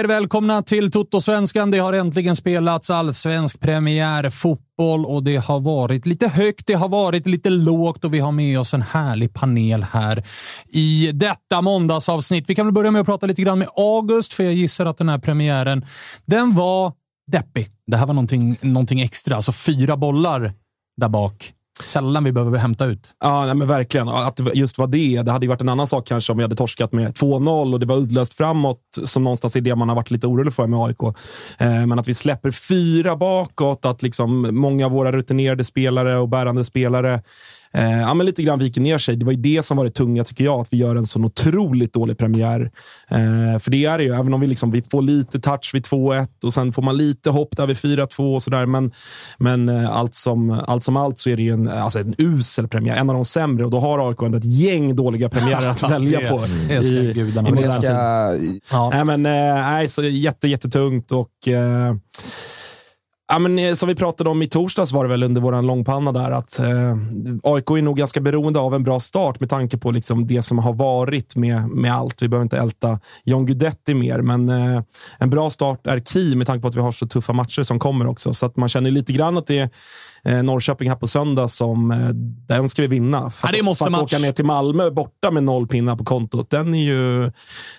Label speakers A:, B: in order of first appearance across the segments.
A: er välkomna till Toto-svenskan. Det har äntligen spelats allsvensk premiär fotboll och det har varit lite högt, det har varit lite lågt och vi har med oss en härlig panel här i detta måndagsavsnitt. Vi kan väl börja med att prata lite grann med August, för jag gissar att den här premiären, den var deppig. Det här var någonting, någonting extra, alltså fyra bollar där bak. Sällan vi behöver hämta ut.
B: Ja, nej, men verkligen. Att det just var det. Det hade ju varit en annan sak kanske om vi hade torskat med 2-0 och det var uddlöst framåt, som någonstans är det man har varit lite orolig för med AIK. Eh, men att vi släpper fyra bakåt, att liksom många av våra rutinerade spelare och bärande spelare Eh, ja, men lite grann viker ner sig. Det var ju det som var det tunga, tycker jag, att vi gör en så otroligt dålig premiär. Eh, för det är det ju, även om vi, liksom, vi får lite touch vid 2-1 och sen får man lite hopp där vid 4-2 och sådär. Men, men eh, allt, som, allt som allt så är det ju en, alltså en usel premiär, en av de sämre. Och då har AIK ändå ett gäng dåliga premiärer att välja på.
A: Det ska
B: i,
A: gudarna
B: i modern tid.
A: Ja.
B: Nej, men, eh, nej, så jätte, jättetungt och eh, Ja, men, eh, som vi pratade om i torsdags var det väl under vår långpanna där att eh, AIK är nog ganska beroende av en bra start med tanke på liksom det som har varit med, med allt. Vi behöver inte älta John Guidetti mer, men eh, en bra start är key med tanke på att vi har så tuffa matcher som kommer också. Så att man känner lite grann att det är eh, Norrköping här på söndag som eh, den ska vi vinna. För,
A: Ja, det måste
B: för att
A: match.
B: åka ner till Malmö borta med noll pinnar på kontot, den, är ju,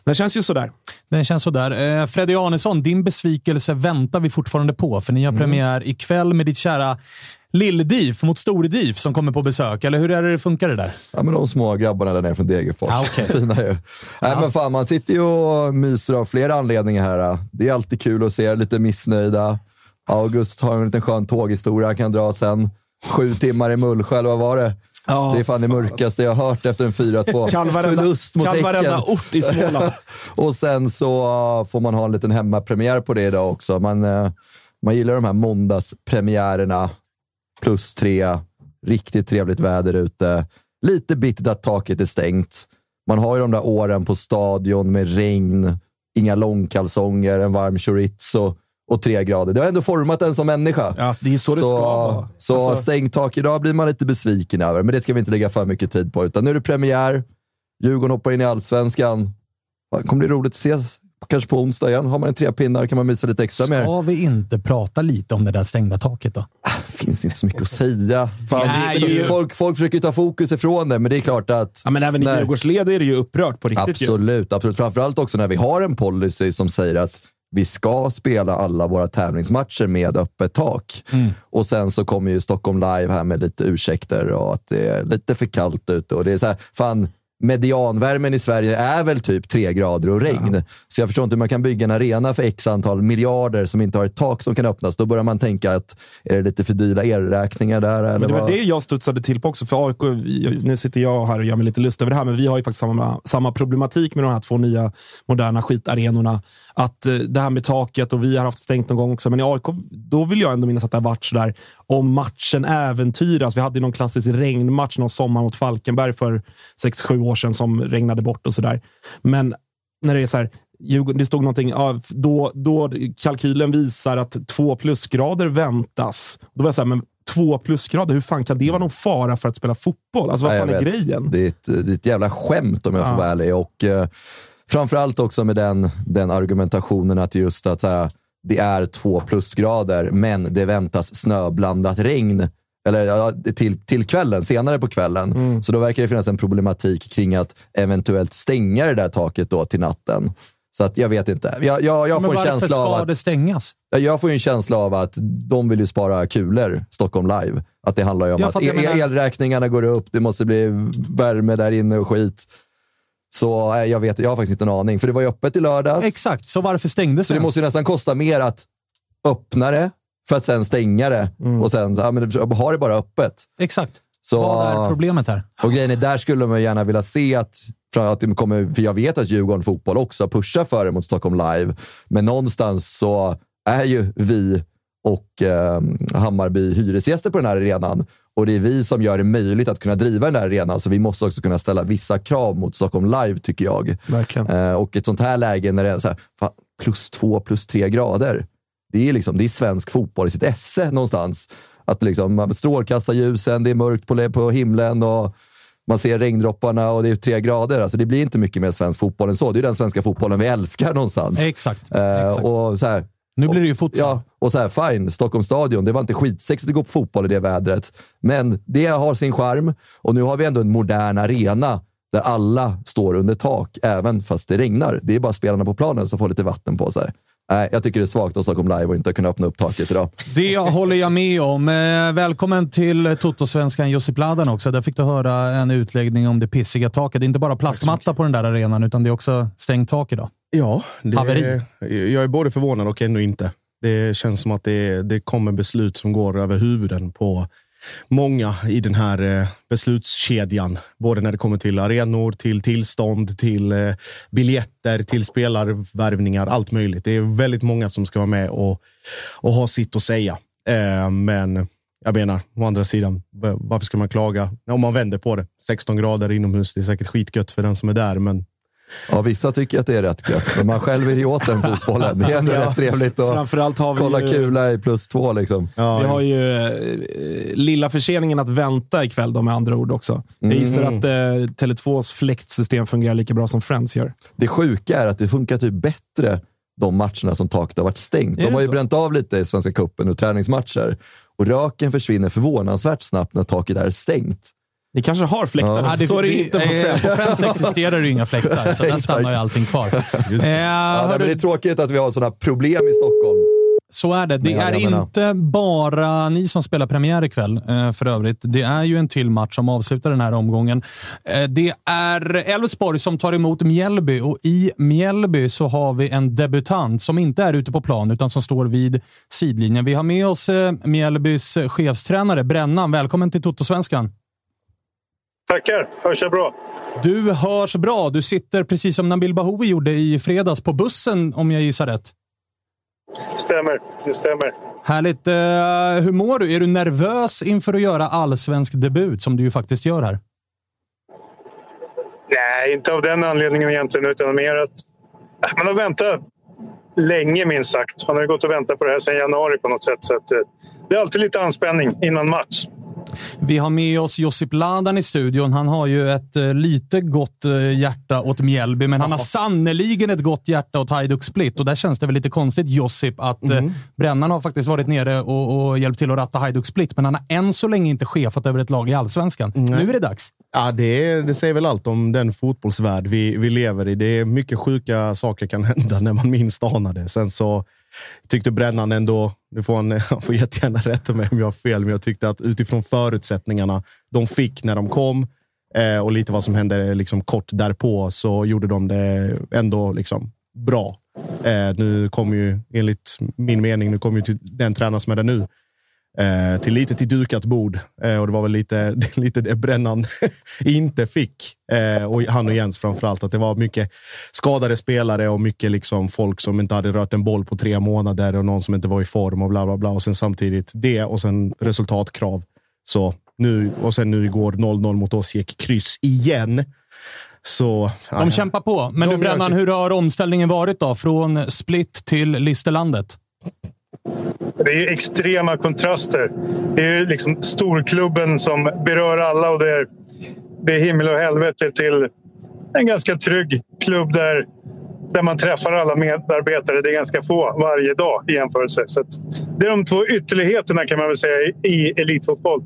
B: den känns ju sådär.
A: Den känns sådär. Eh, Freddy Arnesson, din besvikelse väntar vi fortfarande på, för ni har premiär ikväll med ditt kära Lill-DIF mot Stor-DIF som kommer på besök. Eller hur är det det funkar det där?
C: Ja, men de små grabbarna där nere från Degerfors.
A: Ja, okej.
C: Fina ju. Nej, men fan, man sitter ju och myser av flera anledningar här. Det är alltid kul att se lite missnöjda. August har en liten skön tåghistoria han kan dra sen. Sju timmar i Mullsjö, eller vad var det?
B: Ja,
C: det är fan det mörkaste jag har hört efter en 4-2
B: Kan varenda-
C: förlust mot
B: kan varenda
C: Häcken.
B: ort i Småland.
C: och sen så får man ha en liten hemmapremiär på det idag också. Man, uh, man gillar de här måndagspremiärerna. Plus tre, riktigt trevligt väder ute. Lite bittert att taket är stängt. Man har ju de där åren på stadion med regn, inga långkalsonger, en varm chorizo och tre grader. Det har ändå format en som människa.
B: Ja, det är så det ska vara.
C: Så
B: Alltså-
C: stängt tak idag blir man lite besviken över, men det ska vi inte lägga för mycket tid på. Utan nu är det premiär. Djurgården hoppar in i allsvenskan. Det kommer bli roligt att ses. Kanske på onsdag igen. Har man en tre pinnar kan man mysa lite extra med.
A: Ska vi inte prata lite om det där stängda taket då?
C: finns inte så mycket att säga. Fan,
A: Nej,
C: det-
A: ju-
C: folk, folk försöker ta fokus ifrån det, men det är klart att...
B: Ja, men även i
C: när-
B: Djurgårdsled är det ju upprört på riktigt. ju.
C: Absolut, absolut. Framförallt också när vi har en policy som säger att vi ska spela alla våra tävlingsmatcher med öppet tak.
A: Mm.
C: Och sen så kommer ju Stockholm Live här med lite ursäkter och att det är lite för kallt ute. Och det är så här, fan, medianvärmen i Sverige är väl typ tre grader och regn. Så jag förstår inte hur man kan bygga en arena för x antal miljarder som inte har ett tak som kan öppnas. Då börjar man tänka att är det lite för dyra elräkningar där? Eller
B: Men det var
C: vad?
B: det jag studsade till på också. För AIK, nu sitter jag här och gör mig lite lust över det här, men vi har ju faktiskt samma, samma problematik med de här två nya moderna skitarenorna. Att eh, det här med taket och vi har haft stängt någon gång också. Men i AIK, då vill jag ändå minnas att det har varit sådär om matchen äventyras. Vi hade någon klassisk regnmatch någon sommar mot Falkenberg för 6-7 år sedan som regnade bort och sådär. Men när det är så här, det stod någonting, då, då kalkylen visar att två plusgrader väntas. Då var jag så här, men två plusgrader, hur fan kan det vara någon fara för att spela fotboll? Alltså vad
C: Nej,
B: fan är
C: vet.
B: grejen?
C: Det är, ett, det är ett jävla skämt om jag får
B: Ja.
C: vara ärlig. Och, eh, framförallt också med den, den argumentationen att just att så här, det är två plusgrader, men det väntas snöblandat regn eller, ja, till, till kvällen, senare på kvällen.
B: Mm.
C: Så då verkar det finnas en problematik kring att eventuellt stänga det där taket då till natten. Så att jag vet inte. Jag, jag, jag får en
A: varför
C: känsla av
A: ska
C: att...
A: det stängas?
C: Ja, Jag får en känsla av att de vill ju spara kulor, Stockholm Live. Att det handlar ju om
A: Ja,
C: att
A: jag
C: el-
A: menar-
C: elräkningarna går upp, det måste bli värme där inne och skit. Så eh, jag vet, jag har faktiskt inte en aning. För det var ju öppet i lördags.
A: Exakt, så varför stängdes
C: Så det måste ju nästan kosta mer att öppna det för att sen stänga det.
A: Mm.
C: Och sen ja, men ha det bara öppet.
A: Exakt.
C: Så,
A: Vad är problemet här?
C: och grejen är, där skulle man gärna vilja se att, att kommer, för jag vet att Djurgården Fotboll också pushar för det mot Stockholm Live, men någonstans så är ju vi och eh, Hammarby hyresgäster på den här arenan. Och det är vi som gör det möjligt att kunna driva den här arenan, så vi måste också kunna ställa vissa krav mot Stockholm Live, tycker jag.
B: Verkligen.
C: Eh, och ett sånt här läge när det är så här, fan, plus två, plus tre grader. Det är, liksom, det är svensk fotboll i sitt esse någonstans. Att liksom, man strålkastar ljusen, det är mörkt på, på himlen och man ser regndropparna och det är tre grader. Alltså, det blir inte mycket mer svensk fotboll än så. Det är den svenska fotbollen vi älskar någonstans.
A: Exakt.
C: Eh,
A: exakt.
C: och så här,
A: nu blir det ju futsal.
C: Ja, och så här, fine, Stockholms stadion. Det var inte skitsexigt att gå på fotboll i det vädret, men det har sin charm. Och nu har vi ändå en modern arena där alla står under tak, även fast det regnar. Det är bara spelarna på planen som får lite vatten på sig. Nej, jag tycker det är svagt av Stockholm Live att inte kunna öppna upp taket idag.
A: Det håller jag med om. Eh, välkommen till Toto-svenskan Jussi Pladan också. Där fick du höra en utläggning om det pissiga taket. Det är inte bara plastmatta på den där arenan, utan det är också stängt tak idag.
D: Ja, det,
A: Haveri.
D: jag är både förvånad och ändå inte. Det känns som att det, det kommer beslut som går över huvuden på många i den här eh, beslutskedjan. Både när det kommer till arenor, till tillstånd, till eh, biljetter, till spelarvärvningar, allt möjligt. Det är väldigt många som ska vara med och, och ha sitt att säga. Eh, men jag menar, å andra sidan, varför ska man klaga? Om man vänder på det. 16 grader inomhus, det är säkert skitgött för den som är där, men
C: Ja, vissa tycker att det är rätt gött, men man själv vill ju åt den fotbollen. Det är ändå rätt trevligt att
B: Framförallt har vi
C: kolla
B: ju,
C: kula i plus två. Liksom.
D: ja,
B: vi har ju eh, lilla förseningen att vänta ikväll då med andra ord också. Jag gissar att eh, Tele2s fläktsystem fungerar lika bra som Friends gör.
C: Det sjuka är att det funkar typ bättre de matcherna som taket har varit stängt.
B: Är
C: De har ju
B: så?
C: bränt av lite i Svenska cupen och träningsmatcher. Och röken försvinner förvånansvärt snabbt när taket är stängt.
B: Ni kanske har fläktar?
C: Ja.
A: Ja,
B: så är det inte på
A: eh,
B: Friends.
A: På Friends existerar det ju inga fläktar, så där stannar ju allting kvar. Eh,
C: Ja, nej, det är tråkigt att vi har sådana problem i Stockholm.
A: Så är det. Det är inte bara ni som spelar premiär ikväll eh, för övrigt. Det är ju en till match som avslutar den här omgången. Eh, Det är Elfsborg som tar emot Mjällby och i Mjällby så har vi en debutant som inte är ute på plan utan som står vid sidlinjen. Vi har med oss Mjällbys chefstränare Brännan. Välkommen till Toto-svenskan.
E: Tackar, hörs jag bra?
A: Du hörs bra. Du sitter precis som Nabil Bahoui gjorde i fredags på bussen om jag gissar rätt.
E: Stämmer, det stämmer.
A: Härligt. Eh, hur mår du? Är du nervös inför att göra allsvensk debut, som du ju faktiskt gör här?
E: Nej, inte av den anledningen egentligen, utan mer att man har väntat länge minst sagt. Man har ju gått och väntat på det här sedan januari på något sätt. Så eh, det är alltid lite anspänning innan match.
A: Vi har med oss Josip Ladan i studion. Han har ju ett eh, lite gott eh, hjärta åt Mjällby, men han har sannoliken ett gott hjärta åt Hajduk Split. Och där känns det väl lite konstigt, Josip, att mm. eh, Brännan har faktiskt varit nere och, och hjälpt till att ratta Hajduk Split, men han har än så länge inte chefat över ett lag i allsvenskan. Mm. Nu är det dags.
D: Ja, det, det säger väl allt om den fotbollsvärld vi, vi lever i. Det är mycket sjuka saker kan hända när man minst anar det. Sen så tyckte Brännan ändå, nu får han, han får jättegärna rätta mig om jag har fel, men jag tyckte att utifrån förutsättningarna de fick när de kom eh, och lite vad som hände liksom kort därpå så gjorde de det ändå liksom bra. Eh, nu kommer ju, enligt min mening, nu kommer ju den tränare som är där nu, eh, till lite till dukat bord. Eh, och det var väl lite, lite det Brännan inte fick. Eh, och han och Jens framför allt. Att det var mycket skadade spelare och mycket liksom folk som inte hade rört en boll på tre månader och någon som inte var i form och bla bla bla. Och sen samtidigt det och sen resultatkrav. Så nu och sen nu igår 0-0 mot oss gick kryss igen. Så,
A: de ja, kämpar på. Men du Brännan, hur har omställningen varit då? Från Split till Listerlandet?
E: Det är extrema kontraster. Det är liksom storklubben som berör alla och det är, det är himmel och helvete till en ganska trygg klubb där där man träffar alla medarbetare. Det är ganska få varje dag i jämförelse. Så det är de två ytterligheterna kan man väl säga i elitfotboll.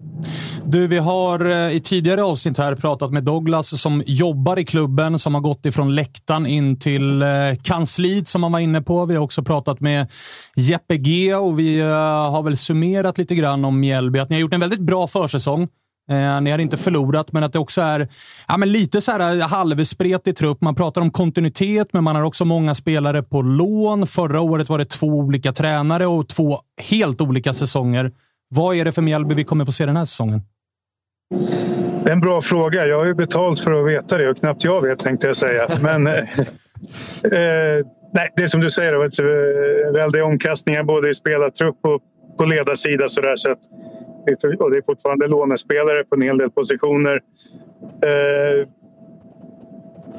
A: Du, vi har eh, i tidigare avsnitt här pratat med Douglas som jobbar i klubben, som har gått ifrån läktaren in till eh, kansliet som han var inne på. Vi har också pratat med Jeppe G och vi eh, har väl summerat lite grann om Mjällby. Att ni har gjort en väldigt bra försäsong. Eh, ni har inte förlorat, men att det också är ja, men lite så här eh, halvspretig trupp. Man pratar om kontinuitet, men man har också många spelare på lån. Förra året var det två olika tränare och två helt olika säsonger. Vad är det för Mjällby vi kommer få se den här säsongen?
E: Det är en bra fråga. Jag har ju betalt för att veta det och knappt jag vet tänkte jag säga. Men, eh, eh nej, det är som du säger, det har varit eh, väldiga omkastningar både i spelartrupp och på ledarsida. Så där, så att och det är fortfarande lånespelare på en hel del positioner. Eh,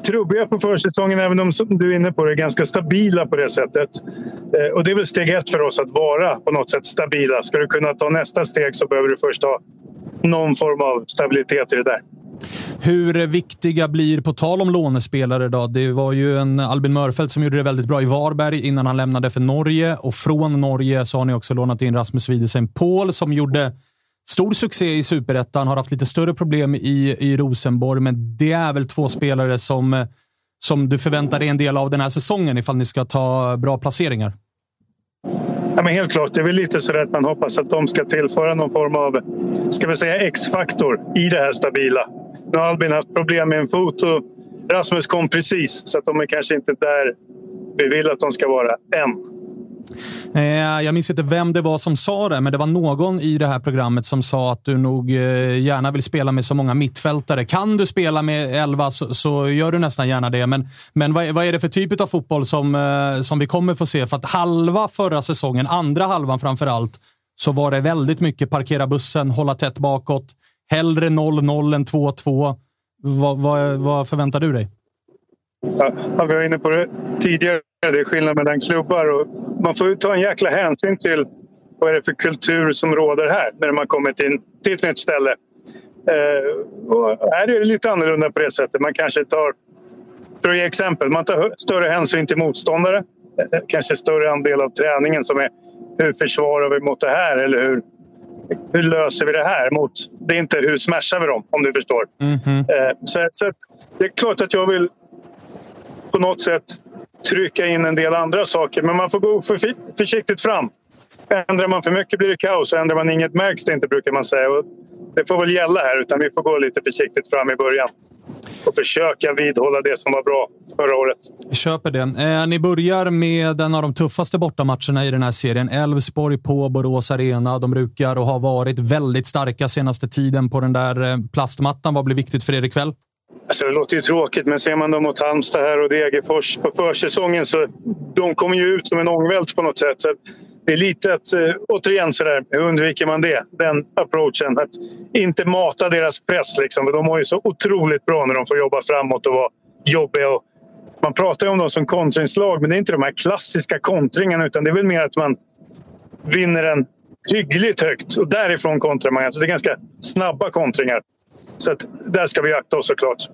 E: trubbiga på försäsongen, även om som du är inne på det, är ganska stabila på det sättet. Eh, och det är väl steg ett för oss att vara på något sätt stabila. Ska du kunna ta nästa steg så behöver du först ha någon form av stabilitet i det där.
A: Hur viktiga blir, på tal om lånespelare, då? det var ju en Albin Mörfelt som gjorde det väldigt bra i Varberg innan han lämnade för Norge och från Norge så har ni också lånat in Rasmus Widesen Paul som gjorde Stor succé i superettan, har haft lite större problem i, i Rosenborg, men det är väl två spelare som, som du förväntar dig en del av den här säsongen ifall ni ska ta bra placeringar?
E: Ja, men helt klart, det är väl lite så att man hoppas att de ska tillföra någon form av ska vi säga X-faktor i det här stabila. Nu har Albin haft problem med en fot och Rasmus kom precis, så att de är kanske inte där vi vill att de ska vara än.
A: Eh, jag minns inte vem det var som sa det, men det var någon i det här programmet som sa att du nog eh, gärna vill spela med så många mittfältare. Kan du spela med elva så, så gör du nästan gärna det. Men, men vad, vad, är det för typ av fotboll som, eh, som vi kommer få se? För att halva förra säsongen, andra halvan framför allt, så var det väldigt mycket parkera bussen, hålla tätt bakåt. Hellre 0-0 än 2-2. Vad, vad, vad förväntar du dig?
E: Ja, vi var inne på det tidigare. Det är skillnad mellan klubbar. Och man får ta en jäkla hänsyn till vad är det för kultur som råder här när man kommer till, till ett nytt ställe. Eh, här är det lite annorlunda på det sättet. Man kanske tar, för att ge exempel, man tar större hänsyn till motståndare. Eh, kanske större andel av träningen som är hur försvarar vi mot det här eller hur, hur löser vi det här? mot... Det är inte hur smashar vi dem, om du förstår. Mm -hmm. eh, så, så det är klart att jag vill på något sätt trycka in en del andra saker. Men man får gå för, försiktigt fram. Ändrar man för mycket blir det kaos. Ändrar man inget märks det inte, brukar man säga. Och det får väl gälla här, utan vi får gå lite försiktigt fram i början och försöka vidhålla det som var bra förra året.
A: Vi köper det. Eh, ni börjar med en av de tuffaste bortamatcherna i den här serien. Elfsborg på Borås Arena. De brukar och har varit väldigt starka senaste tiden på den där eh, plastmattan. Vad blir viktigt för er ikväll?
E: Alltså det låter ju tråkigt, men ser man dem mot Halmstad här och Degerfors på försäsongen så de kommer ju ut som en ångvält på något sätt. Så det är lite att, eh, återigen, så där, hur undviker man det? Den approachen. Att inte mata deras press. Liksom, för de har ju så otroligt bra när de får jobba framåt och vara jobbiga. Och man pratar ju om dem som kontringslag, men det är inte de här klassiska kontringarna utan det är väl mer att man vinner en hyggligt högt. Och därifrån kontrar man. Alltså det är ganska snabba kontringar. Så att där ska vi akta oss såklart.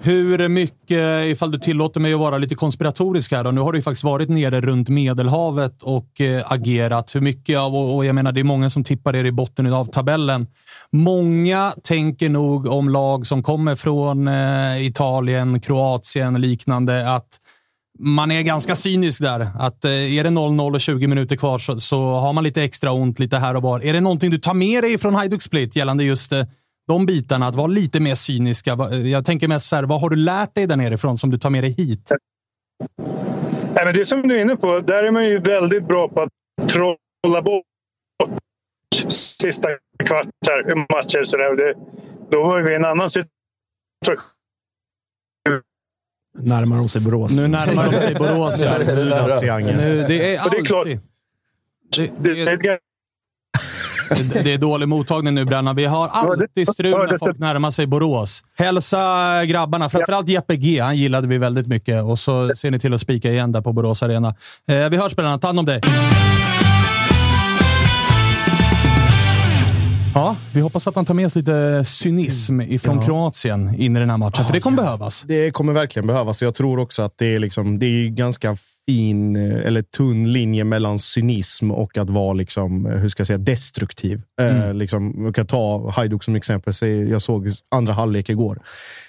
A: Hur mycket, ifall du tillåter mig att vara lite konspiratorisk här, då, nu har du ju faktiskt varit nere runt Medelhavet och eh, agerat. Hur mycket av, och jag menar det är många som tippar er i botten av tabellen. Många tänker nog om lag som kommer från eh, Italien, Kroatien liknande att man är ganska cynisk där. Att eh, är det 0-0 och 20 minuter kvar så, så, har man lite extra ont lite här och var. Är det någonting du tar med dig från Hajduk Split gällande just eh, de bitarna? Att vara lite mer cyniska. Jag tänker mest så här, vad har du lärt dig där nerifrån som du tar med dig hit?
E: Nej, men det som du är inne på, där är man ju väldigt bra på att trolla bort sista kvartar, matcher. Så där. Det, då var vi i en annan situation
B: Närmar de sig Borås.
A: Nu närmar de sig Borås. ja.
D: Nu
A: det är alltid... Det,
E: Det,
A: det,
E: det,
A: det, är dålig mottagning nu, Branna. Vi har alltid strul när folk närmar sig Borås. Hälsa grabbarna, framförallt Jeppe G. Han gillade vi väldigt mycket. Och så ser ni till att spika igen där på Borås Arena. Eh, vi hörs Branna. Ta hand om dig. Ja, vi hoppas att han tar med sig lite cynism ifrån Kroatien in i den här matchen, för det kommer behövas.
D: Det kommer verkligen behövas. Jag tror också att det är, liksom, det är ganska fin eh, eller tunn linje mellan cynism och att vara liksom, eh, hur ska jag säga, destruktiv. Eh, liksom, jag kan ta Hajduk som exempel. Jag såg andra halvlek igår.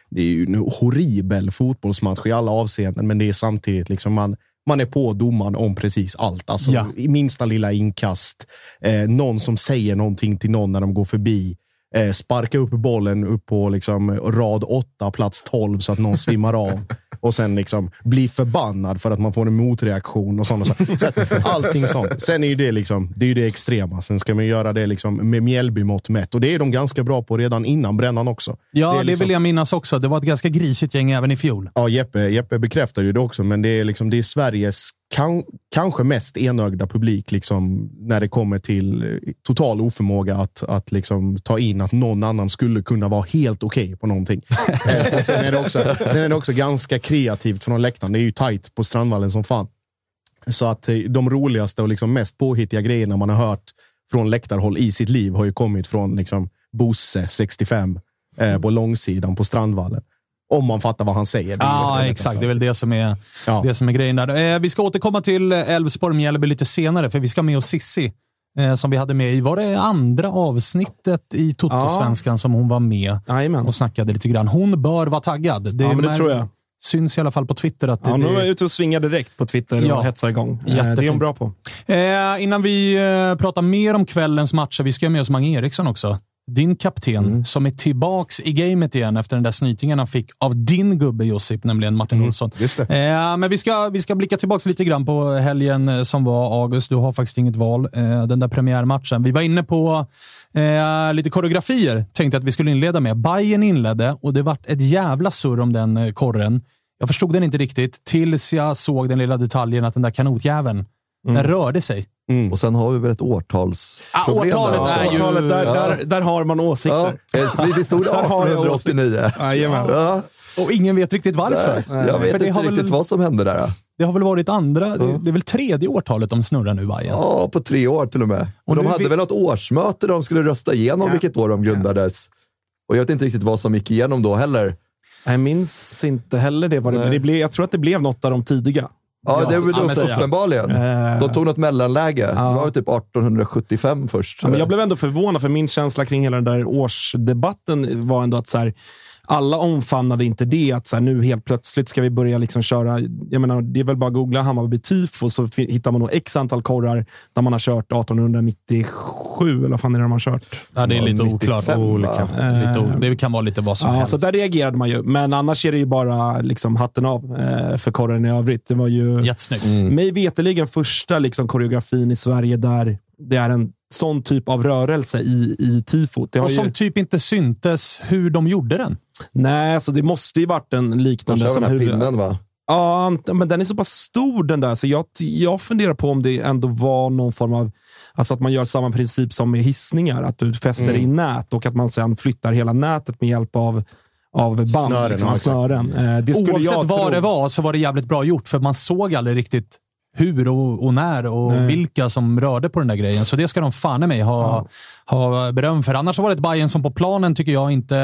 D: Det är ju en horribel fotbollsmatch i alla avseenden, men det är samtidigt liksom man, man är på domaren om precis allt. Alltså,
A: Ja.
D: minsta lilla inkast. Eh, någon som säger någonting till någon när de går förbi. Eh, sparka upp bollen upp på liksom, rad 8, plats 12 så att någon svimmar av. Och sen liksom bli förbannad för att man får en motreaktion och sådana saker. Så allting sånt. Sen är ju det, liksom, det, är ju det extrema. Sen ska man göra det liksom med Mjällby-mått mätt. Och det är de ganska bra på redan innan brännan också.
A: Ja, det,
D: är liksom-
A: vill jag minnas också. Det var ett ganska grisigt gäng även i fjol.
D: Ja, Jeppe, Jeppe bekräftar ju det också, men det är, liksom, det är Sveriges kan, kanske mest enögda publik liksom, när det kommer till eh, total oförmåga att, att liksom, ta in att någon annan skulle kunna vara helt okej på någonting. eh, sen, är det också, sen är det också ganska kreativt från läktaren. Det är ju tajt på Strandvallen som fan. Så att eh, de roligaste och liksom mest påhittiga grejerna man har hört från läktarhåll i sitt liv har ju kommit från liksom, Bosse, 65, eh, på långsidan på Strandvallen. Om man fattar vad han säger.
A: Ja,
D: ju-
A: exakt. Det är väl det som är,
D: Ja.
A: det som är grejen där. Eh, vi ska återkomma till Elfsborg-Mjällby lite senare, för vi ska med oss Sissi eh, som vi hade med i, var det andra avsnittet i Toto-svenskan som hon var med
B: Jajamän.
A: och snackade lite grann. Hon bör vara taggad. Det,
B: Ja, men det tror jag.
A: syns i alla fall på Twitter att det,
B: Ja, nu är jag ute och svingar direkt på Twitter
A: Ja.
B: och hetsar igång. Eh, Det är
A: Jättefint.
B: hon bra på.
A: Eh, innan vi eh, pratar mer om kvällens matcher, vi ska ha med oss Mange Eriksson också. Din kapten
B: Mm.
A: som är tillbaks i gamet igen efter den där snytingen han fick av din gubbe Josip, nämligen Martin
B: Mm.
A: Olsson.
D: just det.
A: Eh, men vi ska, vi ska blicka tillbaka lite grann på helgen eh, som var, August. Du har faktiskt inget val. Eh, den där premiärmatchen. Vi var inne på eh, lite koreografier, tänkte att vi skulle inleda med. Bayern inledde och det vart ett jävla surr om den eh, korren. Jag förstod den inte riktigt tills jag såg den lilla detaljen att den där kanotjäveln, den rörde sig.
C: Och sen har vi väl ett
A: Ah,
C: årtalsproblem.
A: årtalet
C: där.
A: är ju-
B: Årtalet, där,
C: Ja.
B: där, där har man
C: Ja,
B: åsikter.
C: eh, vi- stod
B: Där har jag
C: 1889.
B: Jajamän.
C: Ja,
A: Och ingen vet riktigt varför.
C: jag vet
A: För
C: inte
A: det har
C: riktigt
A: väl,
C: vad som hände där.
A: Det har väl varit andra, det, det är väl tredje årtalet de snurrar nu, Bayern.
C: Ja, på tre år till och med. Och
A: Och
C: de hade
A: vi-
C: väl något årsmöte där de skulle rösta igenom vilket år de grundades. Och jag vet inte riktigt vad som gick igenom då heller.
B: Jag minns inte heller det. Var det, men det blev, jag tror att det blev något av de tidiga.
C: Ja, det var
A: ja, så, ja.
C: uppenbarligen.
B: Eh.
C: De tog något mellanläge. Det var typ 1875 först.
B: Ja, men jag blev ändå förvånad, för min känsla kring hela den där årsdebatten var ändå att så här, alla omfamnade inte det, att så här, nu helt plötsligt ska vi börja liksom köra. Jag menar, det är väl bara att googla Hammarby tifo så hittar man nog x antal korrar där man har kört 1897, eller vad fan är det de har kört?
A: Ja, det är lite
C: 95,
A: oklart. o- det kan vara lite vad som
B: Ja,
A: helst.
B: så där reagerade man ju. Men annars är det ju bara liksom hatten av eh, för korren i övrigt. Det var ju
A: Jättesnyggt.
B: mig veterligen första liksom, koreografin i Sverige där det är en sån typ av rörelse i, i tifot. Det har
A: Och
B: ju,
A: som typ inte syntes hur de gjorde den.
B: nej, alltså det måste ju varit en
C: De
B: liknande
C: kör
B: som
C: den här pinnen va?
B: Ja, men den är så pass stor den där, så jag, jag funderar på om det ändå var någon form av Alltså att man gör samma princip som med hissningar, att du fäster
D: Mm.
B: i nät och att man sen flyttar hela nätet med hjälp av, av band,
D: Snören,
B: liksom, snören. Eh, det skulle
A: Oavsett
B: jag
A: vad
B: tro.
A: det var så var det jävligt bra gjort, för man såg aldrig riktigt hur och, och när och
B: Nej.
A: vilka som rörde på den där grejen. Så det ska de fan i mig ha, ha beröm för. Annars var det ett Bayern som på planen tycker jag inte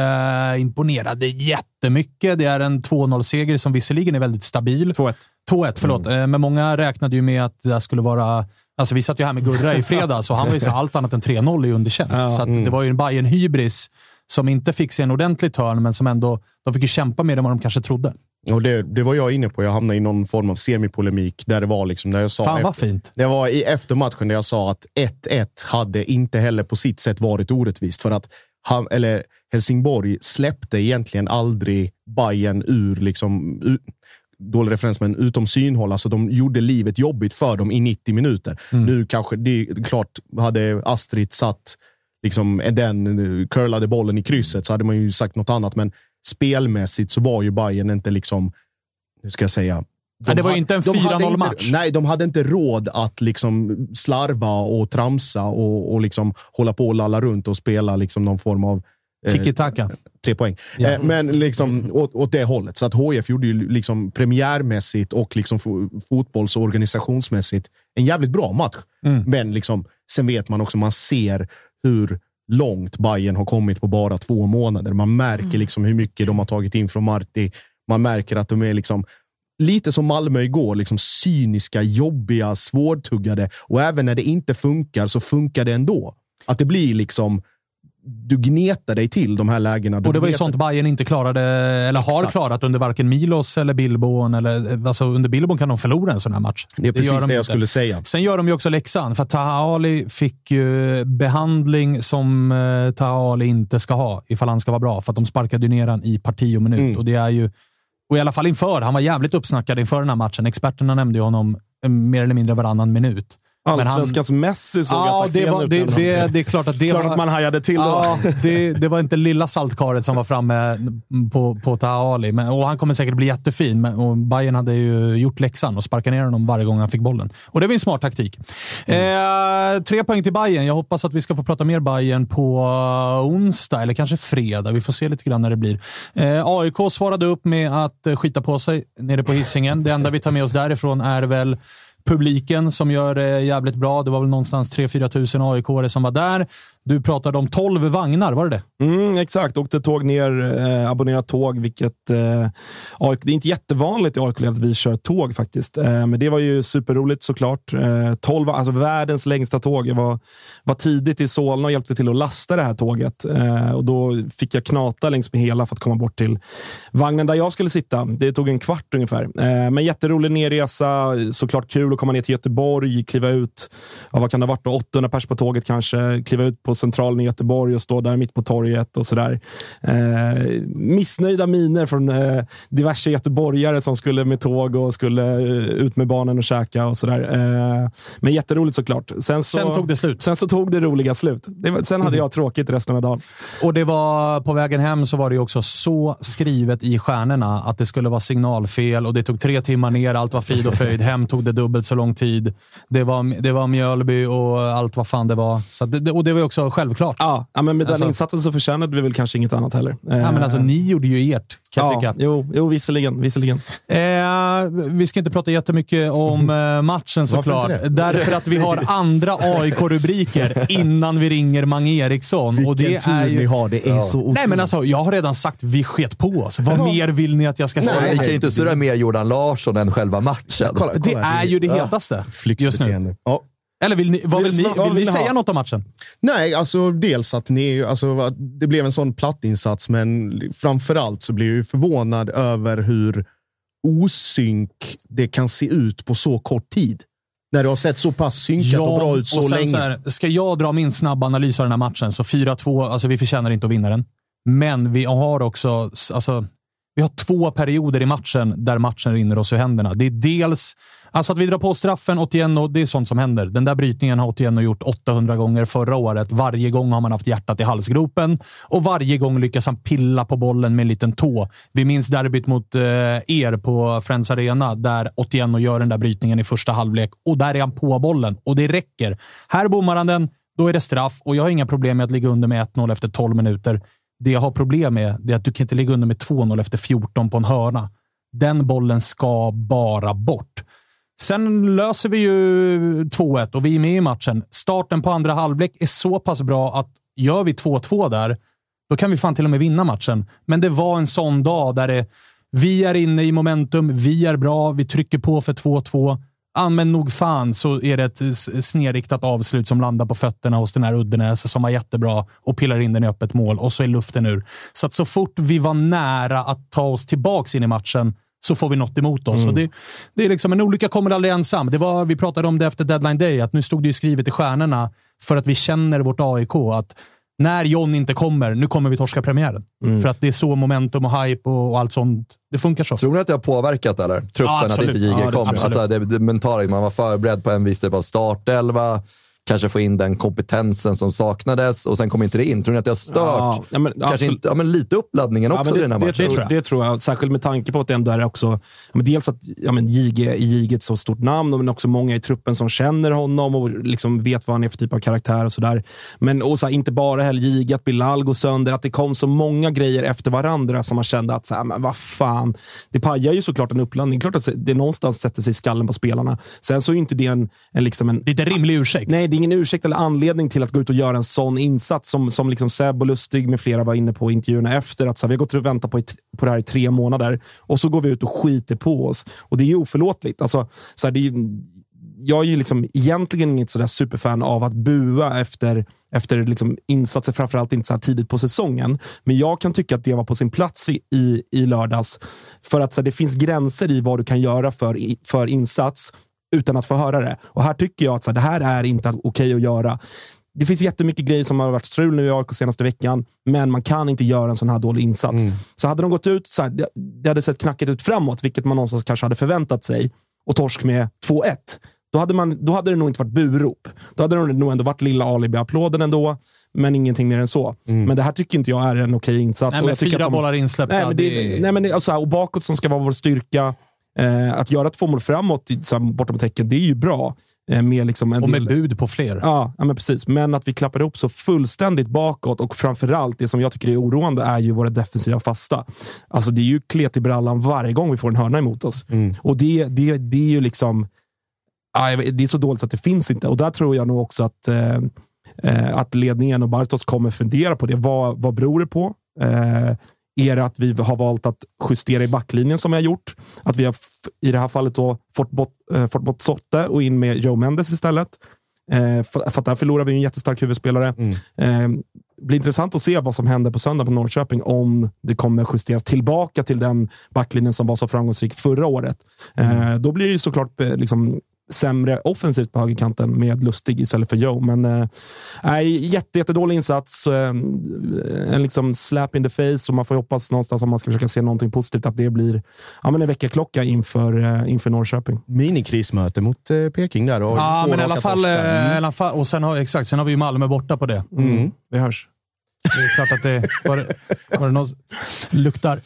A: imponerade jättemycket. Det är en 2-0-seger som visserligen är väldigt stabil.
B: 2-1.
A: 2-1, förlåt. Eh, Men många räknade ju med att det skulle vara... Alltså vi satt ju här med Gurra i fredags och han var ju så allt annat än 3-0 är underkänt. Så att det var ju en bayern hybris som inte fick sig en ordentlig törn, men som ändå... De fick ju kämpa mer än vad de kanske trodde.
D: Och det, det var jag inne på. Jag hamnade i någon form av semipolemik där det var liksom när jag sa...
A: Fan vad
D: efter,
A: fint.
D: Det var i efter matchen där jag sa att 1-1 hade inte heller på sitt sätt varit orättvist. För att han, eller Helsingborg släppte egentligen aldrig Bayern ur, liksom, u, dålig referens, men utom synhåll. Alltså de gjorde livet jobbigt för dem i 90 minuter. Nu kanske, det är klart, hade Astrid satt liksom, den curlade bollen i krysset så hade man ju sagt något annat. Men spelmässigt så var ju Bayern inte liksom, hur ska jag säga,
A: Nej, det var ju inte en
D: de hade
A: 4-0
D: inte-
A: match.
D: Nej, de hade inte råd att liksom slarva och tramsa och, och liksom hålla på och lalla runt och spela liksom någon form av eh,
A: Tiki-taka.
D: tre poäng. Eh, men liksom åt, åt det hållet. Så att HF gjorde ju liksom premiärmässigt och liksom fo- fotbolls och organisationsmässigt en jävligt bra match. Men liksom, sen vet man också, man ser hur långt Bayern har kommit på bara två månader. Man märker liksom hur mycket de har tagit in från Marti. Man märker att de är liksom lite som Malmö igår, liksom cyniska, jobbiga, svårtuggade. Och även när det inte funkar så funkar det ändå. Att det blir liksom, du gnetar dig till de här lägena.
A: Och det var ju sånt Bayern inte klarade, eller har
D: Exakt.
A: klarat under varken Milos eller Billborn. Eller, alltså under Billborn kan de förlora en sån här match.
D: Det är precis det,
A: de
D: jag
A: inte.
D: skulle säga.
A: Sen gör de ju också läxan, för Taha Ali fick ju behandling som eh, Taha Ali inte ska ha ifall han ska vara bra. För att de sparkade ju ner han i parti och minut.
D: Mm.
A: Och det är ju, och i alla fall inför, han var jävligt uppsnackad inför den här matchen. Experterna nämnde ju honom eh, mer eller mindre varannan minut. Han-
B: Allsvenskans Messi såg
A: Ja,
B: att
A: det, var, det, det, det är klart att det
B: Klart
A: var...
B: att man hajade till då.
A: Ja, det, det var inte lilla saltkaret som var framme på, på Taha Ali. Men, och han kommer säkert bli jättefin. Men, och Bayern hade ju gjort läxan och sparkat ner honom varje gång han fick bollen. Och det var en smart taktik. Eh, tre poäng till Bayern. Jag hoppas att vi ska få prata mer Bayern på eh, onsdag, eller kanske fredag. Vi får se lite grann när det blir. Eh, AIK svarade upp med att eh, skita på sig nere på hissingen. Det enda vi tar med oss därifrån är väl publiken som gör det jävligt bra. Det var väl någonstans 3-4 tusen aik som var där. Du pratade om 12 vagnar, var det det?
B: Mm, exakt, åkte tåg ner, eh, abonnerat tåg, vilket eh, AIK, det är inte jättevanligt i AIK att vi kör tåg faktiskt. Eh, men det var ju superroligt såklart. Eh, 12, alltså världens längsta tåg. Jag var, var tidigt i Solna och hjälpte till att lasta det här tåget. Eh, och då fick jag knata längs med hela för att komma bort till vagnen där jag skulle sitta. Det tog en kvart ungefär. Eh, men jätterolig nerresa, såklart kul att komma ner till Göteborg, kliva ut, ja, vad kan det ha varit då? 800 pers på tåget kanske, kliva ut på centralen i Göteborg och stå där mitt på torget och sådär. Eh, missnöjda miner från eh, diverse göteborgare som skulle med tåg och skulle eh, ut med barnen och käka och sådär. Eh, men jätteroligt såklart. Sen, så,
A: Sen tog det slut.
B: Sen så tog det roliga slut. Det var, sen hade jag tråkigt resten av dagen.
A: Och det var på vägen hem så var det också så skrivet i stjärnorna att det skulle vara signalfel och det tog tre timmar ner. Allt var frid och fröjd. Hem tog det dubbelt så lång tid. Det var, det var Mjölby och allt vad fan det var. Så det, och det var ju också självklart.
B: Ja, ja, men med den
A: Alltså-
B: insatsen så förtjänade vi väl kanske inget annat heller.
A: Ja, men alltså, ni gjorde ju ert, kan jag
B: ja,
A: tycka.
B: jo, jo, visserligen. visserligen.
A: Eh, vi ska inte prata jättemycket om eh, matchen såklart.
D: det?
A: Därför att vi har andra AIK-rubriker innan vi ringer Mange Eriksson. och det
D: Vilken
A: är ju...
D: ni har. Det är så otroligt.
A: Nej, men alltså, jag har redan sagt vi sket på oss. Vad mer vill ni att jag ska säga?
C: Vi kan ju inte surra mer Jordan Larsson än själva matchen.
D: Kolla,
A: Det
D: kolla,
A: är ju det
D: Ja.
A: hetaste just nu.
D: Ja.
A: Eller vill ni, vad vill ni, vill ni säga något om matchen?
D: Nej, alltså dels att ni, alltså, att det blev en sån plattinsats, men framförallt så blir jag ju förvånad över hur osynk det kan se ut på så kort tid. När det har sett så pass synkat och bra ut så länge.
A: Så här, ska jag dra min snabba analys av den här matchen, så 4-2, alltså vi förtjänar inte att vinna den. Men vi har också, alltså, vi har två perioder i matchen där matchen rinner oss ur händerna. Det är dels alltså att vi drar på straffen, Otieno, det är sånt som händer. Den där brytningen har Otieno gjort 800 gånger förra året. Varje gång har man haft hjärtat i halsgropen och varje gång lyckas han pilla på bollen med en liten tå. Vi minns derbyt mot eh, er på Friends Arena där Otieno gör den där brytningen i första halvlek och där är han på bollen och det räcker. Här bommar han den, då är det straff och jag har inga problem med att ligga under med 1-0 efter 12 minuter. Det jag har problem med det är att du kan inte ligga under med 2-0 efter 14 på en hörna. Den bollen ska bara bort. Sen löser vi ju 2-1 och vi är med i matchen. Starten på andra halvlek är så pass bra att gör vi 2-2 där, då kan vi fan till och med vinna matchen. Men det var en sån dag där det, vi är inne i momentum, vi är bra, vi trycker på för 2-2. Ja, men nog fan så är det ett snedriktat avslut som landar på fötterna hos den här Uddenäs som var jättebra och pillar in den i öppet mål och så är luften ur. Så att så fort vi var nära att ta oss tillbaka in i matchen så får vi något emot oss. Mm. Det, det, är liksom, en olycka kommer aldrig ensam. Det var, vi pratade om det efter deadline day, att nu stod det ju skrivet i stjärnorna för att vi känner vårt AIK att när John inte kommer, nu kommer vi torska premiären. Mm. För att det är så momentum och hype och, och allt sånt. Det funkar så.
C: Tror ni att det har påverkat eller? truppen, ja, att inte JG ja, kommer? Alltså, det, det mentala, man var förberedd på en viss typ av startelva kanske få in den kompetensen som saknades och sen kom inte det in. Tror ni att det har stört ja, ja, men, kanske inte, ja, men lite uppladdningen också
B: det,
C: i den här matchen?
B: Det, det, tror jag. det tror jag. Särskilt med tanke på att det ändå är också, dels att ja, men JG är JG ett så stort namn, men också många i truppen som känner honom och liksom vet vad han är för typ av karaktär och sådär. Men och så här, inte bara heller JG, att Bilal går sönder, att det kom så många grejer efter varandra som man kände att, så här, men vad fan. Det pajar ju såklart en uppladdning. Klart att det någonstans sätter sig i skallen på spelarna. Sen så är inte det en... en, liksom en
A: det är inte en rimlig ursäkt.
B: Nej, det ingen ursäkt eller anledning till att gå ut och göra en sån insats som, som liksom Seb och Lustig med flera var inne på i intervjuerna efter. Att så här, vi har gått och väntat på, på det här i tre månader och så går vi ut och skiter på oss. Och det är ju oförlåtligt. Alltså, så här, det är, jag är ju liksom egentligen inget sådär superfan av att bua efter, efter liksom insatser, framförallt inte så här tidigt på säsongen. Men jag kan tycka att det var på sin plats i, i, i lördags. För att så här, det finns gränser i vad du kan göra för, för insats utan att få höra det. Och här tycker jag att så här, det här är inte okej okay att göra. Det finns jättemycket grejer som har varit strul nu i AIK senaste veckan, men man kan inte göra en sån här dålig insats. Mm. Så hade de gått ut, så här, det hade sett knackigt ut framåt, vilket man någonstans kanske hade förväntat sig, och torsk med 2-1. Då hade, man, då hade det nog inte varit burop. Då hade det nog ändå varit lilla alibi-applåden ändå, men ingenting mer än så. Mm. Men det här tycker inte jag är en okej insats.
A: Nej, men fyra de, bollar insläppta.
B: Nej, men det, nej, men alltså, och bakåt som ska vara vår styrka. Eh, att göra två mål framåt bortom tecken, det är ju bra. Eh, med liksom en
A: och med del... bud på fler.
B: Ja, ja, men precis. Men att vi klappar ihop så fullständigt bakåt och framförallt, det som jag tycker är oroande är ju våra defensiva fasta. Alltså det är ju klet i brallan varje gång vi får en hörna emot oss. Mm. Och det, det, det är ju liksom... Det är så dåligt så att det finns inte. Och där tror jag nog också att, eh, eh att ledningen och Bartos kommer fundera på det. Vad, vad beror det på? Eh, är det att vi har valt att justera i backlinjen som vi har gjort. Att vi har i det här fallet då fått bort, äh, fått bort Sotte och in med Joe Mendes istället. Eh, för, för att där förlorar vi en jättestark huvudspelare. Mm. Eh, blir intressant att se vad som händer på söndag på Norrköping om det kommer justeras tillbaka till den backlinjen som var så framgångsrik förra året. Mm. Eh, då blir det såklart eh, liksom, sämre offensivt på högerkanten med Lustig istället för Joe. Men äh, jätte, jättedålig insats. Äh, en liksom slap in the face och man får hoppas någonstans om man ska försöka se någonting positivt att det blir ja, men en veckaklocka inför, äh, inför Norrköping.
D: Minikrismöte mot äh, Peking där.
A: Och ja, men i alla, fall, mm. alla fall. Och sen har, exakt, sen har vi Malmö borta på det.
B: Mm. Vi hörs.
A: Det är klart att det var, var det någon, luktar,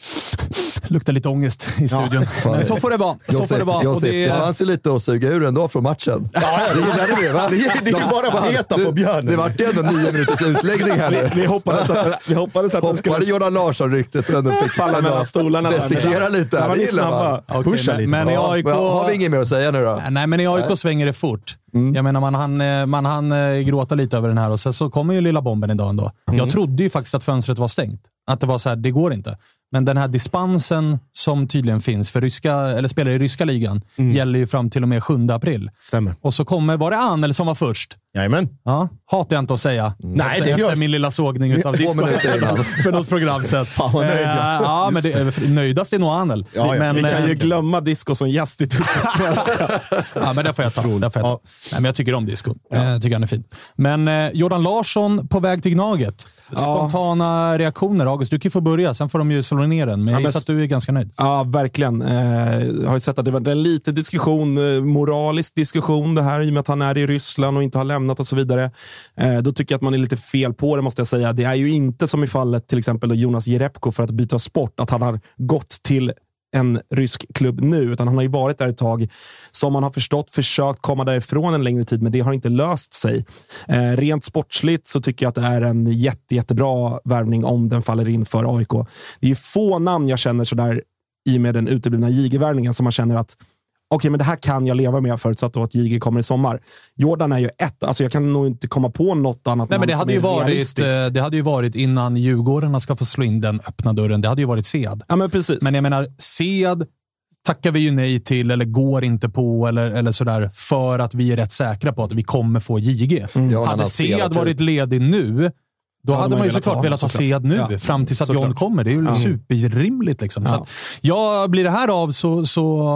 A: luktar lite ångest i studion. Ja, Men så får det vara. Så får det, vara.
C: Josef, det, det fanns ju lite att suga ur ändå från matchen.
D: Ja, det gillade vi va? Det, är bara att peta på björnen.
C: Det vart ju ändå nio minuters utläggning här
B: nu. Vi, vi hoppades att, vi hoppades att
C: Hoppade
B: skulle...
C: Jordan Larsson-ryktet och ändå fick
B: falla mellan stolarna.
C: Desikera lite. Det gillar man.
A: Okay, Pusha men, lite. Men i AIK...
C: Har vi inget mer att säga nu då?
A: Nej, men i AIK svänger det fort. Mm. Jag menar, man hann, eh, man hann eh, gråta lite över den här och sen så kommer ju lilla bomben idag ändå. Mm. Jag trodde ju faktiskt att fönstret var stängt. Att det var så här, det går inte. Men den här dispensen som tydligen finns för ryska, eller spelare i ryska ligan mm. gäller ju fram till och med 7 april.
D: Stämmer.
A: Och så kommer, var det Anel som var först?
D: Jajamän.
A: Ja, hatar jag inte att säga.
D: Nej,
A: efter,
D: det
A: efter min lilla sågning av disco för något program sen.
D: Fan vad nöjd
A: äh, Ja, men det, nöjdast är nog Anel.
B: Ja, ja.
A: Men,
B: Vi kan ju eh, glömma disco som gäst i Svenska.
A: ja, men det får jag ta. Får jag ta. Ja. Nej, men jag tycker om disco. Ja. Jag tycker han är fin. Men eh, Jordan Larsson på väg till Gnaget. Spontana ja. reaktioner. August, du kan få börja. Sen får de ju slå ner den. Men jag gissar att du är ganska nöjd.
B: Ja, verkligen. Eh, jag har ju sett att det var en liten diskussion, eh, moralisk diskussion det här i och med att han är i Ryssland och inte har lämnat och så vidare. Eh, då tycker jag att man är lite fel på det måste jag säga. Det är ju inte som i fallet till exempel Jonas Jerebko för att byta sport, att han har gått till en rysk klubb nu, utan han har ju varit där ett tag. Som man har förstått försökt komma därifrån en längre tid, men det har inte löst sig. Eh, rent sportsligt så tycker jag att det är en jätte, jättebra värvning om den faller in för AIK. Det är få namn jag känner sådär i och med den uteblivna JG-värvningen som man känner att okej, men det här kan jag leva med förutsatt att JG kommer i sommar. Jordan är ju ett. Alltså jag kan nog inte komma på något annat
A: Nej, men det, hade ju varit, eh, det hade ju varit innan Djurgårdarna ska få slå in den öppna dörren. Det hade ju varit Sead.
B: Ja, men precis.
A: Men jag menar, Sead tackar vi ju nej till eller går inte på eller, eller sådär för att vi är rätt säkra på att vi kommer få JG.
C: Har
A: hade Sead varit ledig nu, då
B: hade
A: hade
B: man
A: ju såklart
B: ha
A: velat ha Sead nu.
B: Ja,
A: fram tills att
B: såklart.
A: John kommer. Det är ju superrimligt. Liksom. Så
B: Ja.
A: ja, blir det här av så, så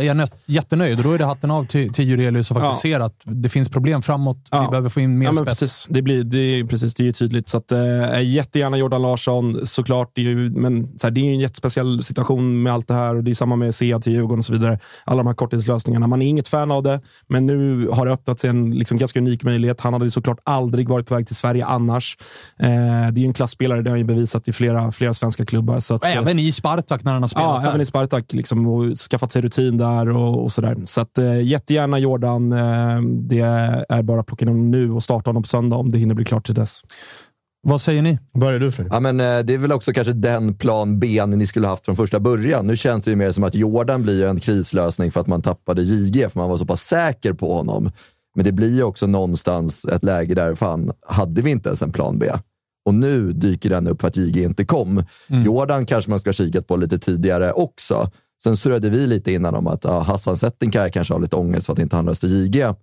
A: är jag nöt, jättenöjd och då är det hatten av till, till Jurelius och faktiskt
B: Ja.
A: ser att det finns problem framåt. Vi behöver få in mer spets.
B: precis. Det, blir, det, är, precis, det är ju tydligt. Så att, eh, jättegärna Jordan Larsson, såklart. Det är ju, men så här, det är en jättespeciell situation med allt det här och det är samma med Sead till Djurgården och så vidare. Alla de här korttidslösningarna. Man är inget fan av det, men nu har det öppnat sig en liksom, ganska unik möjlighet. Han hade såklart aldrig varit på väg till Sverige annars. Eh, det är ju en klassspelare, det har han ju bevisat i flera, flera svenska klubbar. Så att,
A: Även i Spartak när han har spelat
B: Ja,
A: där.
B: även i Spartak liksom, och skaffat sig rutin där och, och sådär. Så att, eh, jättegärna Jordan. Eh, det är bara att plocka in honom nu och starta honom på söndag om det hinner bli klart till dess.
A: Vad säger ni?
D: Börjar du Fredrik?
C: Ja, men, det är väl också kanske den plan B ni skulle ha haft från första början. Nu känns det ju mer som att Jordan blir en krislösning för att man tappade JG, för man var så pass säker på honom. Men det blir ju också någonstans ett läge där, fan, hade vi inte ens en plan B? Och nu dyker den upp för att JG inte kom. Jordan kanske man ska ha kikat på lite tidigare också. Sen surrade vi lite innan om att ja, Hassan Settinkaj kanske har lite ångest för att inte han röstade JG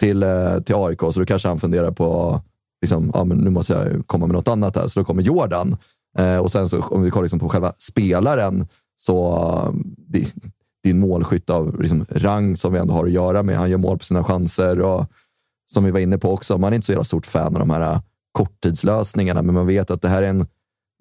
C: till, eh, till AIK, så då kanske han funderar på liksom, ja, men nu måste jag komma med något annat här. Så då kommer Jordan. Eh, och sen så, om vi kollar liksom på själva spelaren, så eh, det, det är en målskytt av liksom, rang som vi ändå har att göra med. Han gör mål på sina chanser och som vi var inne på också, man är inte så jävla stort fan av de här eh, korttidslösningarna, men man vet att det här är en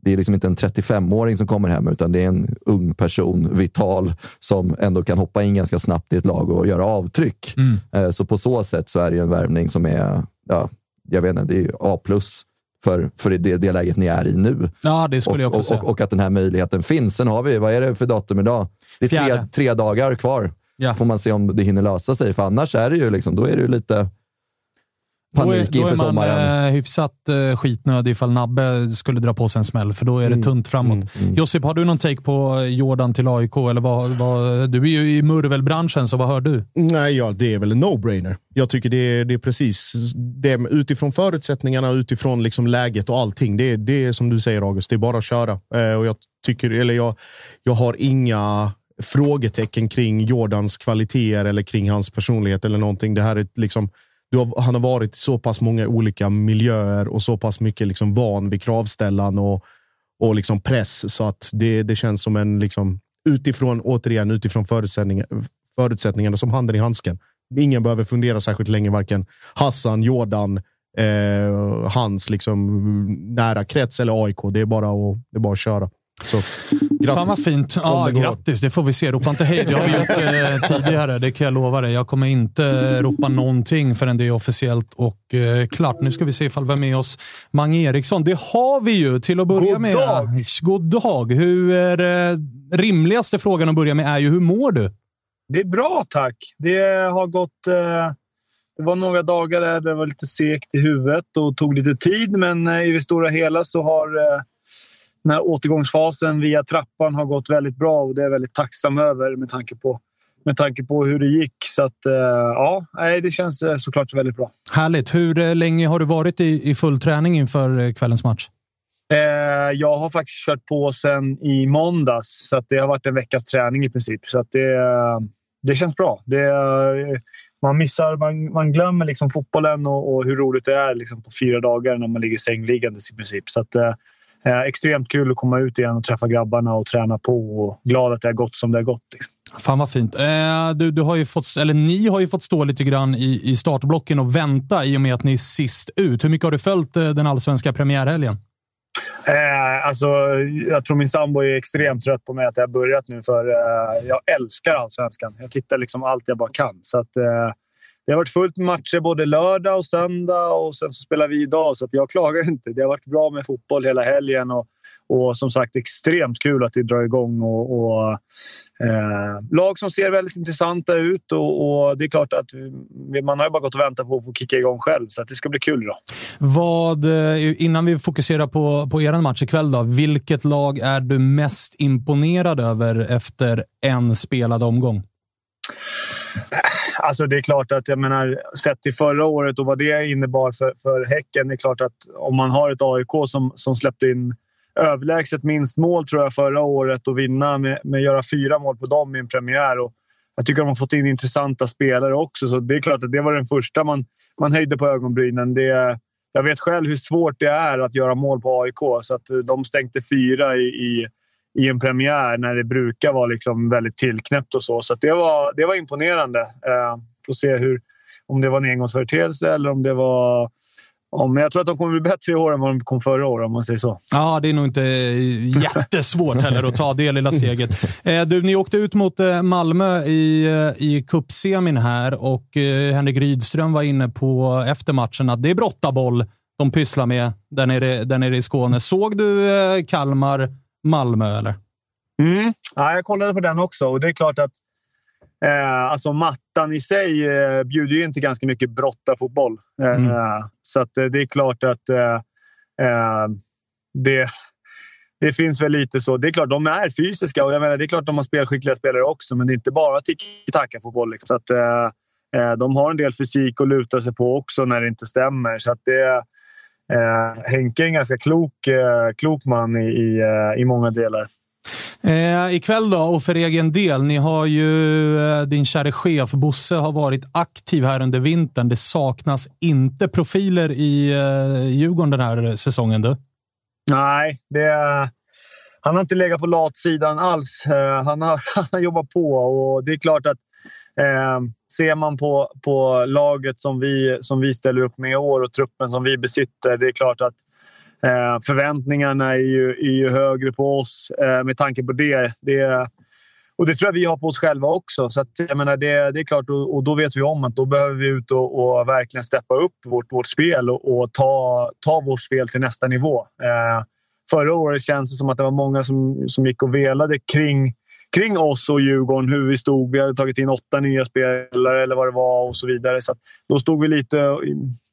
C: det är liksom inte en 35-åring som kommer hem, utan det är en ung person, vital, som ändå kan hoppa in ganska snabbt i ett lag och göra avtryck. Eh, Så på så sätt så är det en värvning som är, ja, jag vet inte, det är A plus för, för det, det läget ni är i nu.
A: Ja, det skulle jag också
C: och,
A: säga.
C: och, och att den här möjligheten finns. Sen har vi, vad är det för datum idag? Det är tre, tre dagar kvar.
A: Ja.
C: Får man se om det hinner lösa sig, för annars är det ju, liksom, då är det ju lite
A: Då är,
C: panik
A: då är
C: inför
A: man
C: sommaren.
A: eh, hyfsat eh, skitnödig ifall Nabbe skulle dra på sig en smäll, för då är det
C: Mm.
A: tunt framåt. Josip, har du någon take på Jordan till AIK? Eller vad, vad, du är ju i murvelbranschen, så vad hör du?
D: Nej, ja, det är väl en no-brainer. Jag tycker det är, det är precis det. är Utifrån förutsättningarna, utifrån liksom läget och allting. Det är, det är som du säger, August. Det är bara att köra. Eh, och jag, tycker, eller jag, jag har inga frågetecken kring Jordans kvaliteter eller kring hans personlighet eller någonting. Det här är liksom, du har, han har varit i så pass många olika miljöer och så pass mycket liksom van vid kravställan och, och liksom press så att det, det känns som en liksom, utifrån återigen utifrån förutsättningar, förutsättningarna som handen i handsken. Ingen behöver fundera särskilt länge, varken Hassan, Jordan, eh, hans liksom, nära krets eller AIK. Det är bara att, det är bara att köra. Så, grattis.
A: Fan vad fint. Ja,
D: det
A: grattis. Det får vi se. Ropa inte hej. Det har vi gjort eh, tidigare. Det kan jag lova dig. Jag kommer inte eh, ropa någonting förrän det är officiellt och eh, klart. Nu ska vi se ifall vi har med oss Mange Eriksson. Det har vi ju till att börja
F: God
A: med.
F: dag.
A: God dag. Hur är, eh, rimligaste frågan att börja med är ju hur mår du?
F: Det är bra, tack. Det har gått... Eh, det var några dagar där det var lite segt i huvudet och tog lite tid, men eh, i det stora hela så har eh, den här återgångsfasen via trappan har gått väldigt bra och det är jag väldigt tacksam över med tanke på, med tanke på hur det gick. Så att, eh, ja, det känns eh, såklart väldigt bra.
A: Härligt. Hur eh, länge har du varit i, i full träning inför kvällens match?
F: Jag har faktiskt kört på sen i måndags, så det har varit en veckas träning i princip. Så det, det känns bra. Det, man missar, man, man glömmer liksom fotbollen och, och hur roligt det är liksom på fyra dagar när man ligger sängliggandes i princip. Så att, eh, extremt kul att komma ut igen och träffa grabbarna och träna på. Och glad att det har gått som det har gått. Liksom.
A: Fan vad fint. Eh, du, du har ju fått, eller ni har ju fått stå lite grann i, i startblocken och vänta i och med att ni är sist ut. Hur mycket har du följt eh, den allsvenska premiärhelgen?
F: Eh, alltså, jag tror min sambo är extremt trött på mig att jag har börjat nu. För eh, Jag älskar allsvenskan. Jag tittar liksom allt jag bara kan. Så att, eh, det har varit fullt med matcher både lördag och söndag och sen så spelar vi idag. Så att jag klagar inte. Det har varit bra med fotboll hela helgen. Och, och som sagt extremt kul att det drar igång. Och, och eh, lag som ser väldigt intressanta ut. Och, och Det är klart att man har ju bara gått och väntat på att få kicka igång själv. Så att det ska bli kul idag.
A: Vad, eh, innan vi fokuserar på, på er match ikväll, då, vilket lag är du mest imponerad över efter en spelad omgång?
F: Alltså det är klart att, jag menar, sett till förra året och vad det innebar för, för Häcken. Det är klart att om man har ett AIK som, som släppte in överlägset minst mål tror jag förra året och vinna med, med göra fyra mål på dem i en premiär. Och jag tycker de har fått in intressanta spelare också, så det är klart att det var den första man, man höjde på ögonbrynen. Det, jag vet själv hur svårt det är att göra mål på AIK, så att eh, de stänkte fyra i, i i en premiär när det brukar vara liksom väldigt tillknäppt och så. Så det, var, det var imponerande. Eh, får se hur, om det var en engångsföreteelse eller om det var... men jag tror att de kommer bli bättre i år än vad de kom förra året, om man säger så.
A: Ja, det är nog inte jättesvårt heller att ta det lilla steget. Eh, du, ni åkte ut mot eh, Malmö i, eh, i cupsemin här och Henrik Rydström var inne på efter matchen att det är brottaboll de pysslar med där nere, där nere i Skåne. Såg du Kalmar Malmö, eller?
F: Mm. Ja, jag kollade på den också och det är klart att eh, alltså mattan i sig eh, bjuder ju inte ganska mycket brottarfotboll. Eh, mm. Så att, eh, det är klart att eh, eh, det, det finns väl lite så. Det är klart, de är fysiska och jag menar, det är klart de har spelskickliga spelare också, men det är inte bara tiki-taka-fotboll. Liksom. Så att, de har en del fysik att luta sig på också när det inte stämmer. Så att det, eh, Henke är en ganska klok, eh, klok man i, i, eh, i många delar.
A: Eh, ikväll då, och för egen del. Ni har ju, eh, din kära chef Bosse har varit aktiv här under vintern. Det saknas inte profiler i eh, Djurgården den här säsongen. Du.
F: Nej, det, han har inte legat på latsidan alls. Eh, han, har, han har jobbat på och det är klart att eh, ser man på, på laget som vi, som vi ställer upp med i år och truppen som vi besitter, det är klart att eh, förväntningarna är ju, är ju högre på oss eh, med tanke på det. det. Och det tror jag vi har på oss själva också. Så att, jag menar, det, det är klart, och, och, då vet vi om att då behöver vi ut och, och verkligen steppa upp vårt, vårt spel och, och, ta, ta vårt spel till nästa nivå. Eh, förra året känns det som att det var många som, som gick och velade kring kring oss och Djurgården, hur vi stod. Vi hade tagit in åtta nya spelare eller vad det var och så vidare. Så då stod vi lite...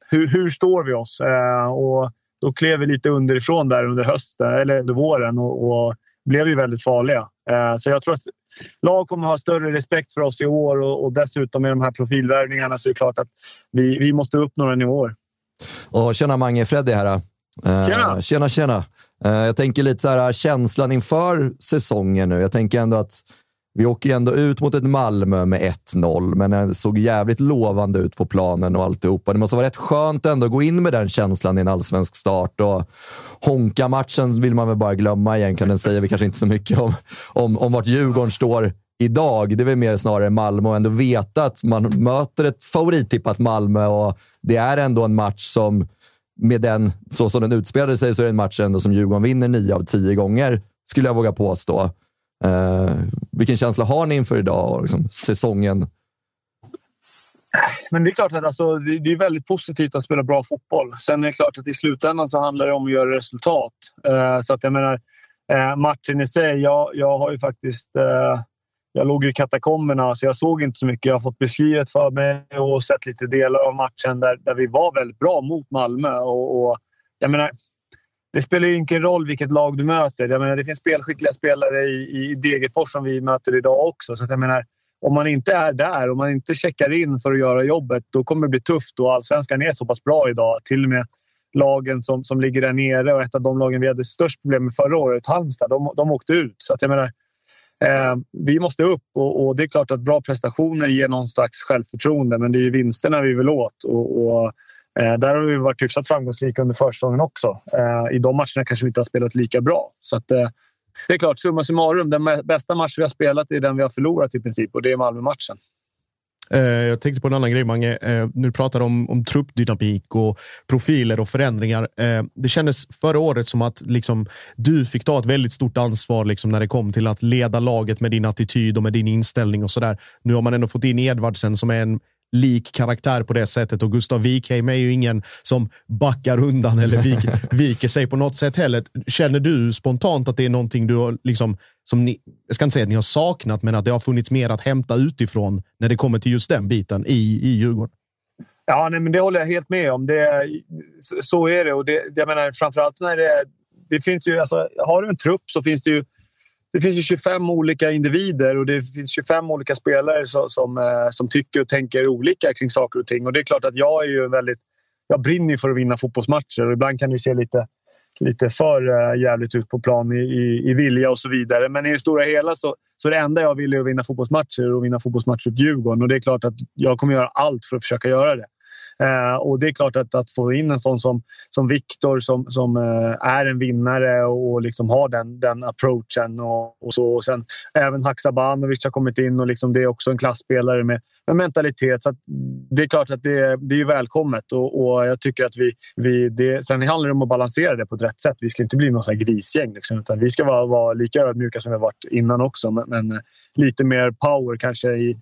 F: Hur, hur står vi oss? Eh, och då klev vi lite underifrån där under hösten eller under våren och, och blev ju väldigt farliga. Eh, så jag tror att lag kommer ha större respekt för oss i år och, och dessutom med de här profilvärvningarna så är det klart att vi, vi måste upp några nivåer.
C: Och tjena Mange, Freddy här. Eh,
F: tjena!
C: Tjena, tjena! Eh, jag tänker lite så här, känslan inför säsongen nu. Jag tänker ändå att vi åker ändå ut mot ett Malmö med 1-0, men det såg jävligt lovande ut på planen och alltihopa. Det måste vara rätt skönt ändå att gå in med den känslan i en allsvensk start. Och Honka-matchen vill man väl bara glömma egentligen. Den säger vi kanske inte så mycket om, om, om vart Djurgården står idag. Det är väl mer snarare Malmö och ändå veta att man möter ett favorittippat Malmö och det är ändå en match som med den, så som den utspelade sig, så är det en match ändå som Djurgården vinner nio av tio gånger, skulle jag våga påstå. Eh, vilken känsla har ni inför idag och liksom, säsongen?
F: Men det är klart att alltså, det är väldigt positivt att spela bra fotboll. Sen är det klart att i slutändan så handlar det om att göra resultat. Eh, så att jag menar, eh, matchen i sig. Jag, jag har ju faktiskt eh, jag låg i katakomberna, så jag såg inte så mycket. Jag har fått beskrivet för mig och sett lite delar av matchen där, där vi var väldigt bra mot Malmö. Och, och jag menar, det spelar ju ingen roll vilket lag du möter. Jag menar, det finns spelskickliga spelare i, i Degerfors som vi möter idag också. Så jag menar, om man inte är där, om man inte checkar in för att göra jobbet, då kommer det bli tufft. Och allsvenskan är så pass bra idag. Till och med lagen som, som ligger där nere och ett av de lagen vi hade störst problem med förra året, Halmstad, de, de åkte ut. Så att jag menar, Eh, vi måste upp och, och, det är klart att bra prestationer ger någon slags självförtroende, men det är ju vinsterna vi vill åt. Och, och eh, där har vi varit hyfsat framgångsrika under försäsongen också. Eh, I de matcherna kanske vi inte har spelat lika bra. Så att, eh, det är klart, summa summarum, den bästa match vi har spelat är den vi har förlorat i princip och det är Malmö-matchen.
D: Eh, jag tänkte på en annan grej, Mange. Eh, nu pratar om, om truppdynamik och profiler och förändringar. Eh, det kändes förra året som att liksom, du fick ta ett väldigt stort ansvar liksom, när det kom till att leda laget med din attityd och med din inställning och sådär. Nu har man ändå fått in Edvardsen som är en lik karaktär på det sättet och Gustav Wikheim är ju ingen som backar undan eller viker, viker sig på något sätt heller. Känner du spontant att det är någonting du har liksom som ni, jag ska inte säga att ni har saknat, men att det har funnits mer att hämta utifrån när det kommer till just den biten i, i Djurgården?
F: Ja, nej, men det håller jag helt med om. Det, så är det. Och det, jag menar, framförallt när det, det finns ju... Alltså, har du en trupp så finns det ju det finns ju 25 olika individer och det finns 25 olika spelare som, som, som tycker och tänker olika kring saker och ting. Och det är klart att jag är ju väldigt... Jag brinner för att vinna fotbollsmatcher och ibland kan det se lite, lite för eh, jävligt ut på plan i, i, i vilja och så vidare. Men i det stora hela så, så det enda jag vill är att vinna fotbollsmatcher och vinna fotbollsmatcher åt Djurgården. Och det är klart att jag kommer göra allt för att försöka göra det. Eh, och det är klart att, att få in en sån som, som Viktor som, som eh, är en vinnare och liksom har den, den approachen. Och, och så. Och sen även Haksabanovic har kommit in och liksom det är också en klassspelare med, med mentalitet. Så det är klart att det, det är välkommet och, och jag tycker att vi... vi det, sen handlar det om att balansera det på ett rätt sätt. Vi ska inte bli något grisgäng liksom, utan vi ska vara, vara lika ödmjuka som vi varit innan också. Men, men lite mer power kanske i,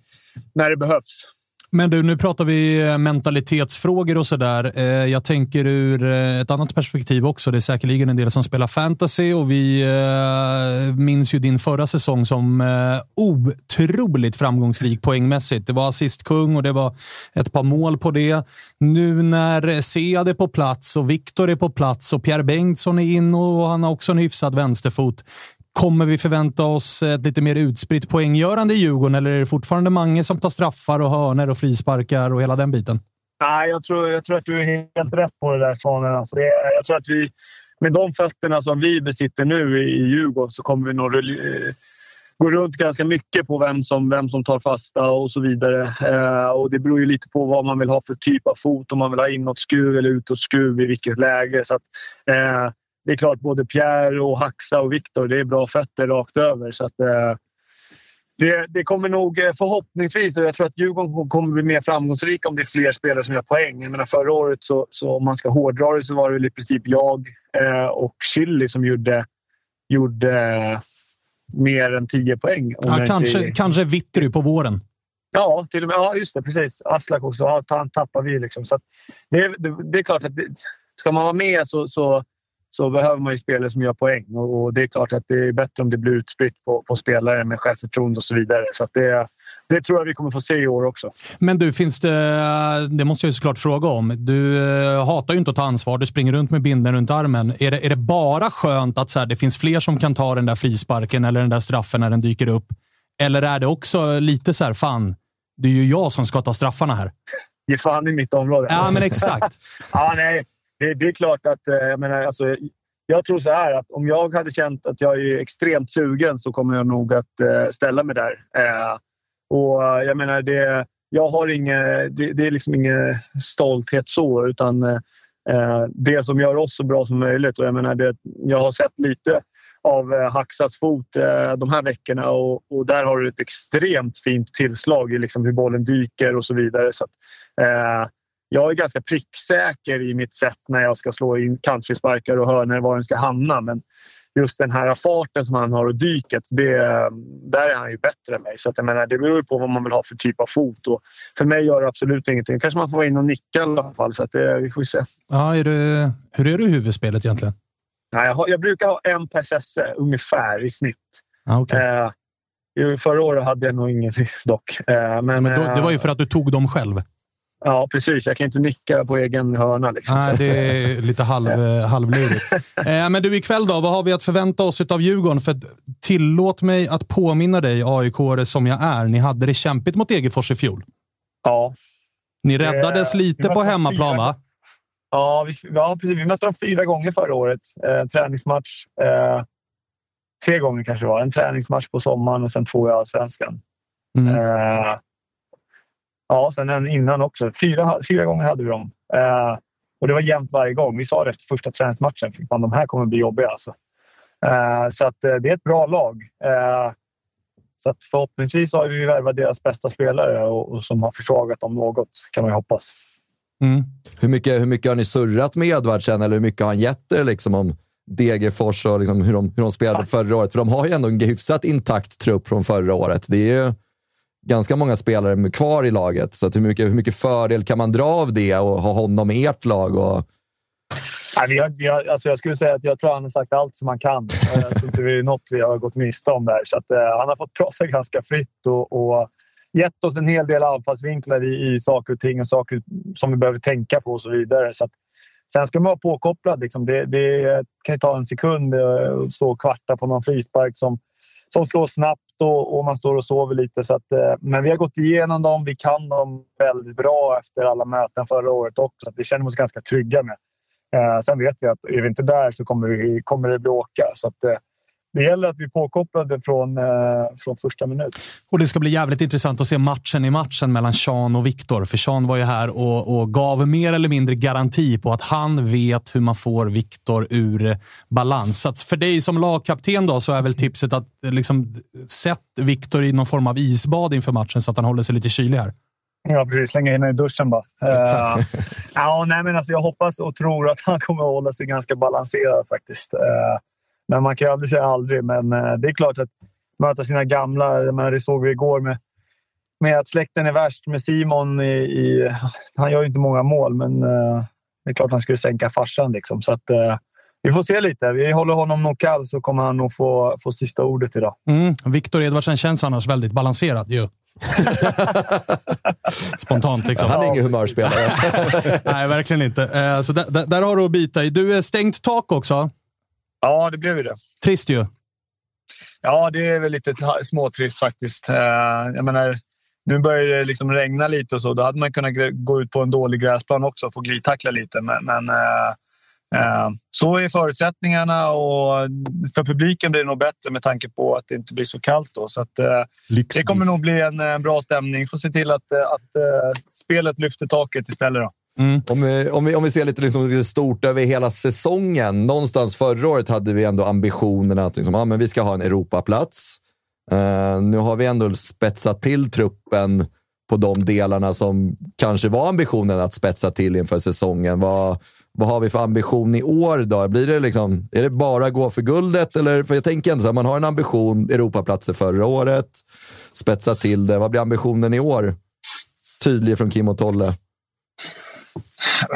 F: när det behövs.
A: Men du, nu pratar vi eh, mentalitetsfrågor och sådär. Eh, jag tänker ur eh, ett annat perspektiv också. Det är säkerligen en del som spelar fantasy och vi minns ju din förra säsong som otroligt framgångsrik poängmässigt. Det var assistkung och det var ett par mål på det. Nu när Sead är på plats och Viktor är på plats och Pierre Bengtsson är in och han har också en hyfsad vänsterfot. Kommer vi förvänta oss ett lite mer utspritt poänggörande i Djurgården eller är det fortfarande Mange som tar straffar och hörner och frisparkar och hela den biten?
F: Nej, jag tror, jag tror att du är helt rätt på det där Svanen. Alltså det, jag tror att vi, med de fötterna som vi besitter nu i Djurgården så kommer vi nog eh, gå runt ganska mycket på vem som, vem som tar fasta och så vidare. Eh, och Det beror ju lite på vad man vill ha för typ av fot. Om man vill ha inåtskruv eller utåtskruv i vilket läge. Så att, eh, det är klart, både Pierre, och Haxa och Viktor, det är bra fötter rakt över. Så att, eh, det, det, kommer nog eh, förhoppningsvis, och jag tror att Djurgården kommer bli mer framgångsrika om det är fler spelare som gör poäng. Jag menar, förra året, så, så om man ska hårdra det, så var det i princip jag eh, och Chili som gjorde, gjorde eh, mer än 10 poäng.
A: Ja, kanske, inte... kanske Vittry på våren.
F: Ja, till och med. Ja, just det. Precis. Aslak också. Ja, han tappar vi. Liksom. Så det, det, det, är klart att det, ska man vara med så, så så behöver man ju spelare som gör poäng. Och, det är klart att det är bättre om det blir utspritt på, på spelare med självförtroende och så vidare. Så det, det tror jag vi kommer få se i år också.
A: Men du, finns det... Det måste jag ju såklart fråga om. Du eh, hatar ju inte att ta ansvar. Du springer runt med binden runt armen. Är det, är det bara skönt att så här, det finns fler som kan ta den där frisparken eller den där straffen när den dyker upp? Eller är det också lite så här, fan, det är ju jag som ska ta straffarna här.
F: Ge fan i mitt område.
A: Ja, men exakt.
F: ja, nej det, det, är klart att eh, jag menar, alltså, jag tror så här att om jag hade känt att jag är extremt sugen så kommer jag nog att eh, ställa mig där. Eh, och jag menar, det, jag har ingen, det, det är liksom ingen stolthet så, utan det som gör oss så bra som möjligt. Och jag, menar, det, jag har sett lite av Haxas fot de här veckorna och, och, där har du ett extremt fint tillslag i liksom hur bollen dyker och så vidare. Så att, eh, jag är ganska pricksäker i mitt sätt när jag ska slå in kantfrisparkar och hörnor var den ska hamna. Men just den här farten som han har och dyket, det, där är han ju bättre än mig. Så att jag menar, det beror på vad man vill ha för typ av fot. Och för mig gör det absolut ingenting. Kanske man får vara in och nicka i alla fall. Så att det, vi får se.
A: Ja, är du, hur är du i huvudspelet egentligen?
F: Nej, jag, har, jag brukar ha en per sesse ungefär i snitt.
A: Ah, okay. eh,
F: förra året hade jag nog ingen dock. Eh, men, men
A: då, det var ju för att du tog dem själv.
F: Ja, precis. Jag kan inte nicka på egen hörna. Liksom.
A: Nej, det är lite halv, halvlurigt. Eh, men du, ikväll då? Vad har vi att förvänta oss av Djurgården? För tillåt mig att påminna dig, aik som jag är. Ni hade det kämpigt mot Degerfors i fjol.
F: Ja.
A: Ni räddades eh, lite på hemmaplan, va?
F: Ja, vi, ja, precis. Vi mötte dem fyra gånger förra året. Eh, träningsmatch. Eh, tre gånger kanske det var. En träningsmatch på sommaren och sen två i Allsvenskan. Mm. Eh, Ja, sen en innan också. Fyra, fyra gånger hade vi dem. Eh, och det var jämnt varje gång. Vi sa det efter första träningsmatchen. Fan, de här kommer bli jobbiga alltså. Eh, så att, eh, det är ett bra lag. Eh, så att förhoppningsvis har vi värvat deras bästa spelare och, och, som har försvagat dem något, kan man ju hoppas.
C: Mm. Hur, mycket, hur mycket har ni surrat med Edvardsen eller hur mycket har han gett er liksom, om Degerfors och liksom hur, de, hur de spelade förra året? För de har ju ändå en hyfsat intakt trupp från förra året. Det är ju ganska många spelare kvar i laget. Så hur, mycket, hur mycket fördel kan man dra av det och ha honom i ert lag? Och...
F: Ja, vi har, vi har, alltså jag skulle säga att jag tror han har sagt allt som han kan. Jag tror inte det är något vi har gått miste om där. Så att, uh, han har fått prata ganska fritt och, och gett oss en hel del anfallsvinklar i, i saker och ting och saker som vi behöver tänka på och så vidare. Så att, sen ska man vara påkopplad. Liksom. Det, det kan ju ta en sekund att stå och kvarta på någon frispark som som slår snabbt och, och, man står och sover lite. Så att, eh, men vi har gått igenom dem. Vi kan dem väldigt bra efter alla möten förra året också. Så vi känner oss ganska trygga med. Eh, sen vet vi att är vi inte där så kommer, vi, kommer det bråka. Så att, eh, det gäller att vi är påkopplade från, eh, från första minut.
A: Och Det ska bli jävligt intressant att se matchen i matchen mellan Sean och Viktor. För Sean var ju här och, och, gav mer eller mindre garanti på att han vet hur man får Viktor ur balans. Så för dig som lagkapten då så är väl tipset att liksom, sätt Viktor i någon form av isbad inför matchen så att han håller sig lite kylig här.
F: Ja, precis. Slänga in i duschen bara. Uh, ja, nej, men alltså, jag hoppas och tror att han kommer att hålla sig ganska balanserad faktiskt. Uh, men man kan ju aldrig säga aldrig. Men uh, det är klart att möta sina gamla. Jag menar, det såg vi igår med, med att släkten är värst med Simon. I, i han gör ju inte många mål, men det är klart att han skulle sänka farsan. Liksom. Så att, vi får se lite. Vi håller honom nog kall så kommer han nog få, få sista ordet idag.
A: Mm. Viktor Edvardsen känns annars väldigt balanserad ju. Spontant liksom.
C: Han är ingen humörspelare.
A: Nej, verkligen inte. Eh, så där, där, har du att bita i. Du, är stängt tak också.
F: Ja, det blev ju det.
A: Trist ju.
F: Ja, det är väl lite småtrist faktiskt. Eh, jag menar, nu börjar det liksom regna lite och så. Då hade man kunnat gå ut på en dålig gräsplan också och få glidtackla lite. Men, men Eh, så är förutsättningarna och för publiken blir det nog bättre med tanke på att det inte blir så kallt. Då. Så att, eh, det kommer nog bli en bra stämning. Får se till att, eh, att spelet lyfter taket istället. Då.
C: Mm. Om, vi, om, vi, om vi ser lite, liksom, lite stort över hela säsongen. Någonstans förra året hade vi ändå ambitionen att liksom, ah, men vi ska ha en Europaplats. Uh, nu har vi ändå spetsat till truppen på de delarna som kanske var ambitionen att spetsa till inför säsongen. Vad, vad har vi för ambition i år då? Blir det liksom, är det bara gå för guldet? Eller, för jag tänker ändå så här, man har en ambition, Europaplatser förra året, spetsa till det. Vad blir ambitionen i år? Tydlig från Kim och Tolle.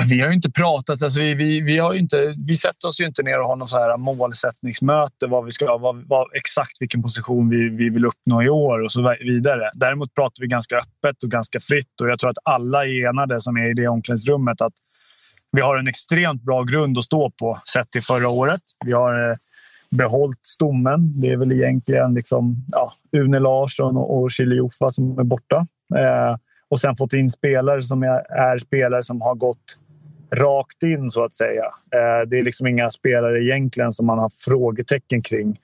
F: Vi har ju inte pratat, alltså vi, vi, vi, har inte, vi sätter oss ju inte ner och har något så här målsättningsmöte vad vi ska, vad, vad, exakt vilken position vi, vi vill uppnå i år och så vidare. Däremot pratar vi ganska öppet och ganska fritt och jag tror att alla är enade som är i det omklädningsrummet att vi har en extremt bra grund att stå på sett till förra året. Vi har eh, behållit stommen. Det är väl egentligen liksom, ja, Une Larsson och Chili Jofa som är borta. Eh, och sen fått in spelare som är, spelare som har gått rakt in så att säga. Eh, det är liksom inga spelare egentligen som man har frågetecken kring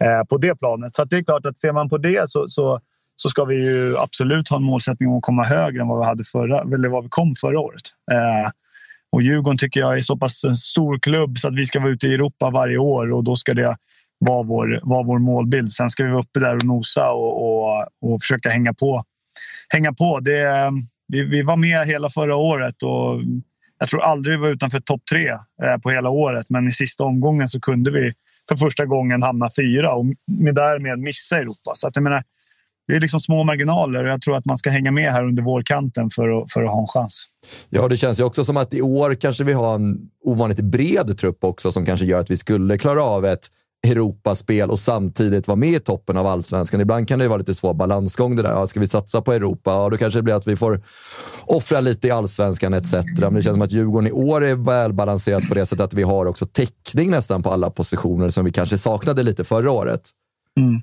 F: eh, på det planet. Så det är klart att ser man på det så, så, så ska vi ju absolut ha en målsättning om att komma högre än vad vi, hade förra, eller vad vi kom förra året. Eh, och Djurgården tycker jag är så pass stor klubb så att vi ska vara ute i Europa varje år och då ska det vara vår, vara vår målbild. Sen ska vi vara uppe där och nosa och, och, och försöka hänga på. Hänga på. Det, eh, vi, vi, var med hela förra året och jag tror aldrig vi var utanför topp tre eh, på hela året. Men i sista omgången så kunde vi för första gången hamna fyra och med därmed missa Europa. Så att jag menar, det är liksom små marginaler och jag tror att man ska hänga med här under vårkanten för att, för att ha en chans.
C: Ja, det känns ju också som att i år kanske vi har en ovanligt bred trupp också som kanske gör att vi skulle klara av ett Europaspel och samtidigt vara med i toppen av allsvenskan. Ibland kan det vara lite svår balansgång det där. Ja, ska vi satsa på Europa? Ja, då kanske det blir att vi får offra lite i allsvenskan etc. Men det känns som att Djurgården i år är välbalanserat på det sättet att vi har också täckning nästan på alla positioner som vi kanske saknade lite förra året.
F: Mm.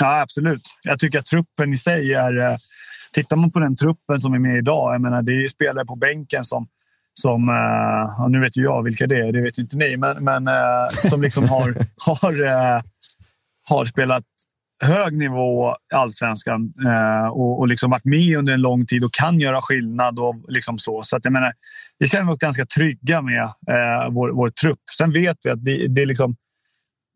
F: Ja, absolut. Jag tycker att truppen i sig är... Eh, tittar man på den truppen som är med idag, jag menar, det är spelare på bänken som som, eh, ja, nu vet ju jag vilka det är, det vet inte ni, men, men eh, som liksom har, har, har spelat hög nivå i allsvenskan och, och liksom varit med under en lång tid och kan göra skillnad. och liksom så. så att jag menar, Vi känner oss ganska trygga med eh, vår, vår trupp. Sen vet vi att det, det är liksom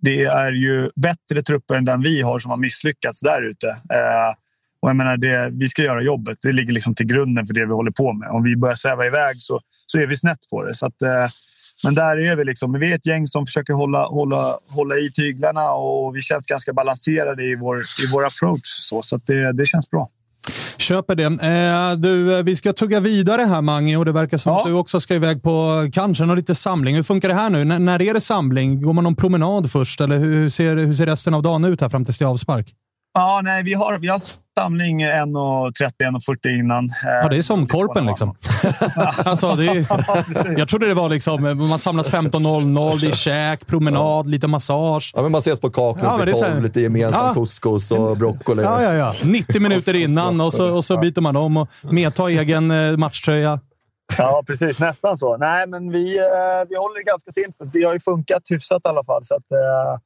F: det är ju bättre trupper än den vi har som har misslyckats där ute. Eh, och jag menar, det, vi ska göra jobbet. Det ligger liksom till grunden för det vi håller på med. Om vi börjar sväva iväg så, så är vi snett på det. Så att, eh, men där är vi. Liksom. Vi är ett gäng som försöker hålla, hålla, hålla i tyglarna och vi känns ganska balanserade i vår, i vår approach. Så, så det, det känns bra.
A: Köper det. Eh, du, eh, vi ska tugga vidare här, Mange, och det verkar som ja. att du också ska iväg på kanske någon lite samling. Hur funkar det här nu? N när är det samling? Går man någon promenad först, eller hur ser, hur ser resten av dagen ut här fram till avspark?
F: Ja, nej, vi har, vi har samling 1.30-1.40 innan.
A: Ja, det är som korpen liksom. alltså, det är, jag trodde det var liksom, man samlas 15.00, det är käk, promenad, lite massage.
C: Ja, men man ses på Kaknäs
A: Ja,
C: vid
A: det är så här-
C: 12, lite gemensam
A: Ja.
C: couscous och broccoli.
A: Ja, ja, ja. 90 minuter innan och så, och så byter man om och medtar egen eh, matchtröja.
F: Ja, precis. Nästan så. Nej, men vi, eh, vi håller det ganska simpelt. Det har ju funkat hyfsat i alla fall. Så, att, eh,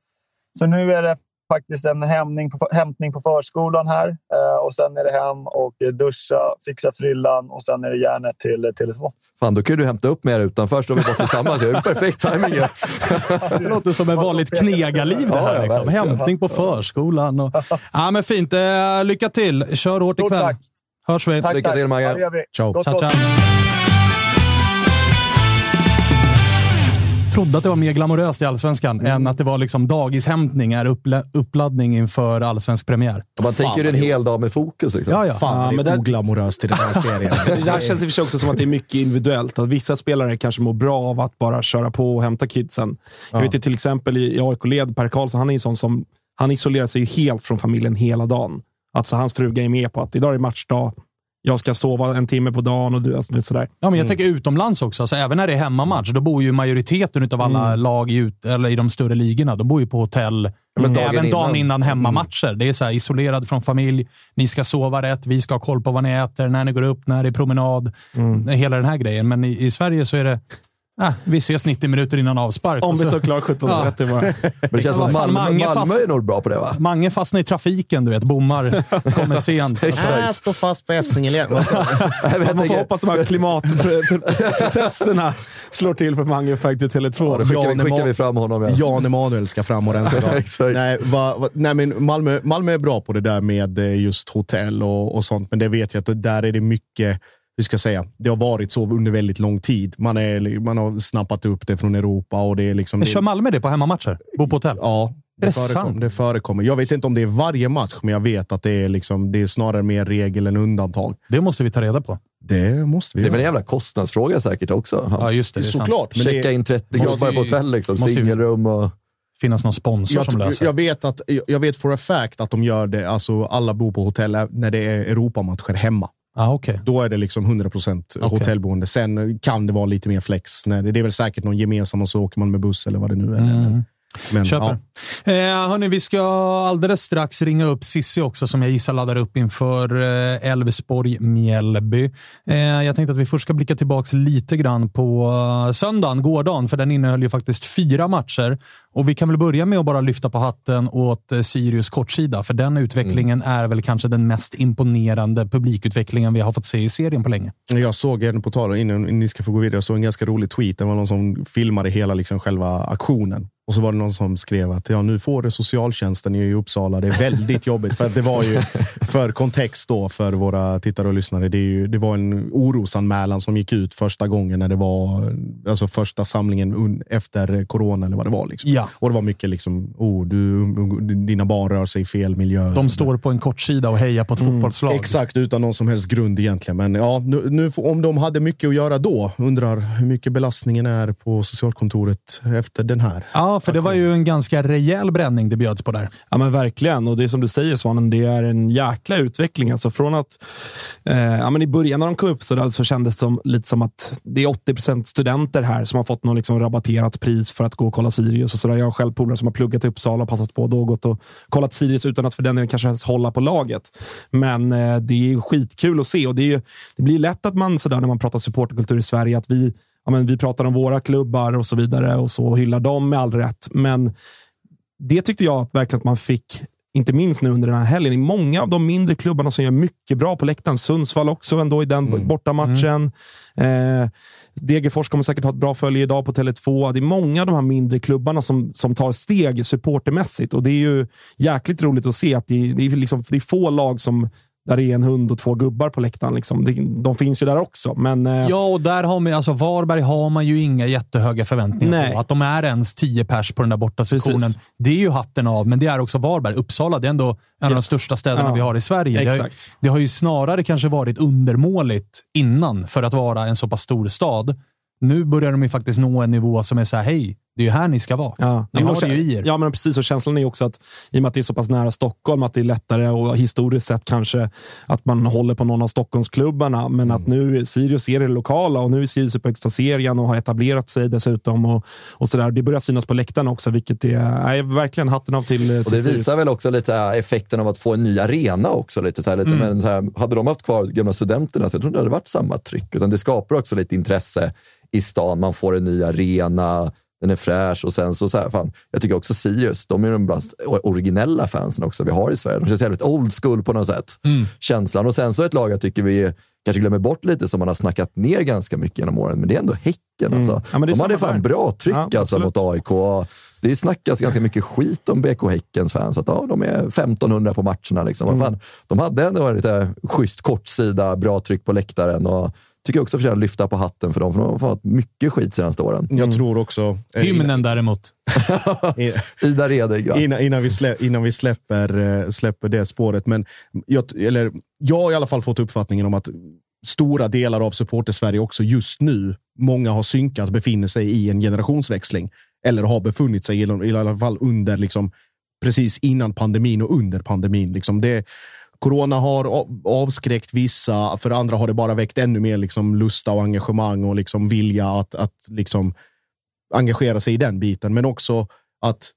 F: så nu är det faktiskt en hämning på, hämtning på förskolan här. Eh, och sen är det hem och duscha, fixa frillan och sen är det järnet till Tele2.
C: Fan, då kan du hämta upp mer utanför så vi borta tillsammans. Det är perfekt timing ju.
A: Det låter som ett vanligt knegarliv det här. Liksom. Hämtning på förskolan. Och... Ja, men fint. Eh, lycka till. Kör hårt
F: Stort
A: ikväll.
F: tack.
A: Hörs vi.
F: Tack,
C: Lycka
F: tack.
C: till,
F: vi.
D: Ciao.
F: Gott,
A: Ciao,
F: gott.
A: ciao. Trodde att det var mer glamoröst i Allsvenskan än att det var liksom dagishämtningar, upplä- uppladdning inför allsvensk premiär.
C: Man tänker ju en hel dag med fokus. Liksom.
A: Ja, ja.
D: Fan,
B: Ja,
D: det är
B: det-
D: oglamoröst i den här serien.
B: Det där känns i och för sig också som att det är mycket individuellt. Att vissa spelare kanske mår bra av att bara köra på och hämta kidsen. Jag vet ju till exempel i i AIK-led, Per Karlsson, han är ju sån som han isolerar sig ju helt från familjen hela dagen. Alltså hans fruga är med på att idag är matchdag. Jag ska sova en timme på dagen och du, alltså, sådär.
A: Ja, men jag tänker utomlands också. Alltså, även när det är hemmamatch, då bor ju majoriteten av alla lag i, ut, eller i de större ligorna. De bor ju på hotell.
C: men dagen
A: även dagen
C: innan.
A: innan hemmamatcher. Det är så här, isolerad från familj. Ni ska sova rätt. Vi ska ha koll på vad ni äter, när ni går upp, när det är promenad. Hela den här grejen. Men i, i Sverige så är det... Äh, vi ses 90 minuter innan avspark. Och
B: Ombytt
A: så-
B: och klar 17.30 bara.
C: Men det känns som att Malmö, Malmö
A: fast-
C: är nog bra på det, va?
A: Mange fastnar i trafiken, du vet. Bommar, kommer sent. Alltså,
D: Jag står fast på
C: jag
B: Man får
C: tänker-
B: hoppas de här klimatprotesterna slår till för Mange Effect i Tele2.
C: Ja, då skickar,
D: Jan
C: vi, skickar vi fram honom. Ja.
D: Jan Emanuel ska fram och rensa idag. Nej, va, va, nej, men Malmö, Malmö är bra på det där med eh, just hotell och, och sånt, men det vet jag att där är det mycket hur ska jag säga, det har varit så under väldigt lång tid. Man, är, man har snappat upp det från Europa och det är liksom...
A: Men kör Malmö det på hemmamatcher? Bo på hotell?
D: Ja, det,
A: det
D: förekommer,
A: sant?
D: det förekommer. Jag vet inte om det är varje match, men jag vet att det är, liksom, det är snarare mer regel än undantag.
A: Det måste vi ta reda på.
D: Det måste vi
C: Det är väl en jävla kostnadsfråga säkert också.
A: Ja, just det. det.
D: Såklart.
C: Checka in 30
A: Måste
C: gubbar på
A: ju-
C: hotell, liksom. singelrum och...
A: finnas någon sponsor som
D: jag,
A: löser
D: jag, vet att, jag jag vet for a fact att de gör det, alltså alla bor på hotell när det är Europamatcher hemma.
A: Ah, okay.
D: Då är det liksom 100%
A: Okej.
D: hotellboende. Sen kan det vara lite mer flex. Det, det är väl säkert någon gemensam och så åker man med buss eller vad det nu är.
A: Mm.
D: Men,
A: Köper.
D: ja.
A: Eh, hörni, vi ska alldeles strax ringa upp Sissi också, som jag gissar laddar upp inför eh, Elfsborg-Mjällby. Eh, jag tänkte att vi först ska blicka tillbaka lite grann på eh, söndagen, gårdagen, för den innehöll ju faktiskt fyra matcher. Och vi kan väl börja med att bara lyfta på hatten åt eh, Sirius kortsida, för den utvecklingen är väl kanske den mest imponerande publikutvecklingen vi har fått se i serien på länge.
D: Jag såg en på tal innan ni ska få gå vidare, jag såg en ganska rolig tweet. Det var någon som filmade hela liksom själva aktionen. Och så var det någon som skrev att ja, nu får det socialtjänsten i Uppsala. Det är väldigt jobbigt. För det var ju, för kontext då för våra tittare och lyssnare, det, är ju, det var en orosanmälan som gick ut första gången när det var alltså första samlingen efter corona eller vad det var. Liksom.
A: Ja.
D: Och det var mycket liksom, oh, du, dina barn rör sig i fel miljö.
A: De står på en kortsida och hejar på ett fotbollslag.
D: Exakt, utan någon som helst grund egentligen. Men ja, nu, nu, om de hade mycket att göra då, undrar hur mycket belastningen är på socialkontoret efter den här.
A: Ja, för det var ju en ganska rejäl bränning det bjöds på där.
B: Ja, men verkligen. Och det är som du säger Svanen, det är en jäkla utveckling. Alltså från att eh, ja, men i början när de kom upp så, där, så kändes det som, lite som att det är 80% studenter här som har fått något liksom rabatterat pris för att gå och kolla Sirius. Och så där. Jag har själv polare som har pluggat i Uppsala och passat på och då gått och kollat Sirius utan att för den delen kanske ens hålla på laget. Men eh, det är skitkul att se och det, är ju, det blir lätt att man sådär när man pratar supporterkultur i Sverige att vi Ja, men vi pratar om våra klubbar och så vidare och så och hyllar dem med all rätt. Men det tyckte jag att verkligen att man fick, inte minst nu under den här helgen, i många av de mindre klubbarna som gör mycket bra på läktaren. Sundsvall också ändå i den bortamatchen. Eh, Degerfors kommer säkert ha ett bra följe idag på Tele2. Det är många av de här mindre klubbarna som, som tar steg supportermässigt och det är ju jäkligt roligt att se att det, det, är, liksom, det är få lag som där det är en hund och två gubbar på läktaren. Liksom. De finns ju där också, men... Eh,
A: Ja, och där har man, alltså Varberg har man ju inga jättehöga förväntningar
B: Nej.
A: på. Att de är ens 10 pers på den där borta sektionen.
B: Precis.
A: Det är ju hatten av, men det är också Varberg. Uppsala, det är ändå en av de största städerna
B: Ja.
A: vi har i Sverige. Det har, det har ju snarare kanske varit undermåligt innan för att vara en så pass stor stad. Nu börjar de ju faktiskt nå en nivå som är så här, hej, Det är ju här ni ska vara.
B: Ja,
A: ni
B: men
A: har det ju i er.
B: Ja, men precis. Och känslan är också att i och med att det är så pass nära Stockholm, att det är lättare och historiskt sett kanske att man håller på någon av Stockholmsklubbarna. Men att nu Sirius är det lokala och nu är Sirius i högsta serien och har etablerat sig dessutom. Och, och så där. Det börjar synas på läktaren också, vilket är, är verkligen hatten av till, till
C: Och det
B: Sirius.
C: visar väl också lite effekten av att få en ny arena också. Lite så här, lite, men så här, hade de haft kvar gamla studenterna så jag tror inte det hade varit samma tryck. Utan det skapar också lite intresse i stan. Man får en ny arena, den är fräsch och sen så, så här, fan, jag tycker också Sirius, de är de bland originella fansen också vi har i Sverige. De känns jävligt old school på något sätt. Känslan. Och sen så ett lag jag tycker vi kanske glömmer bort lite som man har snackat ner ganska mycket genom åren, men det är ändå Häcken. Alltså.
B: Ja,
C: de hade fan
B: där.
C: bra tryck
B: Ja,
C: alltså, mot AIK. Det snackas ganska mycket skit om BK Häckens fans. Att, ja, de är 1500 på matcherna. Liksom.
B: Mm.
C: Fan, de hade ändå en lite schysst kortsida, bra tryck på läktaren. Och tycker också förtjänar att lyfta på hatten för dem, för de har fått mycket skit de senaste åren.
D: Jag tror också... eh,
A: Hymnen däremot.
D: innan-
C: Ida Redig, va?
D: innan, innan, vi, slä, innan vi släpper, eh, släpper det spåret. Men jag, eller, jag har i alla fall fått uppfattningen om att stora delar av supporter-Sverige också just nu, många har synkat, befinner sig i en generationsväxling. Eller har befunnit sig, i, i alla fall under, liksom, precis innan pandemin och under pandemin. Liksom det, corona har avskräckt vissa, för andra har det bara väckt ännu mer liksom, lusta och engagemang och liksom, vilja att, att liksom, engagera sig i den biten. Men också att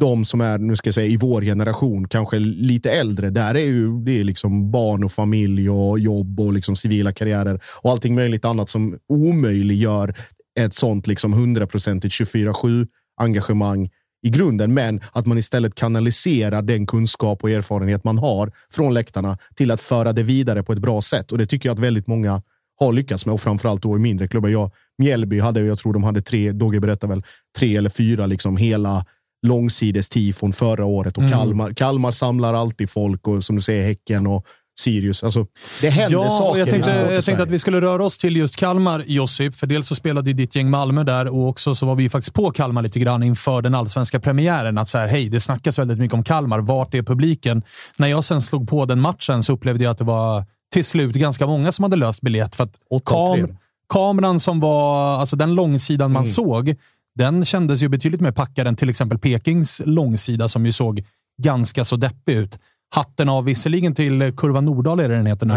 D: de som är, nu ska jag säga, i vår generation, kanske lite äldre, där är ju det är liksom barn och familj och jobb och liksom civila karriärer och allting möjligt annat som omöjliggör ett sånt liksom hundraprocentigt 24-7 engagemang i grunden, men att man istället kanaliserar den kunskap och erfarenhet man har från läktarna till att föra det vidare på ett bra sätt. Och det tycker jag att väldigt många har lyckats med och framförallt då i mindre klubbar. Jag, Mjällby hade, jag tror de hade tre, Dogge berättar väl, tre eller fyra liksom hela långsides tifon förra året och Kalmar, Kalmar samlar alltid folk och som du säger Häcken och Sirius. Alltså, det händer
A: Ja,
D: saker.
A: jag tänkte, jag tänkte att vi skulle röra oss till just Kalmar, Josip. För dels så spelade ju ditt gäng Malmö där och också så var vi ju faktiskt på Kalmar lite grann inför den allsvenska premiären. Att så här, hej, det snackas väldigt mycket om Kalmar. Vart är publiken? När jag sen slog på den matchen så upplevde jag att det var till slut ganska många som hade löst biljett. För att kam kameran som var, alltså den långsidan man såg, den kändes ju betydligt mer packad än till exempel Pekings långsida som ju såg ganska så deppig ut. Hatten av visserligen till Kurva Nordahl är det den heter nu.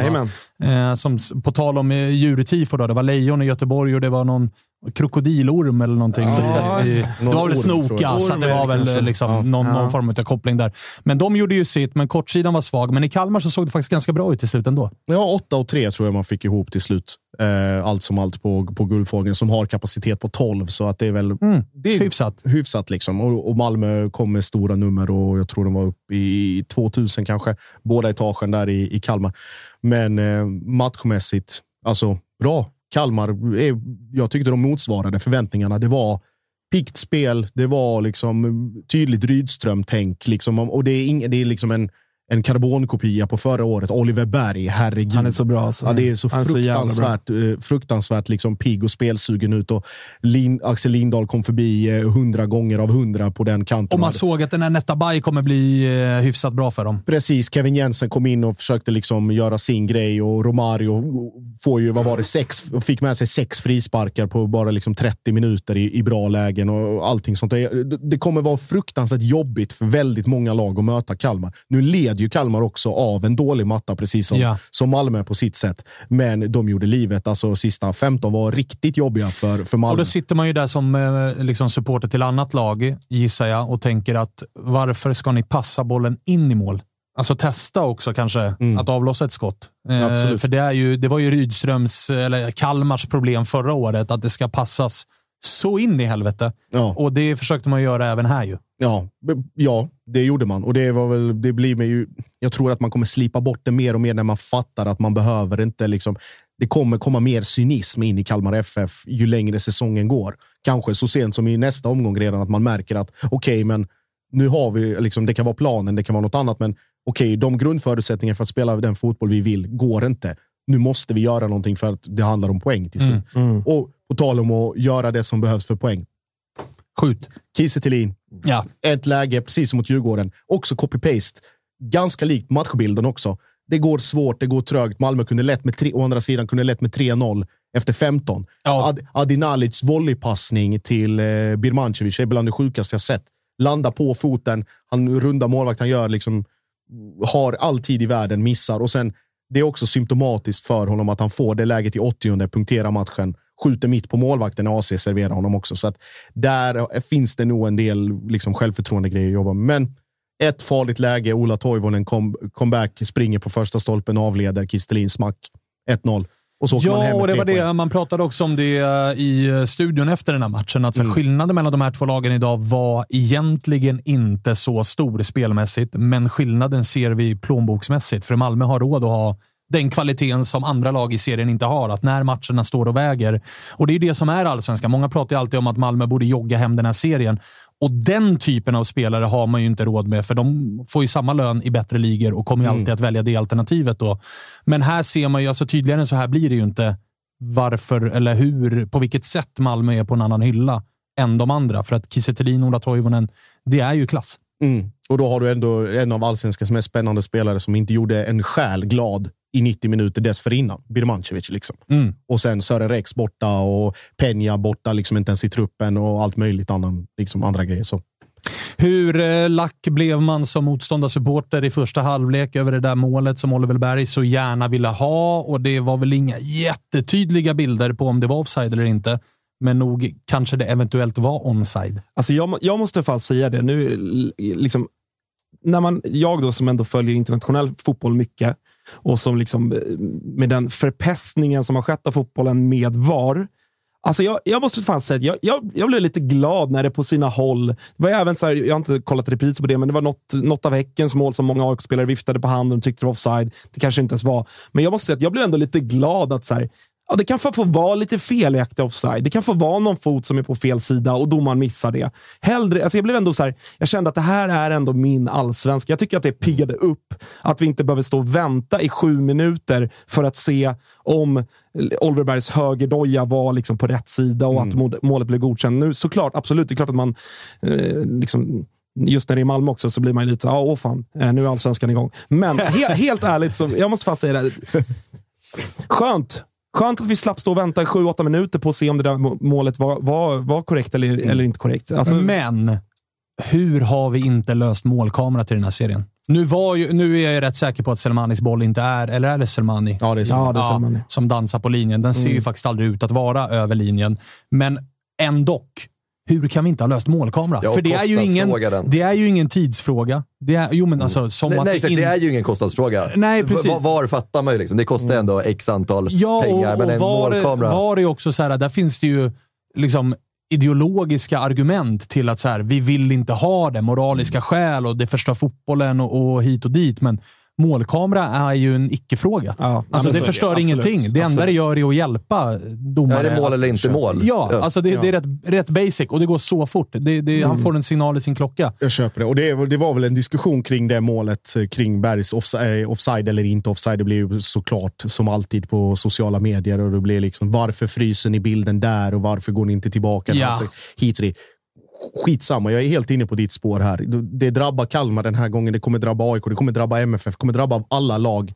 A: Eh, som, på tal om eh, djurtifo, då, det var lejon i Göteborg och det var någon krokodilorm eller någonting.
B: Ja,
A: I, i, det var väl Snoka, så det var väl liksom
B: Ja.
A: någon,
B: Ja.
A: någon form av koppling där. Men de gjorde ju sitt, men kortsidan var svag. Men i Kalmar så såg det faktiskt ganska bra ut i slut ändå.
D: Ja, åtta och tre tror jag man fick ihop till slut. Eh, allt som allt på, på Guldfågeln som har kapacitet på 12. Så att det är väl det är
A: Mm. hyfsat.
D: hyfsat liksom. och, och Malmö kom med stora nummer och jag tror de var uppe i 2000 kanske. Båda etagen där i, i Kalmar. Men eh, matchmässigt, alltså bra. Kalmar, eh, jag tyckte de motsvarade förväntningarna. Det var piggt spel. Det var liksom eh, tydligt Rydström-tänk. Liksom, och det är, ing, det är liksom en, en karbonkopia på förra året. Oliver Berg, herregud.
B: Han är så bra. Alltså.
D: Ja, det är så fruktansvärt, eh, fruktansvärt liksom pigg och spelsugen ut. Och Lin, Axel Lindahl kom förbi eh, hundra gånger av hundra på den kanten.
A: Och man såg att den här Netabay kommer bli eh, hyfsat bra för dem.
D: Precis, Kevin Jensen kom in och försökte liksom göra sin grej och Romario får ju, vad var det, sex, fick med sig sex frisparkar på bara liksom 30 minuter i, i bra lägen och allting sånt. Det, det kommer vara fruktansvärt jobbigt för väldigt många lag att möta Kalmar. Nu led ju Kalmar också av en dålig matta, precis som,
A: Ja.
D: som Malmö på sitt sätt. Men de gjorde livet, alltså sista 15 var riktigt jobbiga för, för
A: Och
D: Malmö.
A: då sitter man ju där som eh, liksom supporter till annat lag, gissar jag, och tänker att varför ska ni passa bollen in i mål? Alltså testa också kanske att avlossa ett skott. Eh, för det, är ju, det var ju Rydströms, eller Kalmars problem förra året, att det ska passas så in i helvete.
D: Ja.
A: Och det försökte man göra även här ju.
D: Ja, ja, det gjorde man. Och det var väl, det blir ju, jag tror att man kommer slipa bort det mer och mer när man fattar att man behöver inte liksom, det kommer komma mer cynism in i Kalmar FF ju längre säsongen går. Kanske så sent som i nästa omgång redan att man märker att okej, men nu har vi, liksom, det kan vara planen, det kan vara något annat, men okej, de grundförutsättningarna för att spela den fotboll vi vill går inte. Nu måste vi göra någonting för att det handlar om poäng till slut. Och på tal om att göra det som behövs för poäng.
A: Skjut.
D: Kiese Thelin,
A: Ja.
D: ett läge, precis som mot Djurgården. Också copy-paste. Ganska likt matchbilden också. Det går svårt, det går trögt. Malmö kunde lätt med tre, å andra sidan kunde lätt med 3-0. efter 15.
A: Ja.
D: Ad, Adinalics volleypassning till eh, Birmancevic är bland det sjukaste jag sett. Landa på foten, han rundar målvakt, han gör liksom, har all tid i världen, missar och sen det är också symptomatiskt för honom att han får det läget i 80 punkterar matchen, skjuter mitt på målvakten och AC serverar honom också. Så att där finns det nog en del liksom, självförtroende grejer att jobba med. Men ett farligt läge, Ola Toivonen kom, comeback, springer på första stolpen, avleder, Kistelin smack, 1-0. Och så
A: Ja, och det var det. Man pratade också om det eh, i studion efter den här matchen. Att
D: Mm.
A: Skillnaden mellan de här två lagen idag var egentligen inte så stor spelmässigt, men skillnaden ser vi plånboksmässigt. För Malmö har råd att ha den kvaliteten som andra lag i serien inte har. Att när matcherna står och väger. Och det är det som är allsvenskan. Många pratar ju alltid om att Malmö borde jogga hem den här serien. Och den typen av spelare har man ju inte råd med, för de får ju samma lön i bättre ligor och kommer ju alltid att välja det alternativet då. Men här ser man ju, alltså tydligare än så här blir det ju inte varför eller hur, på vilket sätt Malmö är på en annan hylla än de andra. För att Kiese Thelin och Ola Toivonen, det är ju klass.
D: Mm. Och då har du ändå en av allsvenskans mest spännande spelare som inte gjorde en själ glad i 90 minuter dessförinnan. Birmancevic. Liksom.
A: Mm.
D: Och sen Sören Rex borta och Peña borta, liksom inte ens i truppen och allt möjligt annan, liksom andra grejer. Så.
A: Hur eh, lack blev man som motståndarsupporter i första halvlek över det där målet som Oliver Berg så gärna ville ha? Och det var väl inga jättetydliga bilder på om det var offside eller inte. Men nog kanske det eventuellt var onside.
B: Alltså jag, jag måste fan säga det. Nu, liksom, när man, jag då som ändå följer internationell fotboll mycket och som liksom, eh, med den förpestningen som har skett av fotbollen med VAR. Alltså jag, jag måste fan säga att jag, jag, jag blev lite glad när det på sina håll, det var även så här, jag har inte kollat repriser på det, men det var något, något av Häckens mål som många AIK-spelare viftade på handen och tyckte det var offside. Det kanske inte ens var. Men jag måste säga att jag blev ändå lite glad att så här, Ja, det kan få vara lite felaktig offside. Det kan få vara någon fot som är på fel sida och domaren missar det. Hellre, alltså jag blev ändå så här, jag kände att det här är ändå min allsvenska. Jag tycker att det piggade upp. Att vi inte behöver stå och vänta i sju minuter för att se om Oliver Bergs högerdoja var liksom på rätt sida och att mål- målet blev godkänt. Nu såklart, absolut, det är klart att man eh, liksom Just när det är Malmö också så blir man lite så här, åh fan, eh, nu är allsvenskan igång. Men he helt ärligt, så, jag måste fan säga det. Skönt. Skönt att vi slapp stå och vänta i 7-8 minuter på att se om det där må- målet var, var, var korrekt eller, eller inte korrekt. Alltså,
A: Men hur har vi inte löst målkamera till den här serien? Nu, var ju, nu är jag rätt säker på att Selmanis boll inte är, eller är det Selmani?
D: Ja, det är så.
B: Ja, det är Selmani.
A: som dansar på linjen. Den ser ju faktiskt aldrig ut att vara över linjen. Men ändå. Hur kan vi inte ha löst målkamera?
C: Ja,
A: för det är, ju ingen, det är ju ingen tidsfråga. Det är, jo, men alltså, som
C: Nej,
A: att
C: nej
A: det in-
C: det är ju ingen kostnadsfråga.
A: Nej, precis.
C: Var, var fattar man ju. Liksom. Det kostar ändå x antal
A: Ja,
C: pengar,
A: och,
C: men
A: och
C: en
A: var,
C: målkamera...
A: var är också så här, där finns det ju liksom ideologiska argument till att så här, vi vill inte ha det, moraliska skäl och det förstör fotbollen och, och hit och dit. Men målkamera är ju en icke-fråga.
B: Ja,
A: alltså, det
B: så är det.
A: förstör
B: Absolut.
A: ingenting. Det enda
B: Absolut.
A: det gör är att hjälpa domare.
C: Ja, är det mål eller inte mål?
A: Ja,
C: Ja.
A: alltså det, det är rätt, rätt basic och det går så fort. Det, det,
C: Mm.
A: Han får en signal i sin klocka.
D: Jag köper det. Och det, det var väl en diskussion kring det målet, eh, kring Bergs offside, offside eller inte offside. Det blir ju såklart som alltid på sociala medier och det blir liksom varför fryser ni bilden där och varför går ni inte tillbaka?
A: Ja.
D: Alltså, hit och dit. Skitsamma, jag är helt inne på ditt spår här. Det drabbar Kalmar den här gången, det kommer drabba AIK, det kommer drabba MFF, det kommer drabba alla lag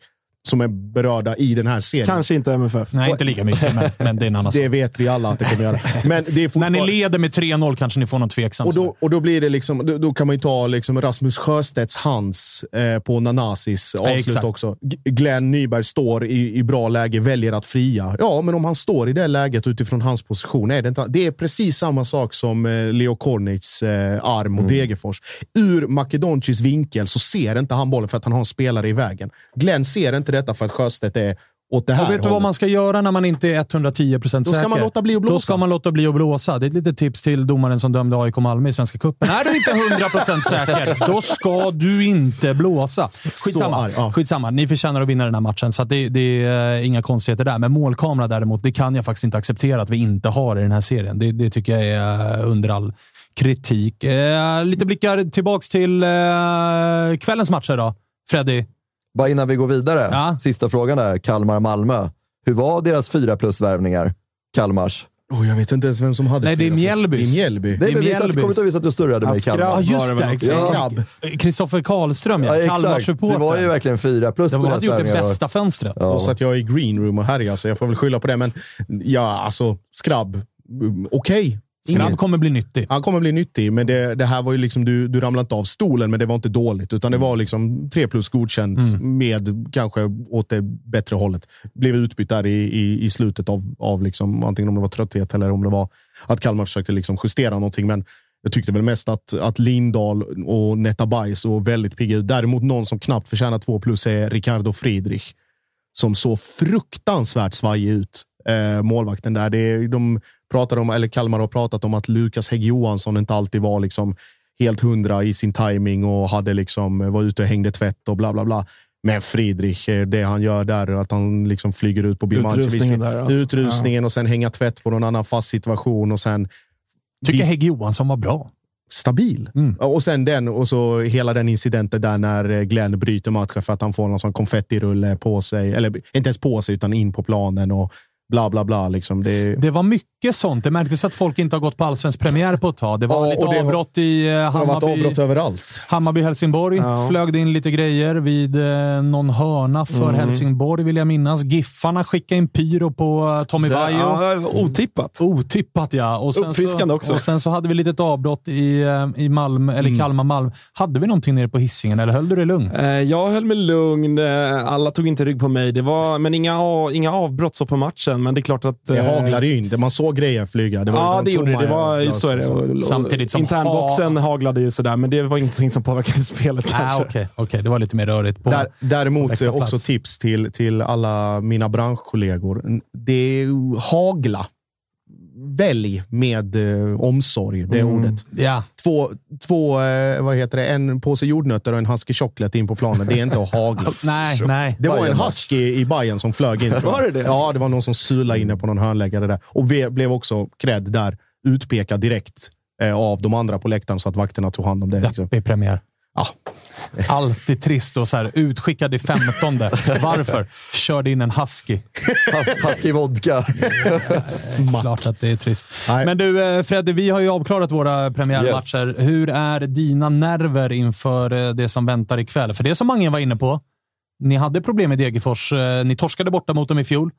D: som är berörda i den här serien.
B: Kanske inte MFF.
A: Nej, inte lika mycket, men, men det är en annan sak.
D: Det vet vi alla att det kommer göra. Men det är
A: När
D: fortfarande...
A: ni leder med 3-0 kanske ni får någon tveksam.
D: Och då, och då blir det liksom, då, då kan man ju ta liksom Rasmus Sjöstedts hands eh, på Nanasis avslut
A: exakt.
D: också. Glenn Nyberg står i, i bra läge, väljer att fria. Ja, men om han står i det läget utifrån hans position, är det, inte, det är precis samma sak som eh, Leo Kornics eh, arm mot Degerfors. Ur Makedoncis vinkel så ser inte han bollen för att han har en spelare i vägen. Glenn ser inte detta för att Sjöstedt är åt det här
A: Och vet du vad man ska göra när man inte är 110% säker?
D: Då ska man låta bli att blåsa.
A: Då ska man låta bli att blåsa. Det är ett litet tips till domaren som dömde AIK Malmö i Svenska cupen. Är du inte 100% säker, då ska du inte blåsa. Skitsamma.
D: arg, ja.
A: Skitsamma. Ni förtjänar att vinna den här matchen, så det, det är inga konstigheter där. Men målkamera däremot, det kan jag faktiskt inte acceptera att vi inte har i den här serien. Det, det tycker jag är eh, under all kritik. Eh, lite blickar tillbaks till eh, kvällens matcher då. Freddy?
C: Bara innan vi går vidare,
A: Ja.
C: sista frågan där. Kalmar-Malmö. Hur var deras fyra plus-värvningar? Kalmars?
D: Oh, jag vet inte ens vem som hade
A: Nej, det är. Mjällbys.
D: Det är Mjällby.
C: Nej,
A: Det är Mjällbys.
C: kommer inte ihåg vi satt och snurrade med i. Kalmar.
A: Ja, just
B: det.
D: Grabb.
A: Kristoffer Karlström, ja.
C: Ja.
A: Kalmarsupporter.
C: Det var ju verkligen fyra plus
A: De hade gjort det bästa fönstret.
C: Ja.
D: Och så att jag är i green room och härjar, så jag får väl skylla på det. Men ja, alltså skrabb. mm, Okej.
A: Skrabb kommer bli nyttig.
D: Han kommer bli nyttig, men det, det här var ju liksom, du, du ramlade inte av stolen, men det var inte dåligt. Utan det var liksom tre plus godkänt med kanske åt det bättre hållet. Blev utbytt där i, i, i slutet av, av liksom, antingen om det var trötthet eller om det var att Kalmar försökte liksom justera någonting. Men jag tyckte väl mest att, att Lindahl och Netabay såg väldigt pigga ut. Däremot någon som knappt förtjänar två plus är Ricardo Friedrich. Som såg fruktansvärt svajig ut, eh, målvakten där. Det, är- de pratade om, eller Kalmar har pratat om att Lukas Hägg Johansson inte alltid var liksom helt hundra i sin timing och hade liksom, var ute och hängde tvätt och bla bla bla. Men Friedrich, eh, det han gör där, att han liksom flyger ut på Birmancevic.
B: Utrustningen där, alltså.
D: Utrustningen och sen hänga tvätt på någon annan fast situation och sen
A: Tycker. Hägg Johansson var bra.
D: stabil.
A: Mm.
D: Och sen den och så hela den incidenten där när eh, Glenn bryter matchen för att han får någon sån konfettirulle på sig. Eller inte ens på sig, utan in på planen och bla bla bla. Liksom. Det,
A: Det var mycket sånt. Det märktes att folk inte har gått på allsvensk premiär på ett tag. Det var
D: Ja,
A: lite
D: och det
A: avbrott i eh,
D: det har varit
A: Hammarby.
D: avbrott överallt.
A: Hammarby-Helsingborg.
B: Ja.
A: Flög in lite grejer vid eh, någon hörna för
B: Mm.
A: Helsingborg, vill jag minnas. Giffarna skickade in pyro på eh, Tommy
B: Det-
A: Vaiho.
B: ja, otippat.
A: Otippat ja. Och sen
B: Uppfriskande
A: så,
B: också.
A: Och sen så hade vi lite ett avbrott i, i Malmö, eller
B: Mm.
A: Kalmar-Malmö. Hade vi någonting nere på hissingen eller höll du dig lugn?
B: Jag höll mig lugn. Alla tog inte rygg på mig. Det var, men inga, inga avbrott så på matchen. Men det är klart att...
D: Det
B: eh,
D: haglade ju in. Man såg grejer flyga. Det var
B: Ja,
D: de
B: det gjorde det. Det var, så är det.
D: och
A: Samtidigt som
B: Internboxen haglade ju sådär, men det var ingenting som påverkade spelet
A: Ah,
B: kanske.
A: Okej, okej. det var lite mer rörigt. På.
D: Där, däremot eh, också tips till, till alla mina branschkollegor. Det är hagla. Välj med eh, omsorg, det
B: Mm.
D: ordet.
A: Ja,
D: Två, två eh, vad heter det, en påse jordnötter och en husky chocolate in på planen. Det är inte att hagla.
A: nej, nej.
D: Det var en
C: Bayern-match.
D: husky i Bayern som flög in.
B: Var det det?
D: Ja, det var någon som sulade inne på någon hörnläggare där. Och vi blev också cred där, utpekad direkt eh, av de andra på läktaren så att vakterna tog hand om det. Liksom.
A: Deppig premiär.
D: Ja.
A: Alltid trist och så här, utskickad i femtonde. Varför? Körde in en husky.
C: Husky vodka.
A: Klart att det är trist.
D: Nej.
A: Men du eh, Fredde, vi har ju avklarat våra premiärmatcher. Hur är dina nerver inför eh, det som väntar ikväll? För det som många var inne på, ni hade problem med Degerfors. Eh, Ni torskade borta mot dem i fjol.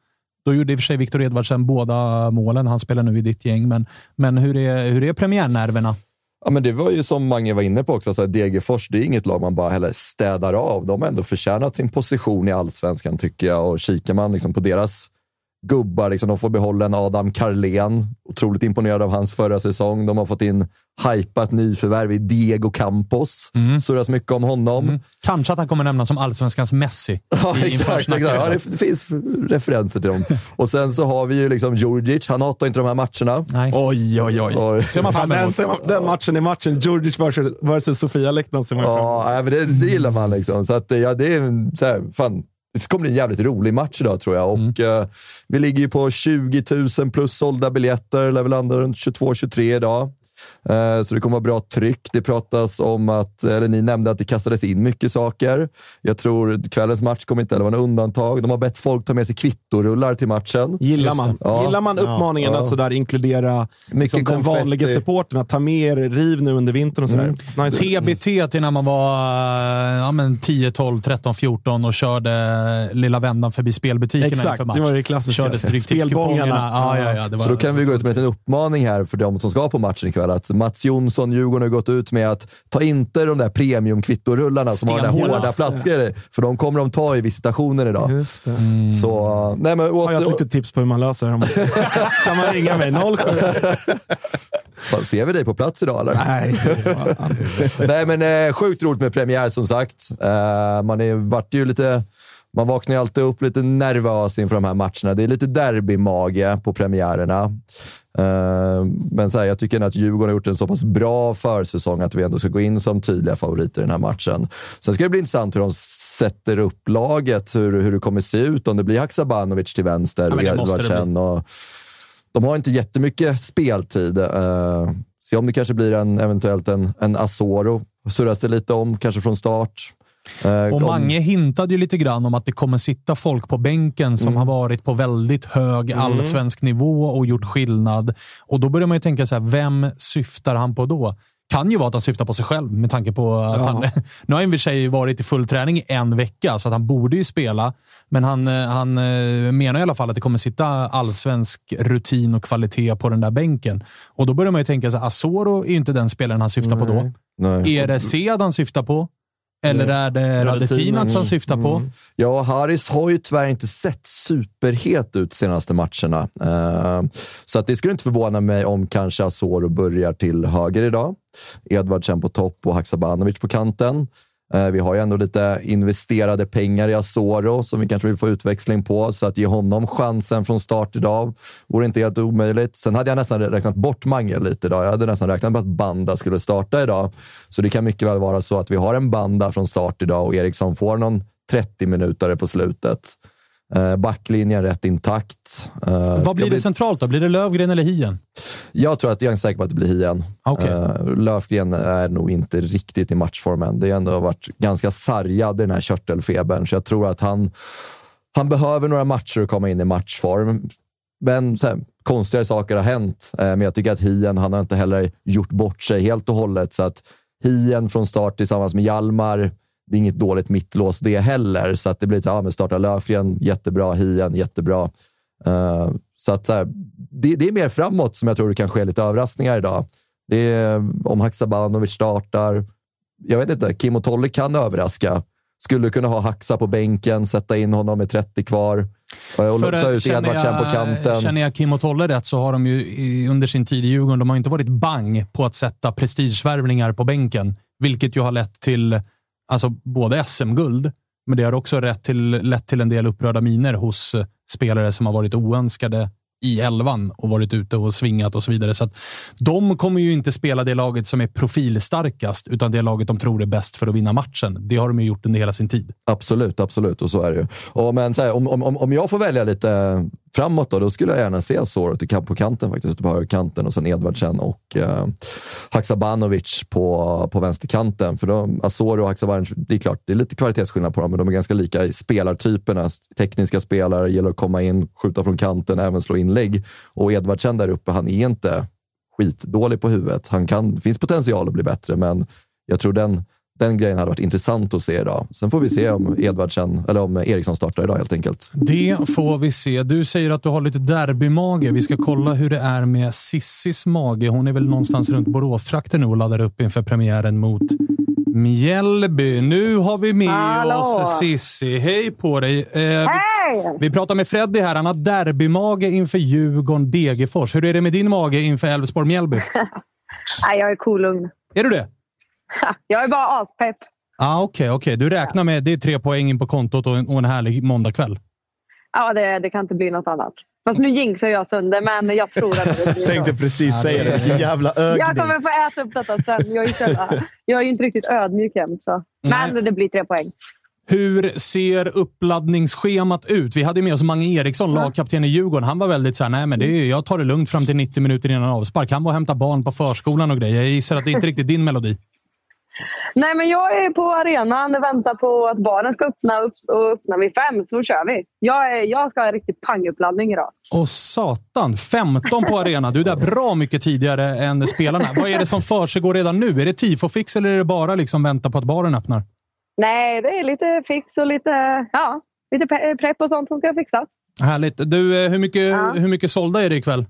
A: Då gjorde i och för sig Viktor Edvardsen båda målen. Han spelar nu i ditt gäng. Men, men hur, är, hur är premiärnerverna?
C: Ja, men det var ju som Mange var inne på också, så här, Degerfors, det är inget lag man bara heller städar av. De har ändå förtjänat sin position i allsvenskan tycker jag. Och kikar man liksom på deras gubbar, liksom, de får behålla en Adam Carlén. Otroligt imponerad av hans förra säsong. De har fått in hypat nyförvärv i Diego Campos.
A: Mm.
C: Surras mycket om honom.
A: Kanske att han kommer nämnas som allsvenskans Messi.
C: Ja,
A: i
C: exakt. exakt. Ja, det, finns referenser till dem. Och sen så har vi ju liksom Djurdjic. Han hatar inte de här matcherna.
A: Nej.
B: Oj, oj, oj.
C: Och,
A: Ser man fram
B: Den,
A: emot.
B: ser man- den matchen är matchen. Djurdjic versus, versus Sofia Lehtinen ser man fram emot.
C: Ja, men det, det gillar man liksom. Så att, ja, det är så här, fan. Det kommer bli en jävligt rolig match idag tror jag. Och, eh, vi ligger ju på 20 000 plus sålda biljetter. Lär väl landa runt 22-23 idag. Eh, Så det kommer vara bra tryck. Det pratas om att, eller ni nämnde att det kastades in mycket saker. Jag tror kvällens match kommer inte heller vara en undantag. De har bett folk ta med sig kvittorullar till matchen.
B: Gillar man,
C: Ja.
B: Gillar man uppmaningen
C: Ja.
B: att sådär inkludera liksom, den vanliga supporten, att ta med er, riv nu under vintern och sådär.
C: Mm.
B: Nice.
A: TBT till när man var eh, ja, men 10, 12, 13, 14 och körde lilla vändan förbi spelbutikerna
B: Exakt,
A: inför match.
B: det var det klassiska.
A: Körde stryktipskupongerna. Ja, ja, ja, det var,
C: Så då kan vi gå ut med en uppmaning här för de som ska på matchen ikväll. Att Mats Jonsson, Djurgården, har gått ut med att ta inte de där premium-kvittorullarna som har den hårda platsgrejer. För de kommer de ta i visitationen idag.
B: Just det.
C: Så, nej men
B: Har jag ett litet tips på hur man löser det. kan man ringa mig? 07.
C: Fan, ser vi dig på plats idag eller?
B: Nej.
C: Nej, men eh, sjukt roligt med premiär som sagt. Eh, man är, vart ju lite... Man vaknar ju alltid upp lite nervös inför de här matcherna. Det är lite derbymage på premiärerna. Eh, men så här, jag tycker att Djurgården har gjort en så pass bra försäsong att vi ändå ska gå in som tydliga favoriter i den här matchen. Sen ska det bli intressant hur de sätter upp laget, hur, hur det kommer se ut. Om det blir Haksabanovic till vänster
A: Ja, det
C: Edvardsen och de har inte jättemycket speltid. Uh, se om det kanske blir en, eventuellt en, en Asoro. Surras det lite om, kanske från start.
A: Och Mange hintade ju lite grann om att det kommer sitta folk på bänken som
C: Mm.
A: har varit på väldigt hög allsvensk nivå och gjort skillnad. Och då börjar man ju tänka så här, vem syftar han på då? Kan ju vara att han syftar på sig själv med tanke på att
B: Ja.
A: han... Nu har han i och för sig varit i full träning i en vecka, så att han borde ju spela. Men han, eh, han eh, menar i alla fall att det kommer sitta allsvensk rutin och kvalitet på den där bänken. Och då börjar man ju tänka så här, Asoro är ju inte den spelaren han syftar på då.
C: Nej.
A: Är det Sead han syftar på? Eller är det Radetinac han syftar på?
C: Ja, Haris har ju tyvärr inte sett superhet ut senaste matcherna. Eh, så att det skulle inte förvåna mig om kanske Asoro börjar till höger idag. Edvardsen på topp och Haksabanovic på kanten. Eh, vi har ju ändå lite investerade pengar i Asoro som vi kanske vill få utväxling på, så att ge honom chansen från start idag vore inte helt omöjligt. Sen hade jag nästan räknat bort Mange lite idag. Jag hade nästan räknat med att Banda skulle starta idag. Så det kan mycket väl vara så att vi har en Banda från start idag och Eriksson får någon 30 minuter på slutet. Eh, backlinjen rätt intakt. Eh,
A: Vad blir det centralt då? Blir det Lövgren eller Hien?
C: jag tror att jag är säker på att det blir Hien.
A: Okej.
C: Eh, Löfgren är nog inte riktigt i matchformen. Det har ändå varit ganska sargad i den här körtelfebern, så jag tror att han, han behöver några matcher att komma in i matchform. Men så här, konstigare saker har hänt. Men jag tycker att Hien, han har inte heller gjort bort sig helt och hållet. Så att Hien från start tillsammans med Hjalmar, det är inget dåligt mittlås det heller. Så att det blir så här, ja, men starta Löfgren, jättebra. Hien, jättebra. Eh, så att så här, det, det är mer framåt som jag tror det kan ske lite överraskningar idag. Det är om Haksabanovic startar. Jag vet inte, Kim och Tolle kan överraska. Skulle kunna ha Haxa på bänken, sätta in honom med 30 kvar och
A: För,
C: ta ut Edvardsen på kanten.
A: Känner jag Kim och Tolle rätt så har de ju under sin tid i Djurgården, de har inte varit bang på att sätta prestigevärvningar på bänken, vilket ju har lett till alltså, både SM-guld, men det har också rätt till, lett till en del upprörda miner hos eh, spelare som har varit oönskade i elvan och varit ute och svingat och så vidare. Så att de kommer ju inte spela det laget som är profilstarkast, utan det laget de tror är bäst för att vinna matchen. Det har de ju gjort under hela sin tid.
C: Absolut, absolut. Och så är det ju. Och men, så här, om, om, om jag får välja lite framåt då, då skulle jag gärna se Soro på kanten faktiskt, ute på högerkanten och sen Edvardsen och eh, Haksabanovic på, på vänsterkanten. För de, Asoro och Haksabanovic, det är klart, det är lite kvalitetsskillnad på dem, men de är ganska lika i spelartyperna. Tekniska spelare, gäller att komma in, skjuta från kanten, även slå inlägg. Och Edvardsen där uppe, han är inte skitdålig på huvudet. Han kan, det finns potential att bli bättre, men jag tror den, den grejen hade varit intressant att se idag. Sen får vi se om Edvardsen, eller om Eriksson startar idag helt enkelt.
A: Det får vi se. Du säger att du har lite derbymage. Vi ska kolla hur det är med Sissis mage. Hon är väl någonstans runt Boråstrakten nu och laddar upp inför premiären mot Mjällby. Nu har vi med
G: Hallå.
A: oss Sissi. Hej på dig! Eh, vi,
G: Hej!
A: vi pratar med Freddy här. Han har derbymage inför Djurgården-Degerfors. Hur är det med din mage inför Elfsborg-Mjällby?
G: Nej, jag är kolugn.
A: Är du det?
G: Jag är bara aspepp.
A: Ah, Okej, okej. Du räknar med det är tre poäng in på kontot och en, och en härlig måndagkväll.
G: Ja, det, det kan inte bli något annat. Fast nu jinxar jag sönder, men jag tror att det blir
D: Tänkte precis säga det. Vilken jävla
G: Jag
D: ögning.
G: kommer få äta upp detta sen. Jag är, jävla- jag är ju inte riktigt ödmjuk jämt. Så. Men det blir tre poäng.
A: Hur ser uppladdningsschemat ut? Vi hade med oss Mange Eriksson, lagkapten i Djurgården. Han var väldigt så här, nej men det är, jag tar det lugnt fram till 90 minuter innan avspark. Han var och hämtade barn på förskolan och grejer. Jag gissar att det inte riktigt är din melodi.
G: Nej, men jag är på arenan och väntar på att baren ska öppna upp och öppna vid fem, så kör vi. Jag, är, jag ska ha en riktig panguppladdning idag.
A: Och satan, 15 på arena. Du är där bra mycket tidigare än spelarna. Vad är det som försiggår redan nu? Är det tifo-fix eller är det bara liksom vänta på att baren öppnar?
G: Nej, det är lite fix och lite, ja, lite prepp och sånt som ska fixas.
A: Härligt. Du, eh, hur mycket,
G: Ja.
A: hur mycket sålda är det ikväll?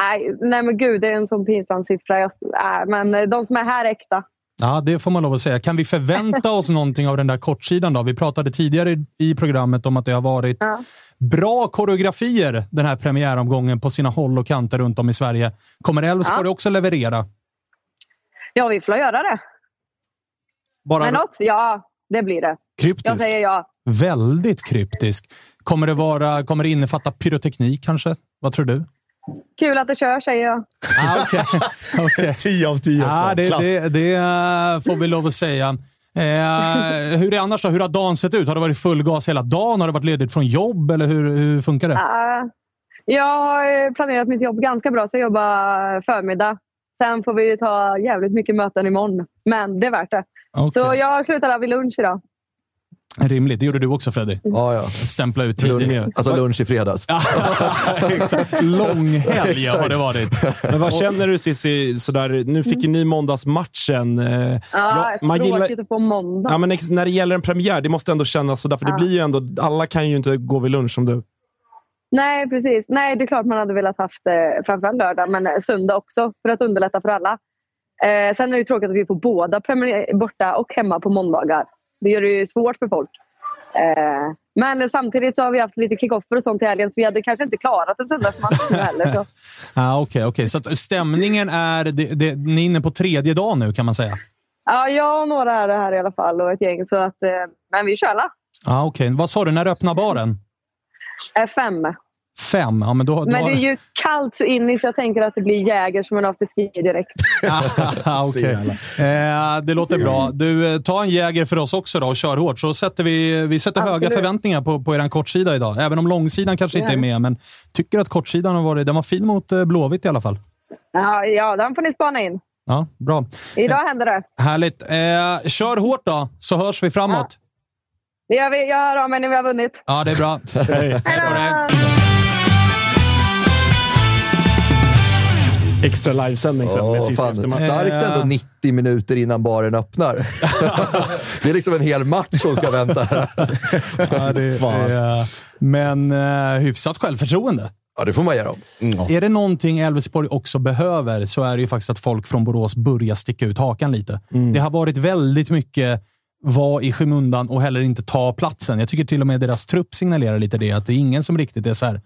G: Nej, nej men gud, det är en sån pinsam siffra. Jag, nej, men de som är här är äkta.
A: Ja, det får man lov att säga. Kan vi förvänta oss någonting av den där kortsidan då? Vi pratade tidigare i- programmet om att det har varit
G: Ja.
A: bra koreografier den här premiäromgången på sina håll och kanter runt om i Sverige. Kommer Elfsborg
G: Ja.
A: också leverera?
G: Ja, vi får göra det.
A: Bara
G: Men något? Ja, det blir det. Jag
A: kryptisk?
G: säger ja.
A: Väldigt kryptisk. Kommer det, vara, kommer det innefatta pyroteknik kanske? Vad tror du?
G: Kul att det kör, säger jag.
A: Ah, Okej. Okej.
D: 10 av 10.
A: Ja,
D: snart.
A: det,
D: Klass.
A: det, det eh, får vi lov att säga. Eh, hur är annars då? Hur har dagen sett ut? Har det varit full gas hela dagen? Har det varit ledigt från jobb? Eller hur, hur funkar det?
G: Uh, jag har planerat mitt jobb ganska bra, så jag jobbar förmiddag. Sen får vi ta jävligt mycket möten imorgon. Men det är värt det.
A: Okej.
G: Så jag slutar vid lunch idag.
A: Rimligt. Det gjorde du också Freddy.
C: Ja, ja.
A: Stämpla ut tidigare.
C: Alltså lunch i fredags.
A: Långhelg har det varit.
B: Men vad känner du Cissi? Sådär, nu fick ju ni måndagsmatchen. Eh,
G: Ja,
B: ja, man
G: tråkigt
B: gillar,
G: att få måndag.
B: ja, men när det gäller en premiär, det måste ändå kännas sådär. För det blir ju ändå, alla kan ju inte gå vid lunch som du.
G: Nej, precis. Nej, det är klart man hade velat haft eh, framförallt lördag, men eh, söndag också för att underlätta för alla. Eh, sen är det tråkigt att vi får båda premiär, borta och hemma på måndagar. Det gör det ju svårt för folk. Eh, men samtidigt så har vi haft lite kickoffer och sånt i helgen, så vi hade kanske inte klarat en söndagsmatch nu heller. Så.
A: Ah, Okej, okej. så att stämningen är... Det, det, ni är inne på tredje dagen nu kan man säga.
G: Ja, jag och några är det här i alla fall och ett gäng. Så att, eh, men vi kör alla.
A: Ah, okej. Vad sa du? När öppnar baren?
G: Fem.
A: Fem? Ja, men då, då...
G: Men det är ju kallt så in i så jag tänker att det blir Jäger som en afterski direkt.
A: Okej. eh, det låter bra. Du, eh, ta en Jäger för oss också då och kör hårt. Så sätter vi, vi sätter höga
G: Absolut.
A: förväntningar på, på er kortsida idag. Även om långsidan kanske inte är
G: Ja.
A: med, men tycker att kortsidan har varit, den var fin mot eh, Blåvitt i alla fall.
G: Ja, ja, den får ni spana in.
A: Ja, bra.
G: Idag händer det.
A: Härligt. Eh, kör hårt då, så hörs vi framåt.
G: Det gör vi. Jag hör av mig när vi har vunnit.
A: Ja, det är bra. Hej då, hej.
B: Extra livesändning sen sista
C: fan, starkt ändå 90 minuter innan baren öppnar. det är liksom en hel match som ska vänta här.
A: Ja, det, är, men eh, hyfsat självförtroende.
C: Ja, det får man ge dem.
A: Är det någonting Elfsborg också behöver så är det ju faktiskt att folk från Borås börjar sticka ut hakan lite. Det har varit väldigt mycket vara i skymundan och heller inte ta platsen. Jag tycker till och med deras trupp signalerar lite det, att det är ingen som riktigt är så här,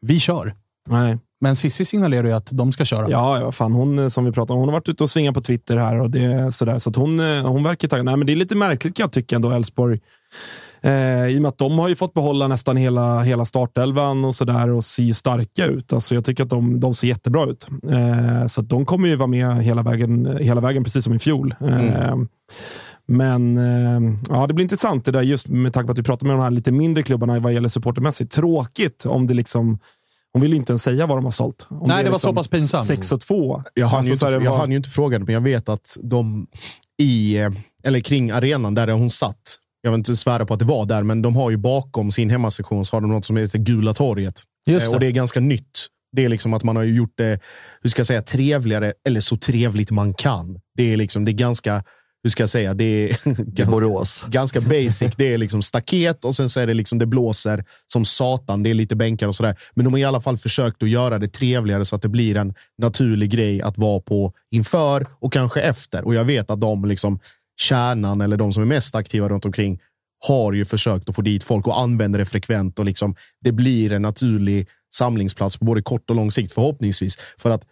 A: vi kör.
B: Nej.
A: Men Sissi signalerar ju att de ska köra.
B: Ja, ja fan, hon eh, som vi pratade om, hon har varit ute och svingat på Twitter här och det är sådär. Så att hon, eh, hon verkar taggad. Nej, men det är lite märkligt kan jag tycka ändå, Elfsborg. Eh, I och med att de har ju fått behålla nästan hela, hela startelvan och sådär och ser ju starka ut. Alltså, jag tycker att de, de ser jättebra ut. Eh, så att de kommer ju vara med hela vägen, hela vägen precis som i fjol. Eh, Men eh, ja, det blir intressant det där just med tanke på att vi pratar med de här lite mindre klubbarna vad gäller supportermässigt. Tråkigt om det liksom hon vill ju inte ens säga vad de har sålt. Om
A: Nej,
B: är
A: det var så pass pinsamt.
B: 6 och 2.
D: Jag hann,
B: Alltså,
D: ju inte,
B: det
D: jag
B: var-
D: hann ju inte fråga det, men jag vet att de i, eh, eller kring arenan där hon satt, jag vill inte svära på att det var där, men de har ju bakom sin hemmasektion så har de något som heter Gula torget.
A: Just
D: Eh,
A: det.
D: Och det är ganska nytt. Det är liksom att man har ju gjort det, hur ska jag säga, trevligare, eller så trevligt man kan. Det är liksom, det är ganska, hur ska jag säga, det är ganska,
C: Borås.
D: ganska basic. Det är liksom staket och sen så är det liksom, det blåser som satan. Det är lite bänkar och sådär. Men de har i alla fall försökt att göra det trevligare så att det blir en naturlig grej att vara på inför och kanske efter. Och jag vet att de, liksom, kärnan eller de som är mest aktiva runt omkring har ju försökt att få dit folk och använder det frekvent och liksom, det blir en naturlig samlingsplats på både kort och lång sikt förhoppningsvis. För att,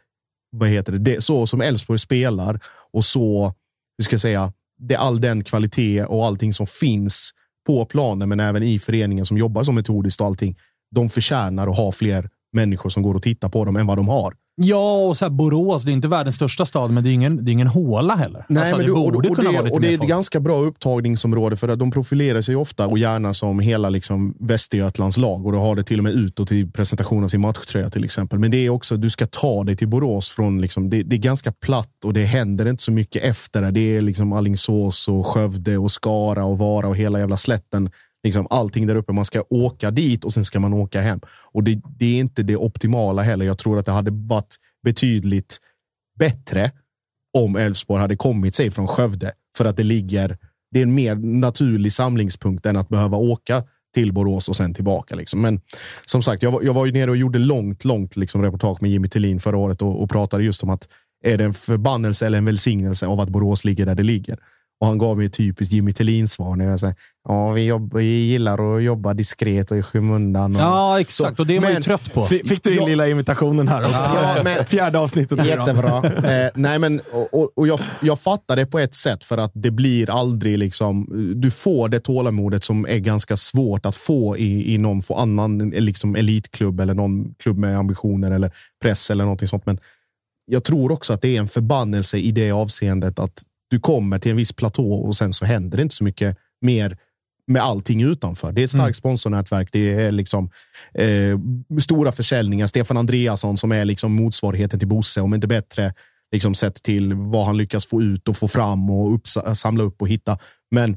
D: vad heter det, det så som Elfsborg spelar och så, hur ska jag säga, det är all den kvalitet och allting som finns på planen, men även i föreningen som jobbar så metodiskt och allting. De förtjänar att ha fler människor som går och tittar på dem än vad de har.
A: Ja, och så här, Borås, det är inte världens största stad, men det är ingen, det är ingen håla heller. alltså,
D: men
A: det
D: du- och,
A: borde
D: och,
A: kunna
D: det,
A: vara lite
D: och det är ett
A: folk.
D: ganska bra upptagningsområde för att de profilerar sig ofta och gärna som hela liksom Västergötlands lag och då har det till och med utåt i presentation av sin matchtröja till exempel. Men det är också, du ska ta dig till Borås från, liksom, det, det är ganska platt och det händer inte så mycket efter det. Det är liksom Alingsås och Skövde och Skara och Vara och hela jävla slätten. Liksom allting där uppe. Man ska åka dit och sen ska man åka hem. Och det, det är inte det optimala heller. Jag tror att det hade varit betydligt bättre om Elfsborg hade kommit sig från Skövde. För att det ligger, det är en mer naturlig samlingspunkt än att behöva åka till Borås och sen tillbaka. Liksom. Men som sagt, jag var, jag var ju nere och gjorde långt, långt liksom, reportage med Jimmy Tillin förra året och, och pratade just om att är det en förbannelse eller en välsignelse av att Borås ligger där det ligger? Och han gav mig typiskt Jimmy Tillin-svar. När jag säger, ja, vi, jobb, vi gillar att jobba diskret och i skymundan. Och,
A: Ja, exakt.
D: Så,
A: Och det är man ju
D: men-
A: trött på.
B: Fick, du in
D: Ja.
B: lilla imitationen här också?
D: Ja, men-
B: Fjärde avsnittet.
D: Jättebra. eh, nej, men, och, och- jag, jag fattar det på ett sätt för att det blir aldrig liksom... Du får det tålamodet som är ganska svårt att få i, i någon få annan liksom elitklubb eller någon klubb med ambitioner eller press eller någonting sånt. Men jag tror också att det är en förbannelse i det avseendet att du kommer till en viss platå och sen så händer det inte så mycket mer med allting utanför. Det är ett starkt sponsornätverk. Det är liksom eh, stora försäljningar. Stefan Andreasson som är liksom motsvarigheten till Bosse, om inte bättre. liksom sett till vad han lyckas få ut och få fram och uppsa- samla upp och hitta. Men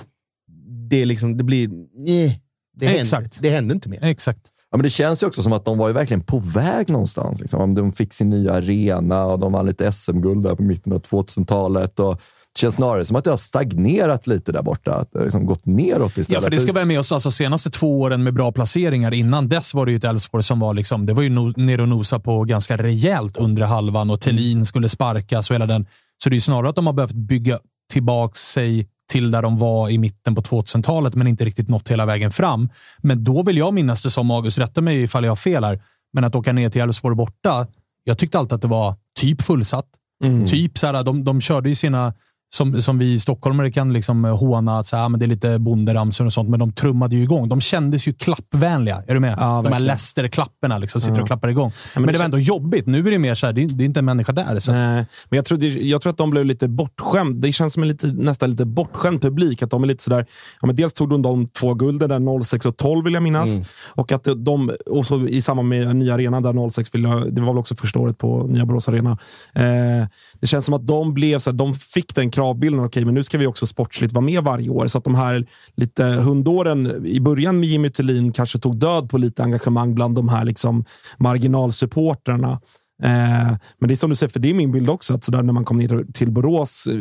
D: det, är liksom, det blir... Nej, det, händer,
A: Exakt.
D: det händer inte mer.
A: Exakt.
C: Ja, men det känns ju också som att de var ju verkligen på väg någonstans. Liksom. De fick sin nya arena och de vann lite SM-guld där på mitten av 2000-talet. Och känns snarare som att det har stagnerat lite där borta. Att det har liksom gått neråt istället.
A: Ja, för det ska vi ha med oss. Alltså, senaste två åren med bra placeringar. Innan dess var det ju ett Elfsborg som var liksom, det var ju no, ner och nosa på ganska rejält under halvan och Thelin skulle sparkas och hela den. Så det är ju snarare att de har behövt bygga tillbaka sig till där de var i mitten på 2000-talet, men inte riktigt nått hela vägen fram. Men då vill jag minnas det som, August, rätta mig ifall jag har fel här, men att åka ner till Elfsborg borta. Jag tyckte alltid att det var typ fullsatt. Typ så här, de, de körde ju sina, som, som vi stockholmare kan liksom håna, att så här, men det är lite bonderamsor och sånt, men de trummade ju igång. De kändes ju klappvänliga. Är du med?
B: Ja,
A: de här
B: verkligen.
A: Leicester-klapporna liksom, sitter
B: Ja.
A: och klappar igång. men,
B: men
A: det var ändå jobbigt. Nu är det mer så här, det är, det är inte en människa där. Så.
B: Nej, men jag tror, det, jag tror att de blev lite bortskämda. Det känns som en lite, nästan lite bortskämd publik. Att de är lite sådär, ja, men dels tog de de två gulden, där 06 och 12 vill jag minnas.
D: Mm.
B: Och att de, och så i samband med nya arenan, där 06, vill jag, det var väl också första året på nya Borås Arena. Eh, det känns som att de blev så här, de fick den kravbilden. Okej, men nu ska vi också sportsligt vara med varje år. Så att de här lite hundåren i början med Jimmy Thulin kanske tog död på lite engagemang bland de här liksom marginalsupportrarna. Eh, men det är som du säger, för det är min bild också, att sådär när man kom ner till Borås, eh,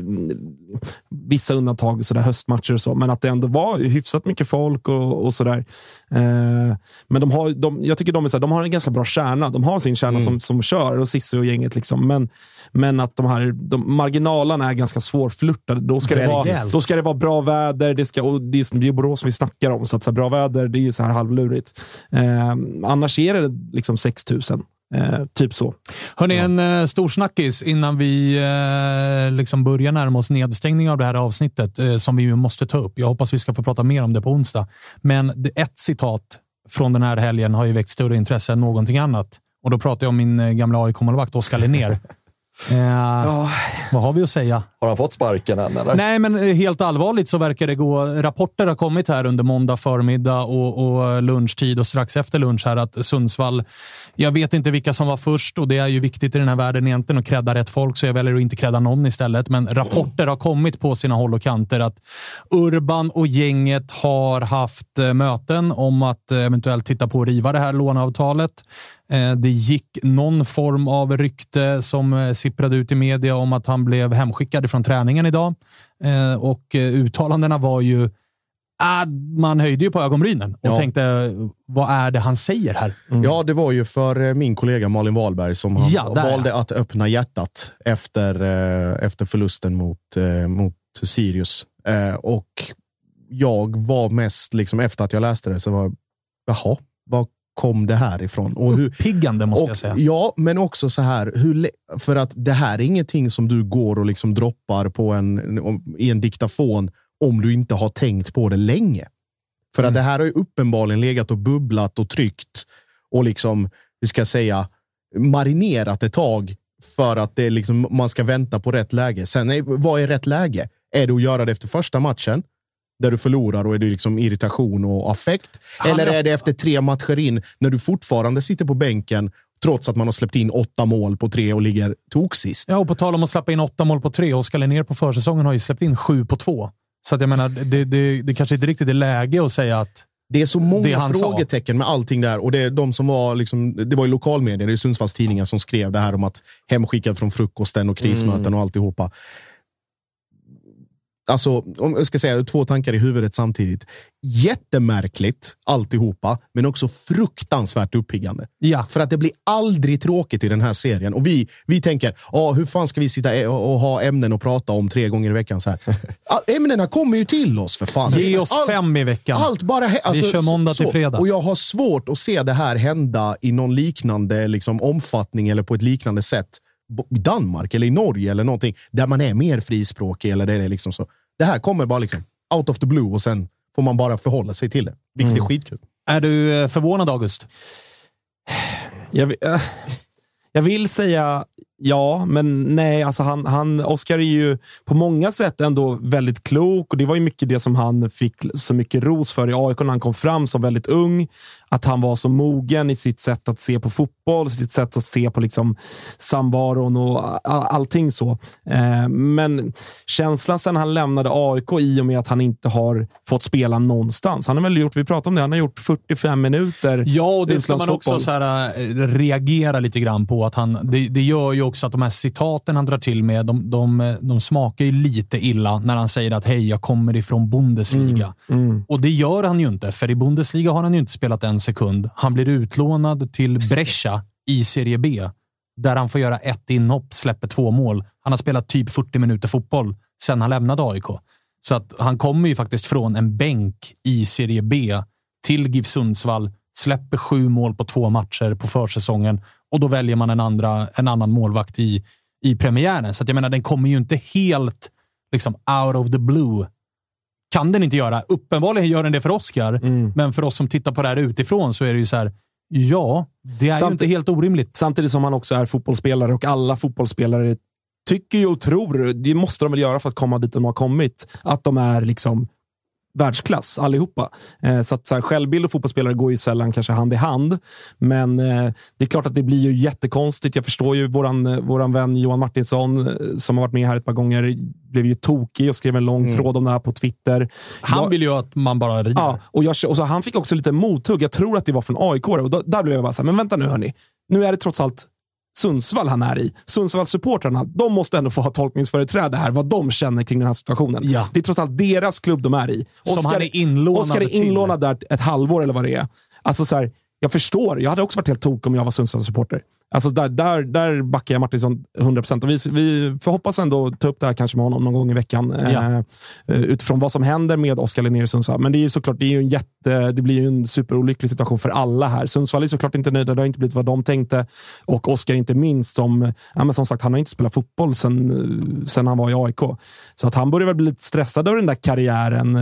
B: vissa undantag, sådär höstmatcher och så, men att det ändå var hyfsat mycket folk och, och sådär. Eh, men de har, de, jag tycker de, är såhär, de har en ganska bra kärna. De har sin kärna som, som kör och Cissi och gänget. Liksom. Men, men att de här de, marginalerna är ganska svårflörtade. Då ska, det vara, då ska det vara bra väder. Det, ska, och det, är, det är Borås vi snackar om, så att så här, bra väder det är så här halvlurigt. Eh, annars är det liksom 6000. Eh, typ så.
A: Hörni, en eh, stor snackis innan vi eh, liksom börjar närma oss nedstängning av det här avsnittet eh, som vi ju måste ta upp. Jag hoppas vi ska få prata mer om det på onsdag. Men ett citat från den här helgen har ju väckt större intresse än någonting annat. Och då pratar jag om min eh, gamla AIK-målvakt Oskar Linnér. Eh, Vad har vi att säga?
C: Har han fått sparken än eller?
A: Nej, men eh, helt allvarligt så verkar det gå. Rapporter har kommit här under måndag förmiddag och, och lunchtid och strax efter lunch här att Sundsvall. Jag vet inte vilka som var först och det är ju viktigt i den här världen egentligen att credda rätt folk, så jag väljer att inte credda någon istället. Men rapporter har kommit på sina håll och kanter att Urban och gänget har haft eh, möten om att eh, eventuellt titta på att riva det här låneavtalet. Eh, det gick någon form av rykte som sipprade ut i media om att han blev hemskickad från träningen idag. Och uttalandena var ju... Ah, man höjde ju på ögonbrynen och
D: Ja.
A: tänkte, vad är det han säger här?
D: Ja, det var ju för eh, min kollega Malin Wahlberg som han
A: Ja,
D: valde att öppna hjärtat efter, eh, efter förlusten mot, eh, mot Sirius. Och jag var mest, liksom, efter att jag läste det, så var jaha, var kom det här ifrån? Och hur,
A: Uppiggande måste
D: och,
A: jag säga.
D: Ja, men också så här, hur, för att det här är ingenting som du går och liksom droppar på en, i en diktafon om du inte har tänkt på det länge. För
A: Mm.
D: att det här har ju uppenbarligen legat och bubblat och tryckt och liksom, hur ska säga, marinerat ett tag för att det liksom, man ska vänta på rätt läge. Sen, är, vad är rätt läge? Är det att göra det efter första matchen? Där du förlorar och är det liksom irritation och affekt? Eller är det efter tre matcher in när du fortfarande sitter på bänken trots att man har släppt in åtta mål på tre och ligger toksist?
A: Ja, och på tal om att släppa in åtta mål på tre. Oskar Linnér på försäsongen har ju släppt in sju på två. Så att jag menar, det, det, det kanske inte riktigt är läge att säga att
D: Det är så många
A: han sa.
D: frågetecken med allting där. Och det, de som var liksom, det var ju lokalmedia, det är Sundsvalls tidningar som skrev det här om att hemskickad från frukosten och krismöten
A: Mm.
D: och alltihopa. Alltså, om jag ska säga två tankar i huvudet samtidigt. Jättemärkligt alltihopa, men också fruktansvärt uppiggande.
A: Ja.
D: För att det blir aldrig tråkigt i den här serien. Och vi, vi tänker, ah, hur fan ska vi sitta och och ha ämnen att prata om tre gånger i veckan? Så här. Ämnena kommer ju till oss för fan.
A: ge oss
D: Allt-
A: fem i veckan.
D: allt bara alltså,
A: Vi kör måndag till fredag.
D: Och jag har svårt att se det här hända i någon liknande liksom, omfattning eller på ett liknande sätt i Danmark eller i Norge eller någonting där man är mer frispråkig. Eller det, är liksom så. Det här kommer bara liksom out of the blue och sen får man bara förhålla sig till det. Vilket
A: Mm.
D: är skitkul.
A: Är du eh, förvånad, August?
B: Jag, vill- äh, jag vill säga ja, men nej. Alltså han, han, Oscar är ju på många sätt ändå väldigt klok och det var ju mycket det som han fick så mycket ros för i AIK när han kom fram som väldigt ung. Att han var så mogen i sitt sätt att se på fotboll, sitt sätt att se på liksom samvaron och all, allting så. Eh, men känslan sen han lämnade AIK i och med att han inte har fått spela någonstans. Han har väl gjort, vi pratade om det, han har gjort 45 minuter.
A: Ja, och det ska man också så här, äh, reagera lite grann på. att han, det, det, gör ju också att de här citaten han drar till med, de, de, de smakar ju lite illa när han säger att hej, jag kommer ifrån Bundesliga. Mm, mm. Och det gör han ju inte, för i Bundesliga har han ju inte spelat en sekund. Han blir utlånad till Brescia i Serie B, där han får göra ett inhopp, släpper två mål. Han har spelat typ 40 minuter fotboll sen han lämnade AIK. Så att han kommer ju faktiskt från en bänk i Serie B till GIF Sundsvall, släpper sju mål på två matcher på försäsongen och då väljer man en, andra, en annan målvakt i, i premiären. Så att jag menar, den kommer ju inte helt liksom out of the blue. Kan den inte göra. Uppenbarligen gör den det för Oscar, mm. men för oss som tittar på det här utifrån så är det ju så här. Ja, det är Samtid ju inte helt orimligt.
B: Samtidigt som han också är fotbollsspelare och alla fotbollsspelare tycker ju och tror, det måste de väl göra för att komma dit de har kommit, att de är liksom världsklass allihopa. Eh, så att så här, självbild och fotbollsspelare går ju sällan kanske hand i hand. Men eh, det är klart att det blir ju jättekonstigt. Jag förstår ju våran, eh, våran vän Johan Martinsson eh, som har varit med här ett par gånger blev ju tokig och skrev en lång mm. tråd om det här på Twitter.
A: Han jag, vill ju att man bara rider.
B: Ja, och, jag, och så, han fick också lite mothugg. Jag tror att det var från AIK. Och då, där blev jag bara så här, men vänta nu hörni. Nu är det trots allt Sundsvall han är i. Sundsvallssupportrarna, de måste ändå få ha tolkningsföreträde här, vad de känner kring den här situationen. Ja. Det är trots allt deras klubb de är i.
A: Som han är inlånad
B: Oscar är inlånad där ett halvår eller vad det är. Alltså så här, jag förstår, jag hade också varit helt tok om jag var Sundsvallssupporter. Alltså där, där, där backar jag Martinsson 100%. Och vi, vi får hoppas ändå ta upp det här kanske med honom någon gång i veckan. Ja. Eh, utifrån vad som händer med Oskar Linnér i Sundsvall. Men det är ju såklart det är en jätte, det blir en superolycklig situation för alla här. Sundsvall är såklart inte nöjda. Det har inte blivit vad de tänkte. Och Oskar inte minst. Som, ja, men som sagt, han har inte spelat fotboll sen, sen han var i AIK. Så att han börjar väl bli lite stressad över den där karriären.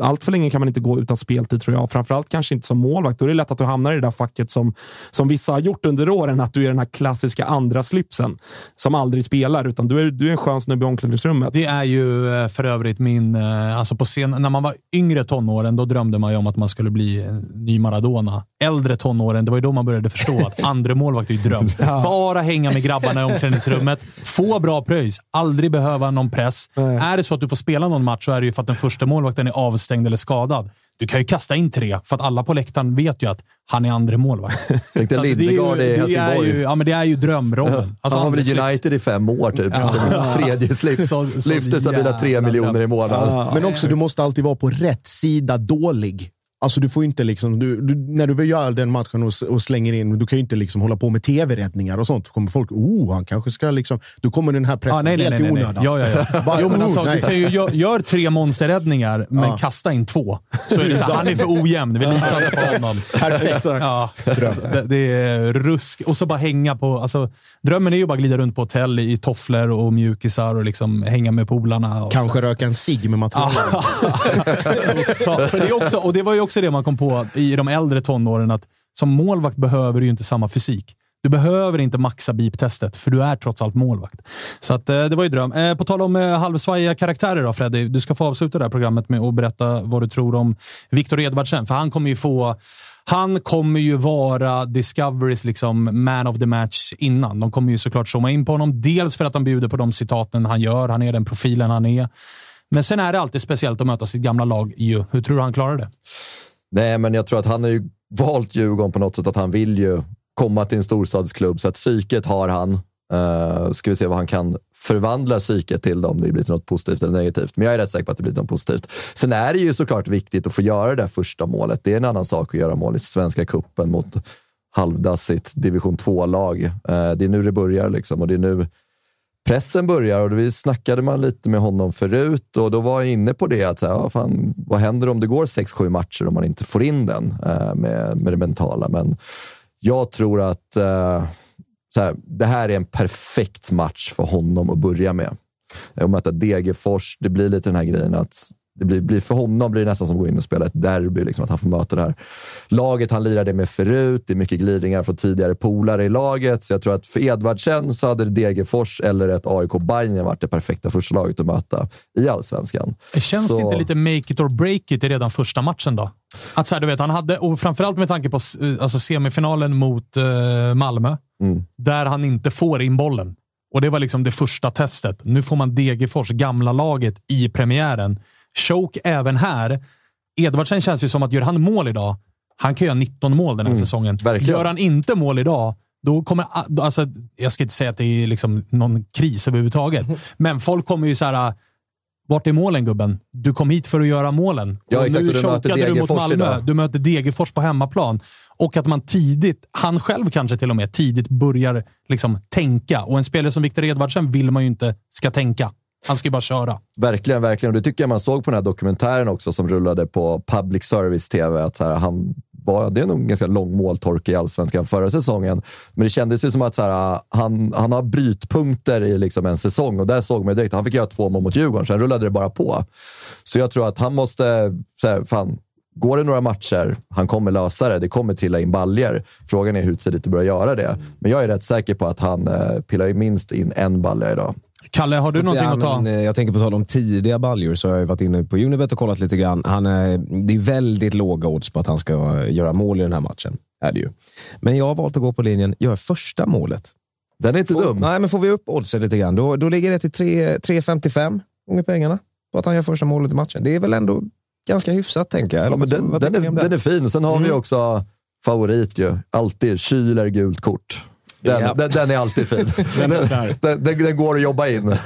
B: Allt för länge kan man inte gå utan speltid tror jag. Framförallt kanske inte som målvakt. Då är det lätt att du hamnar i det där facket som, som vissa har gjort under åren. Att du är den här klassiska andra slipsen som aldrig spelar, utan du är, du är en skön snubbe i omklädningsrummet.
A: Det är ju eh, för övrigt min... Eh, alltså på scen, när man var yngre tonåren, då drömde man ju om att man skulle bli ny Maradona. Äldre tonåren, det var ju då man började förstå att andra målvakt är dröm. ja. Bara hänga med grabbarna i omklädningsrummet, få bra pröjs, aldrig behöva någon press. Nej. Är det så att du får spela någon match så är det ju för att den första målvakten är avstängd eller skadad. Du kan ju kasta in tre, för att alla på läktaren vet ju att han är andra målvakt.
C: Tänkte Lindegard i
A: Helsingborg. Ja, men det är ju drömrollen.
C: Alltså, han var väl i United i fem år, typ. Ja. Tredje slips. Så, så Lyfte stabila tre miljoner i månaden.
D: Ja. Men också, du måste alltid vara på rätt sida dålig. Alltså du får inte liksom, du, du, när du vill göra den matchen och, och, slänger in, du kan ju inte liksom hålla på med tv-räddningar och sånt. Då kommer folk, oh, han kanske ska liksom... Då kommer den här pressen ah, nej, helt nej, nej, i onödan.
A: Ja, ja, ja. Bara, jo, men alltså, du kan ju gör, gör tre monsterräddningar, men ja. kasta in två. Så är det så här, han är för ojämn. Vi litar inte på honom.
D: Perfekt.
A: Ja, det, det, är rusk. Och så bara hänga på... Alltså, drömmen är ju bara glida runt på hotell i tofflor och mjukisar och liksom hänga med polarna.
D: Kanske röka en cigg med materialet.
A: för det, också, och det var ju också det man kom på i de äldre tonåren, att som målvakt behöver du ju inte samma fysik. Du behöver inte maxa beep-testet, för du är trots allt målvakt. Så att, eh, det var ju dröm. Eh, på tal om eh, halvsvajiga karaktärer då, Freddy. Du ska få avsluta det här programmet med att berätta vad du tror om Viktor Edvardsen, för han kommer ju få han kommer ju vara Discoverys liksom man of the match innan. De kommer ju såklart zooma in på honom. Dels för att de bjuder på de citaten han gör. Han är den profilen han är. Men sen är det alltid speciellt att möta sitt gamla lag. Ju. Hur tror du han klarar det?
C: Nej, men jag tror att han har ju valt Djurgården på något sätt att han vill ju komma till en storstadsklubb, så att psyket har han. Uh, ska vi se vad han kan förvandla psyket till om det blir något positivt eller negativt. Men jag är rätt säker på att det blir något positivt. Sen är det ju såklart viktigt att få göra det där första målet. Det är en annan sak att göra mål i Svenska kuppen mot halvdassigt division 2-lag. Uh, eh, det är nu det börjar liksom och det är nu pressen börjar och vi snackade man lite med honom förut och då var jag inne på det att så här, ja, fan, vad händer om det går 6-7 matcher och man inte får in den eh, med, med det mentala? Men jag tror att eh, här, det här är en perfekt match för honom att börja med. Att möta Degerfors, det blir lite den här grejen att det blir, blir, för honom blir det nästan som att gå in och spela ett derby, liksom, att han får möta det här laget han lirade med förut. Det är mycket glidningar från tidigare polare i laget, så jag tror att för Edvardsen så hade Degerfors eller ett AIK Bayern varit det perfekta första laget att möta i allsvenskan.
A: Känns så... det inte lite make it or break it redan första matchen då? Att så här, du vet, han hade, och framförallt med tanke på alltså, semifinalen mot uh, Malmö, mm. där han inte får in bollen. Och det var liksom det första testet. Nu får man Degerfors, gamla laget, i premiären. Choke även här. Edvardsen känns ju som att gör han mål idag, han kan göra 19 mål den här mm, säsongen. Verkligen. Gör han inte mål idag, då kommer... Alltså, jag ska inte säga att det är liksom någon kris överhuvudtaget, men folk kommer ju så här vart är målen gubben? Du kom hit för att göra målen.
C: Ja, exakt,
A: nu chokade du mot Malmö. Idag. Du möter Degerfors på hemmaplan. Och att man tidigt, han själv kanske till och med, tidigt börjar liksom tänka. Och en spelare som Viktor Edvardsen vill man ju inte ska tänka. Han ska ju bara köra.
C: Verkligen, verkligen. Det tycker jag man såg på den här dokumentären också som rullade på public service tv. Att så här, han var, det är nog en ganska lång måltorka i allsvenskan förra säsongen. Men det kändes ju som att så här, han, han har brytpunkter i liksom en säsong och där såg man direkt. Han fick göra två mål mot Djurgården, sen rullade det bara på. Så jag tror att han måste, så här, fan, Går det några matcher, han kommer lösa det. Det kommer trilla in baljer. Frågan är hur tidigt det börjar göra det. Men jag är rätt säker på att han eh, pillar minst in en balja idag.
A: Kalle, har du någonting ja, att ta?
H: Men, eh, jag tänker på tal om tidiga baljor så har jag varit inne på Unibet och kollat lite grann. Han är, det är väldigt låga odds på att han ska göra mål i den här matchen. Är det ju. Men jag har valt att gå på linjen, gör första målet.
C: Den är inte
H: får,
C: dum.
H: Nej, men får vi upp oddsen lite grann, då, då ligger det till 3,55 gånger pengarna på att han gör första målet i matchen. Det är väl ändå ganska hyfsat, tänker jag.
C: Ja, men den, den, är, den är fin. Sen har mm. vi också favorit ju. Alltid. Kyler gult kort. Den, ja. den, den, är alltid fin. den, den, går att jobba in.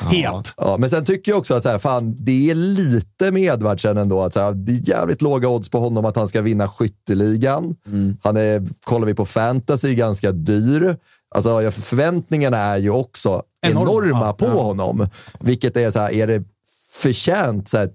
A: Helt.
C: Ja, men sen tycker jag också att så här, fan, det är lite med Edvardsen ändå. Att så här, det är jävligt låga odds på honom att han ska vinna skytteligan. Mm. Han är, kollar vi på fantasy, ganska dyr. Alltså, förväntningarna är ju också enorma, enorma på ja. honom. Vilket är så här, är det förtjänt? Så här,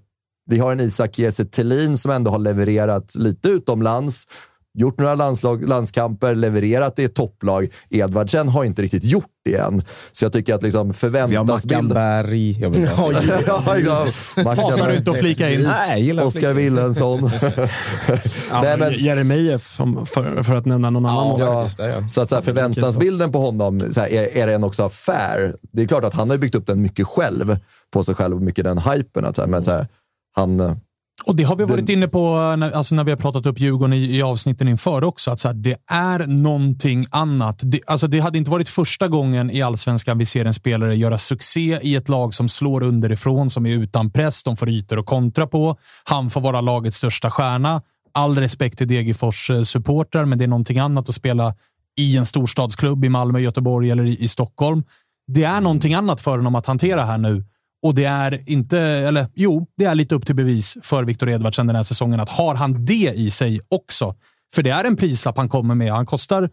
C: vi har en Isak Kiese som ändå har levererat lite utomlands gjort några landslag, landskamper, levererat i ett topplag. Edvardsen har inte riktigt gjort det än. Så jag tycker att liksom förväntansbilden...
H: Vi har Mackan Jag
C: ja,
A: liksom. Hatar du inte att flika in?
C: Nej, Oskar Wilhelmsson.
B: ja, men... Jeremejeff, för, för att nämna någon annan.
C: Ja, så att så här, förväntansbilden på honom så här, är, är den också fair. Det är klart att han har byggt upp den mycket själv, på sig själv, mycket den hypen. Att, så här, men så här, han
A: och Det har vi varit inne på när, alltså när vi har pratat upp Djurgården i, i avsnitten inför också. Att så här, det är någonting annat. Det, alltså det hade inte varit första gången i allsvenskan vi ser en spelare göra succé i ett lag som slår underifrån, som är utan press. De får ytor att kontra på. Han får vara lagets största stjärna. All respekt till Degerfors eh, supportrar, men det är någonting annat att spela i en storstadsklubb i Malmö, Göteborg eller i, i Stockholm. Det är någonting annat för honom att hantera här nu. Och det är inte, eller jo, det är lite upp till bevis för Viktor Edvardsen den här säsongen. Att har han det i sig också? För det är en prislapp han kommer med. Han kostar,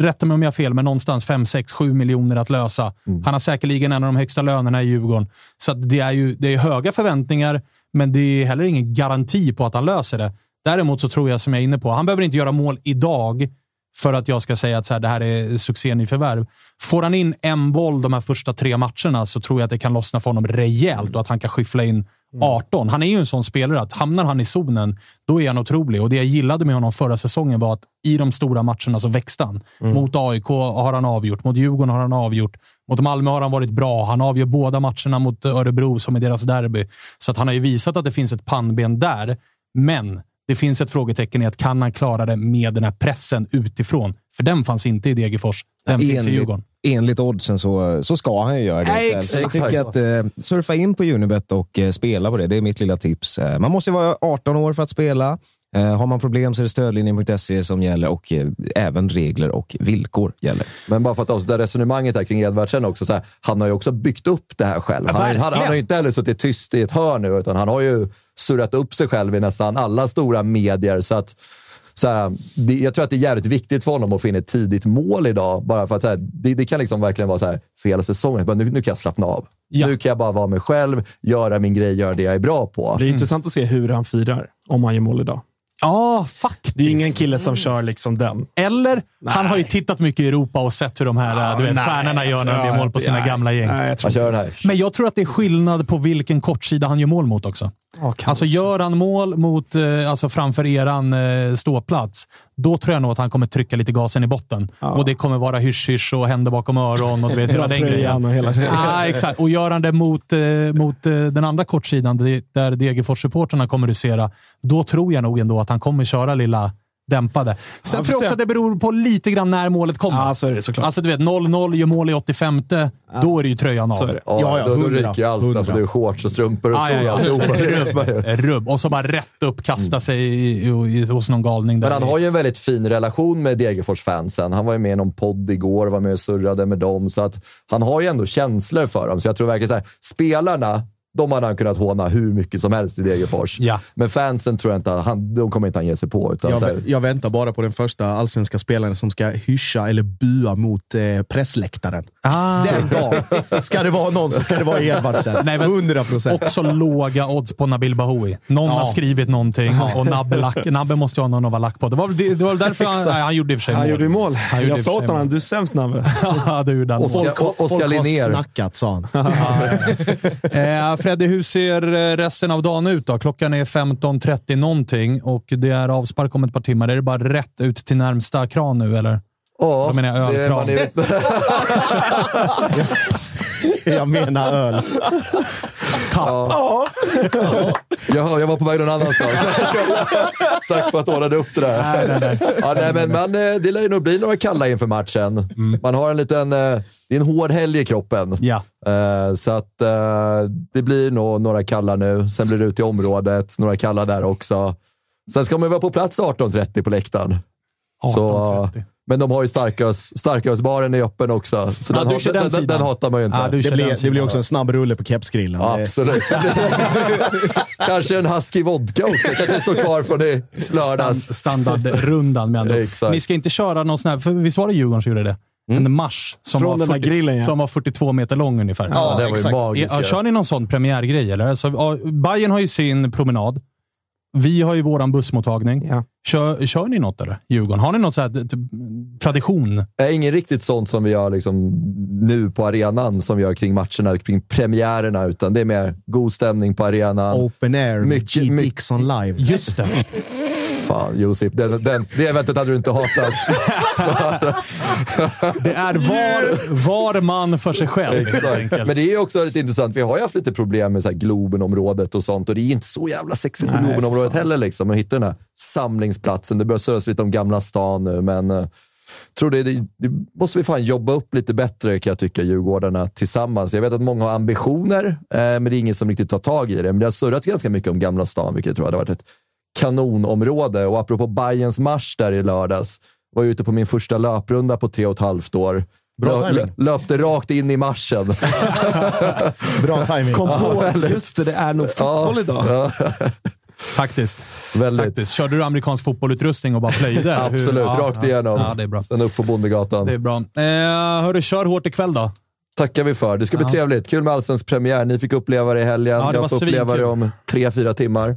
A: rätta mig om jag har fel, men någonstans 5, 6, 7 miljoner att lösa. Mm. Han har säkerligen en av de högsta lönerna i Djurgården. Så det är ju det är höga förväntningar, men det är heller ingen garanti på att han löser det. Däremot så tror jag, som jag är inne på, han behöver inte göra mål idag, för att jag ska säga att så här, det här är succén i förvärv. Får han in en boll de här första tre matcherna så tror jag att det kan lossna för honom rejält och att han kan skyffla in 18. Mm. Han är ju en sån spelare att hamnar han i zonen, då är han otrolig. Och det jag gillade med honom förra säsongen var att i de stora matcherna så växte han. Mm. Mot AIK har han avgjort, mot Djurgården har han avgjort, mot Malmö har han varit bra. Han avgör båda matcherna mot Örebro som är deras derby. Så att han har ju visat att det finns ett pannben där. Men det finns ett frågetecken i att kan han klara det med den här pressen utifrån? För den fanns inte i Degerfors. Den finns i Djurgården.
H: Enligt oddsen så, så ska han ju göra det.
A: Nej, exakt.
H: Jag tycker att eh, surfa in på Unibet och eh, spela på det. Det är mitt lilla tips. Eh, man måste vara 18 år för att spela. Eh, har man problem så är det stödlinjen.se som gäller och eh, även regler och villkor gäller.
C: Men bara för att avsluta resonemanget här kring Edvardsen också. Så här, han har ju också byggt upp det här själv. Han, han, han, har ju inte heller suttit tyst i ett hörn nu, utan han har ju surrat upp sig själv i nästan alla stora medier. Så att, så här, det, jag tror att det är jävligt viktigt för honom att få in ett tidigt mål idag. Bara för att så här, det, det, kan liksom verkligen vara så här för hela säsongen. nu, nu kan jag slappna av. Ja. Nu kan jag bara vara mig själv, göra min grej, göra det jag är bra på.
B: Det är mm. intressant att se hur han firar om han gör mål idag.
A: Ja, faktiskt.
B: Det är ingen kille som kör liksom den.
A: Eller, han har ju tittat mycket i Europa och sett hur de här du vet,
B: nej,
A: stjärnorna gör när de
B: jag
A: gör mål på sina
B: inte-
A: gamla gäng.
B: Nej, jag
C: här.
A: Men jag tror att det är skillnad på vilken kortsida han gör mål mot också.
B: Ja, kanske.
A: Alltså gör han mål mot, eh, alltså framför eran eh, ståplats, då tror jag nog att han kommer trycka lite gasen i botten. Och det kommer vara hysch-hysch och händer bakom öron och du vet, hela den grejen.
B: och hela
A: Ah, exakt. Och gör han det mot, eh, mot eh, den andra kortsidan, där Degerfors-supportrarna kommer husera, då tror jag nog ändå att han kommer köra lilla dämpade. Sen
B: Ja,
A: tror jag också att det beror på lite grann när målet kommer.
B: Ja, så är det såklart.
A: Alltså du vet, 0-0, gör mål i 85 då är det ju tröjan av.
B: Så är det.
C: Ja,
D: Ja, ja,
C: då, då
D: hundra.
C: ryker ju allt. Alltså, det är shorts och strumpor och skor.
A: ja, ja. Rubb. Och så bara rätt upp, kasta sig i, i, i, hos någon galning. Där
C: Men han har ju en väldigt fin relation med Degerfors-fansen. Han var ju med i någon podd igår, var med och surrade med dem. Så att han har ju ändå känslor för dem. Så jag tror verkligen så här, spelarna, de hade han kunnat håna hur mycket som helst i Degerfors.
A: Ja.
C: Men fansen tror jag inte, han, de kommer inte han ge sig på. Utan
D: Jag,
C: så här,
D: jag väntar bara på den första allsvenska spelaren som ska hyscha eller bua mot eh, pressläktaren.
A: Ah.
D: Den dagen ska det vara någon så ska det vara Edvardsen.
A: Nej, men-
D: 100 procent.
A: Också låga odds på Nabil Bahoui. Någon
D: Ja.
A: har skrivit någonting och Nabbe, lack, Nabbe måste ju ha någon att vara lack på. Det var, det, det var därför han, nej, han gjorde i och för sig
B: Han
A: mål.
B: gjorde mål.
A: Han
B: Jag sa åt honom, du är sämst Nabbe.
A: Ja, det gjorde han.
C: Oskar- Oskar
D: folk har
C: Linnér.
D: snackat, sa han.
A: Fredde, hur ser eh, resten av dagen ut då? Klockan är 15.30 någonting och det är avspark om ett par timmar. Är det bara rätt ut till närmsta kran nu, eller?
C: ja,
A: Då menar jag
C: det-
A: ölkran.
C: man är-
D: Jag menar öl.
C: Ja. Jaha, jag var på väg någon annanstans. Tack för att du ordnade upp det där.
A: Nej, nej, nej.
C: Ja, nej, men man, eh, det lär ju nog bli några kalla inför matchen.
A: Mm.
C: Man har en liten... eh, Det är en hård helg i kroppen.
A: Ja.
C: Eh, Så att det blir nog några kalla nu. Sen blir det ut i området. Några kalla där också. Sen ska man vara på plats 18.30 på läktaren. Så,
A: 18.30.
C: men de har ju starkös, starkölsbaren är öppen också. Så
A: Ja,
C: den,
A: du
C: hat-
A: kör den
C: den, den,
A: sidan.
C: den hatar man ju inte.
A: Ja, du
D: Det blir, det blir också en snabb rulle på kepsgrillen.
C: Ja,
D: Det-
C: absolut. Kanske en husky vodka också. Kanske står kvar från i lördags.
A: Stand, standardrundan med andra.
C: Exakt.
A: Ni ska inte köra någon sån här, för visst var det Djurgården som gjorde det? En marsch som,
B: Från
A: var
B: den här
A: 40,
B: grillen, ja.
A: som var 42 meter lång ungefär.
C: Ja, det var ju magiskt.
A: Ja, kör ni någon sån premiärgrej eller? Alltså, ja, Bayern har ju sin promenad. Vi har ju våran bussmottagning.
B: Ja.
A: Kör, kör ni något eller? Djurgården? Har ni någon sån här typ, tradition?
C: är ingen riktigt sånt som vi gör liksom nu på arenan, som vi gör kring matcherna, kring premiärerna, utan det är mer god stämning på arenan.
D: Open air
C: Mycket-
D: G.
C: mycket-
D: Dixon live.
A: Just det.
C: Fan, Josip, den, den, det eventet hade du inte hatat.
A: Det är var, var man för sig själv
C: Exakt. Men det är också lite intressant. Vi har ju haft lite problem med så här Globenområdet och sånt och det är inte så jävla sexigt på Globenområdet heller. Liksom, att hitta den här samlingsplatsen. Det börjar sös lite om Gamla stan nu, men eh, tror det, det, det måste vi fan jobba upp lite bättre kan jag tycka, Djurgårdarna tillsammans. Jag vet att många har ambitioner, eh, men det är ingen som riktigt tar tag i det. Men det har surrats ganska mycket om Gamla stan, vilket jag tror hade varit ett kanonområde. Och apropå Bayerns marsch där i lördags, var jag ute på min första löprunda på tre och ett halvt år.
D: Bra timing.
C: löpte rakt in i marschen.
D: Bra timing.
B: Kom på att just det, det är nog fotboll idag.
C: Ja,
A: Faktiskt.
C: väldigt.
A: Faktiskt. Körde du amerikansk fotbollutrustning och bara plöjde? Hur-
C: Absolut,
A: ja,
C: rakt igenom.
A: Ja, det är bra.
C: Sen upp på Bondegatan.
A: Det är bra. Eh, hörru, kör hårt ikväll då.
C: Tackar vi för. Det ska bli
A: Ja.
C: trevligt. Kul med Allsvensk premiär. Ni fick uppleva det i helgen.
A: Ja, det var
C: jag får uppleva
A: svinkul.
C: det om tre, fyra timmar.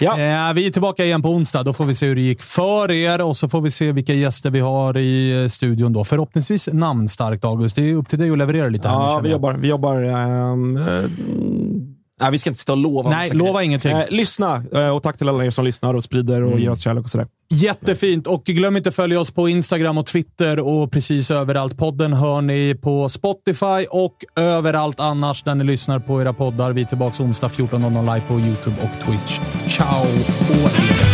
B: Ja.
A: Eh, vi är tillbaka igen på onsdag. Då får vi se hur det gick för er och så får vi se vilka gäster vi har i eh, studion då. Förhoppningsvis namnstarkt, August. Det är upp till dig att leverera lite. här
B: Ja,
A: känner
B: vi jobbar. Vi jobbar eh, nej, vi ska inte sitta och lova.
A: Nej, lova ingenting.
B: Eh, lyssna eh, och tack till alla er som lyssnar och sprider och ger oss kärlek och sådär.
A: Jättefint! Och glöm inte att följa oss på Instagram och Twitter och precis överallt. Podden hör ni på Spotify och överallt annars där ni lyssnar på era poddar. Vi är tillbaka onsdag 14.00 live på YouTube och Twitch. Ciao på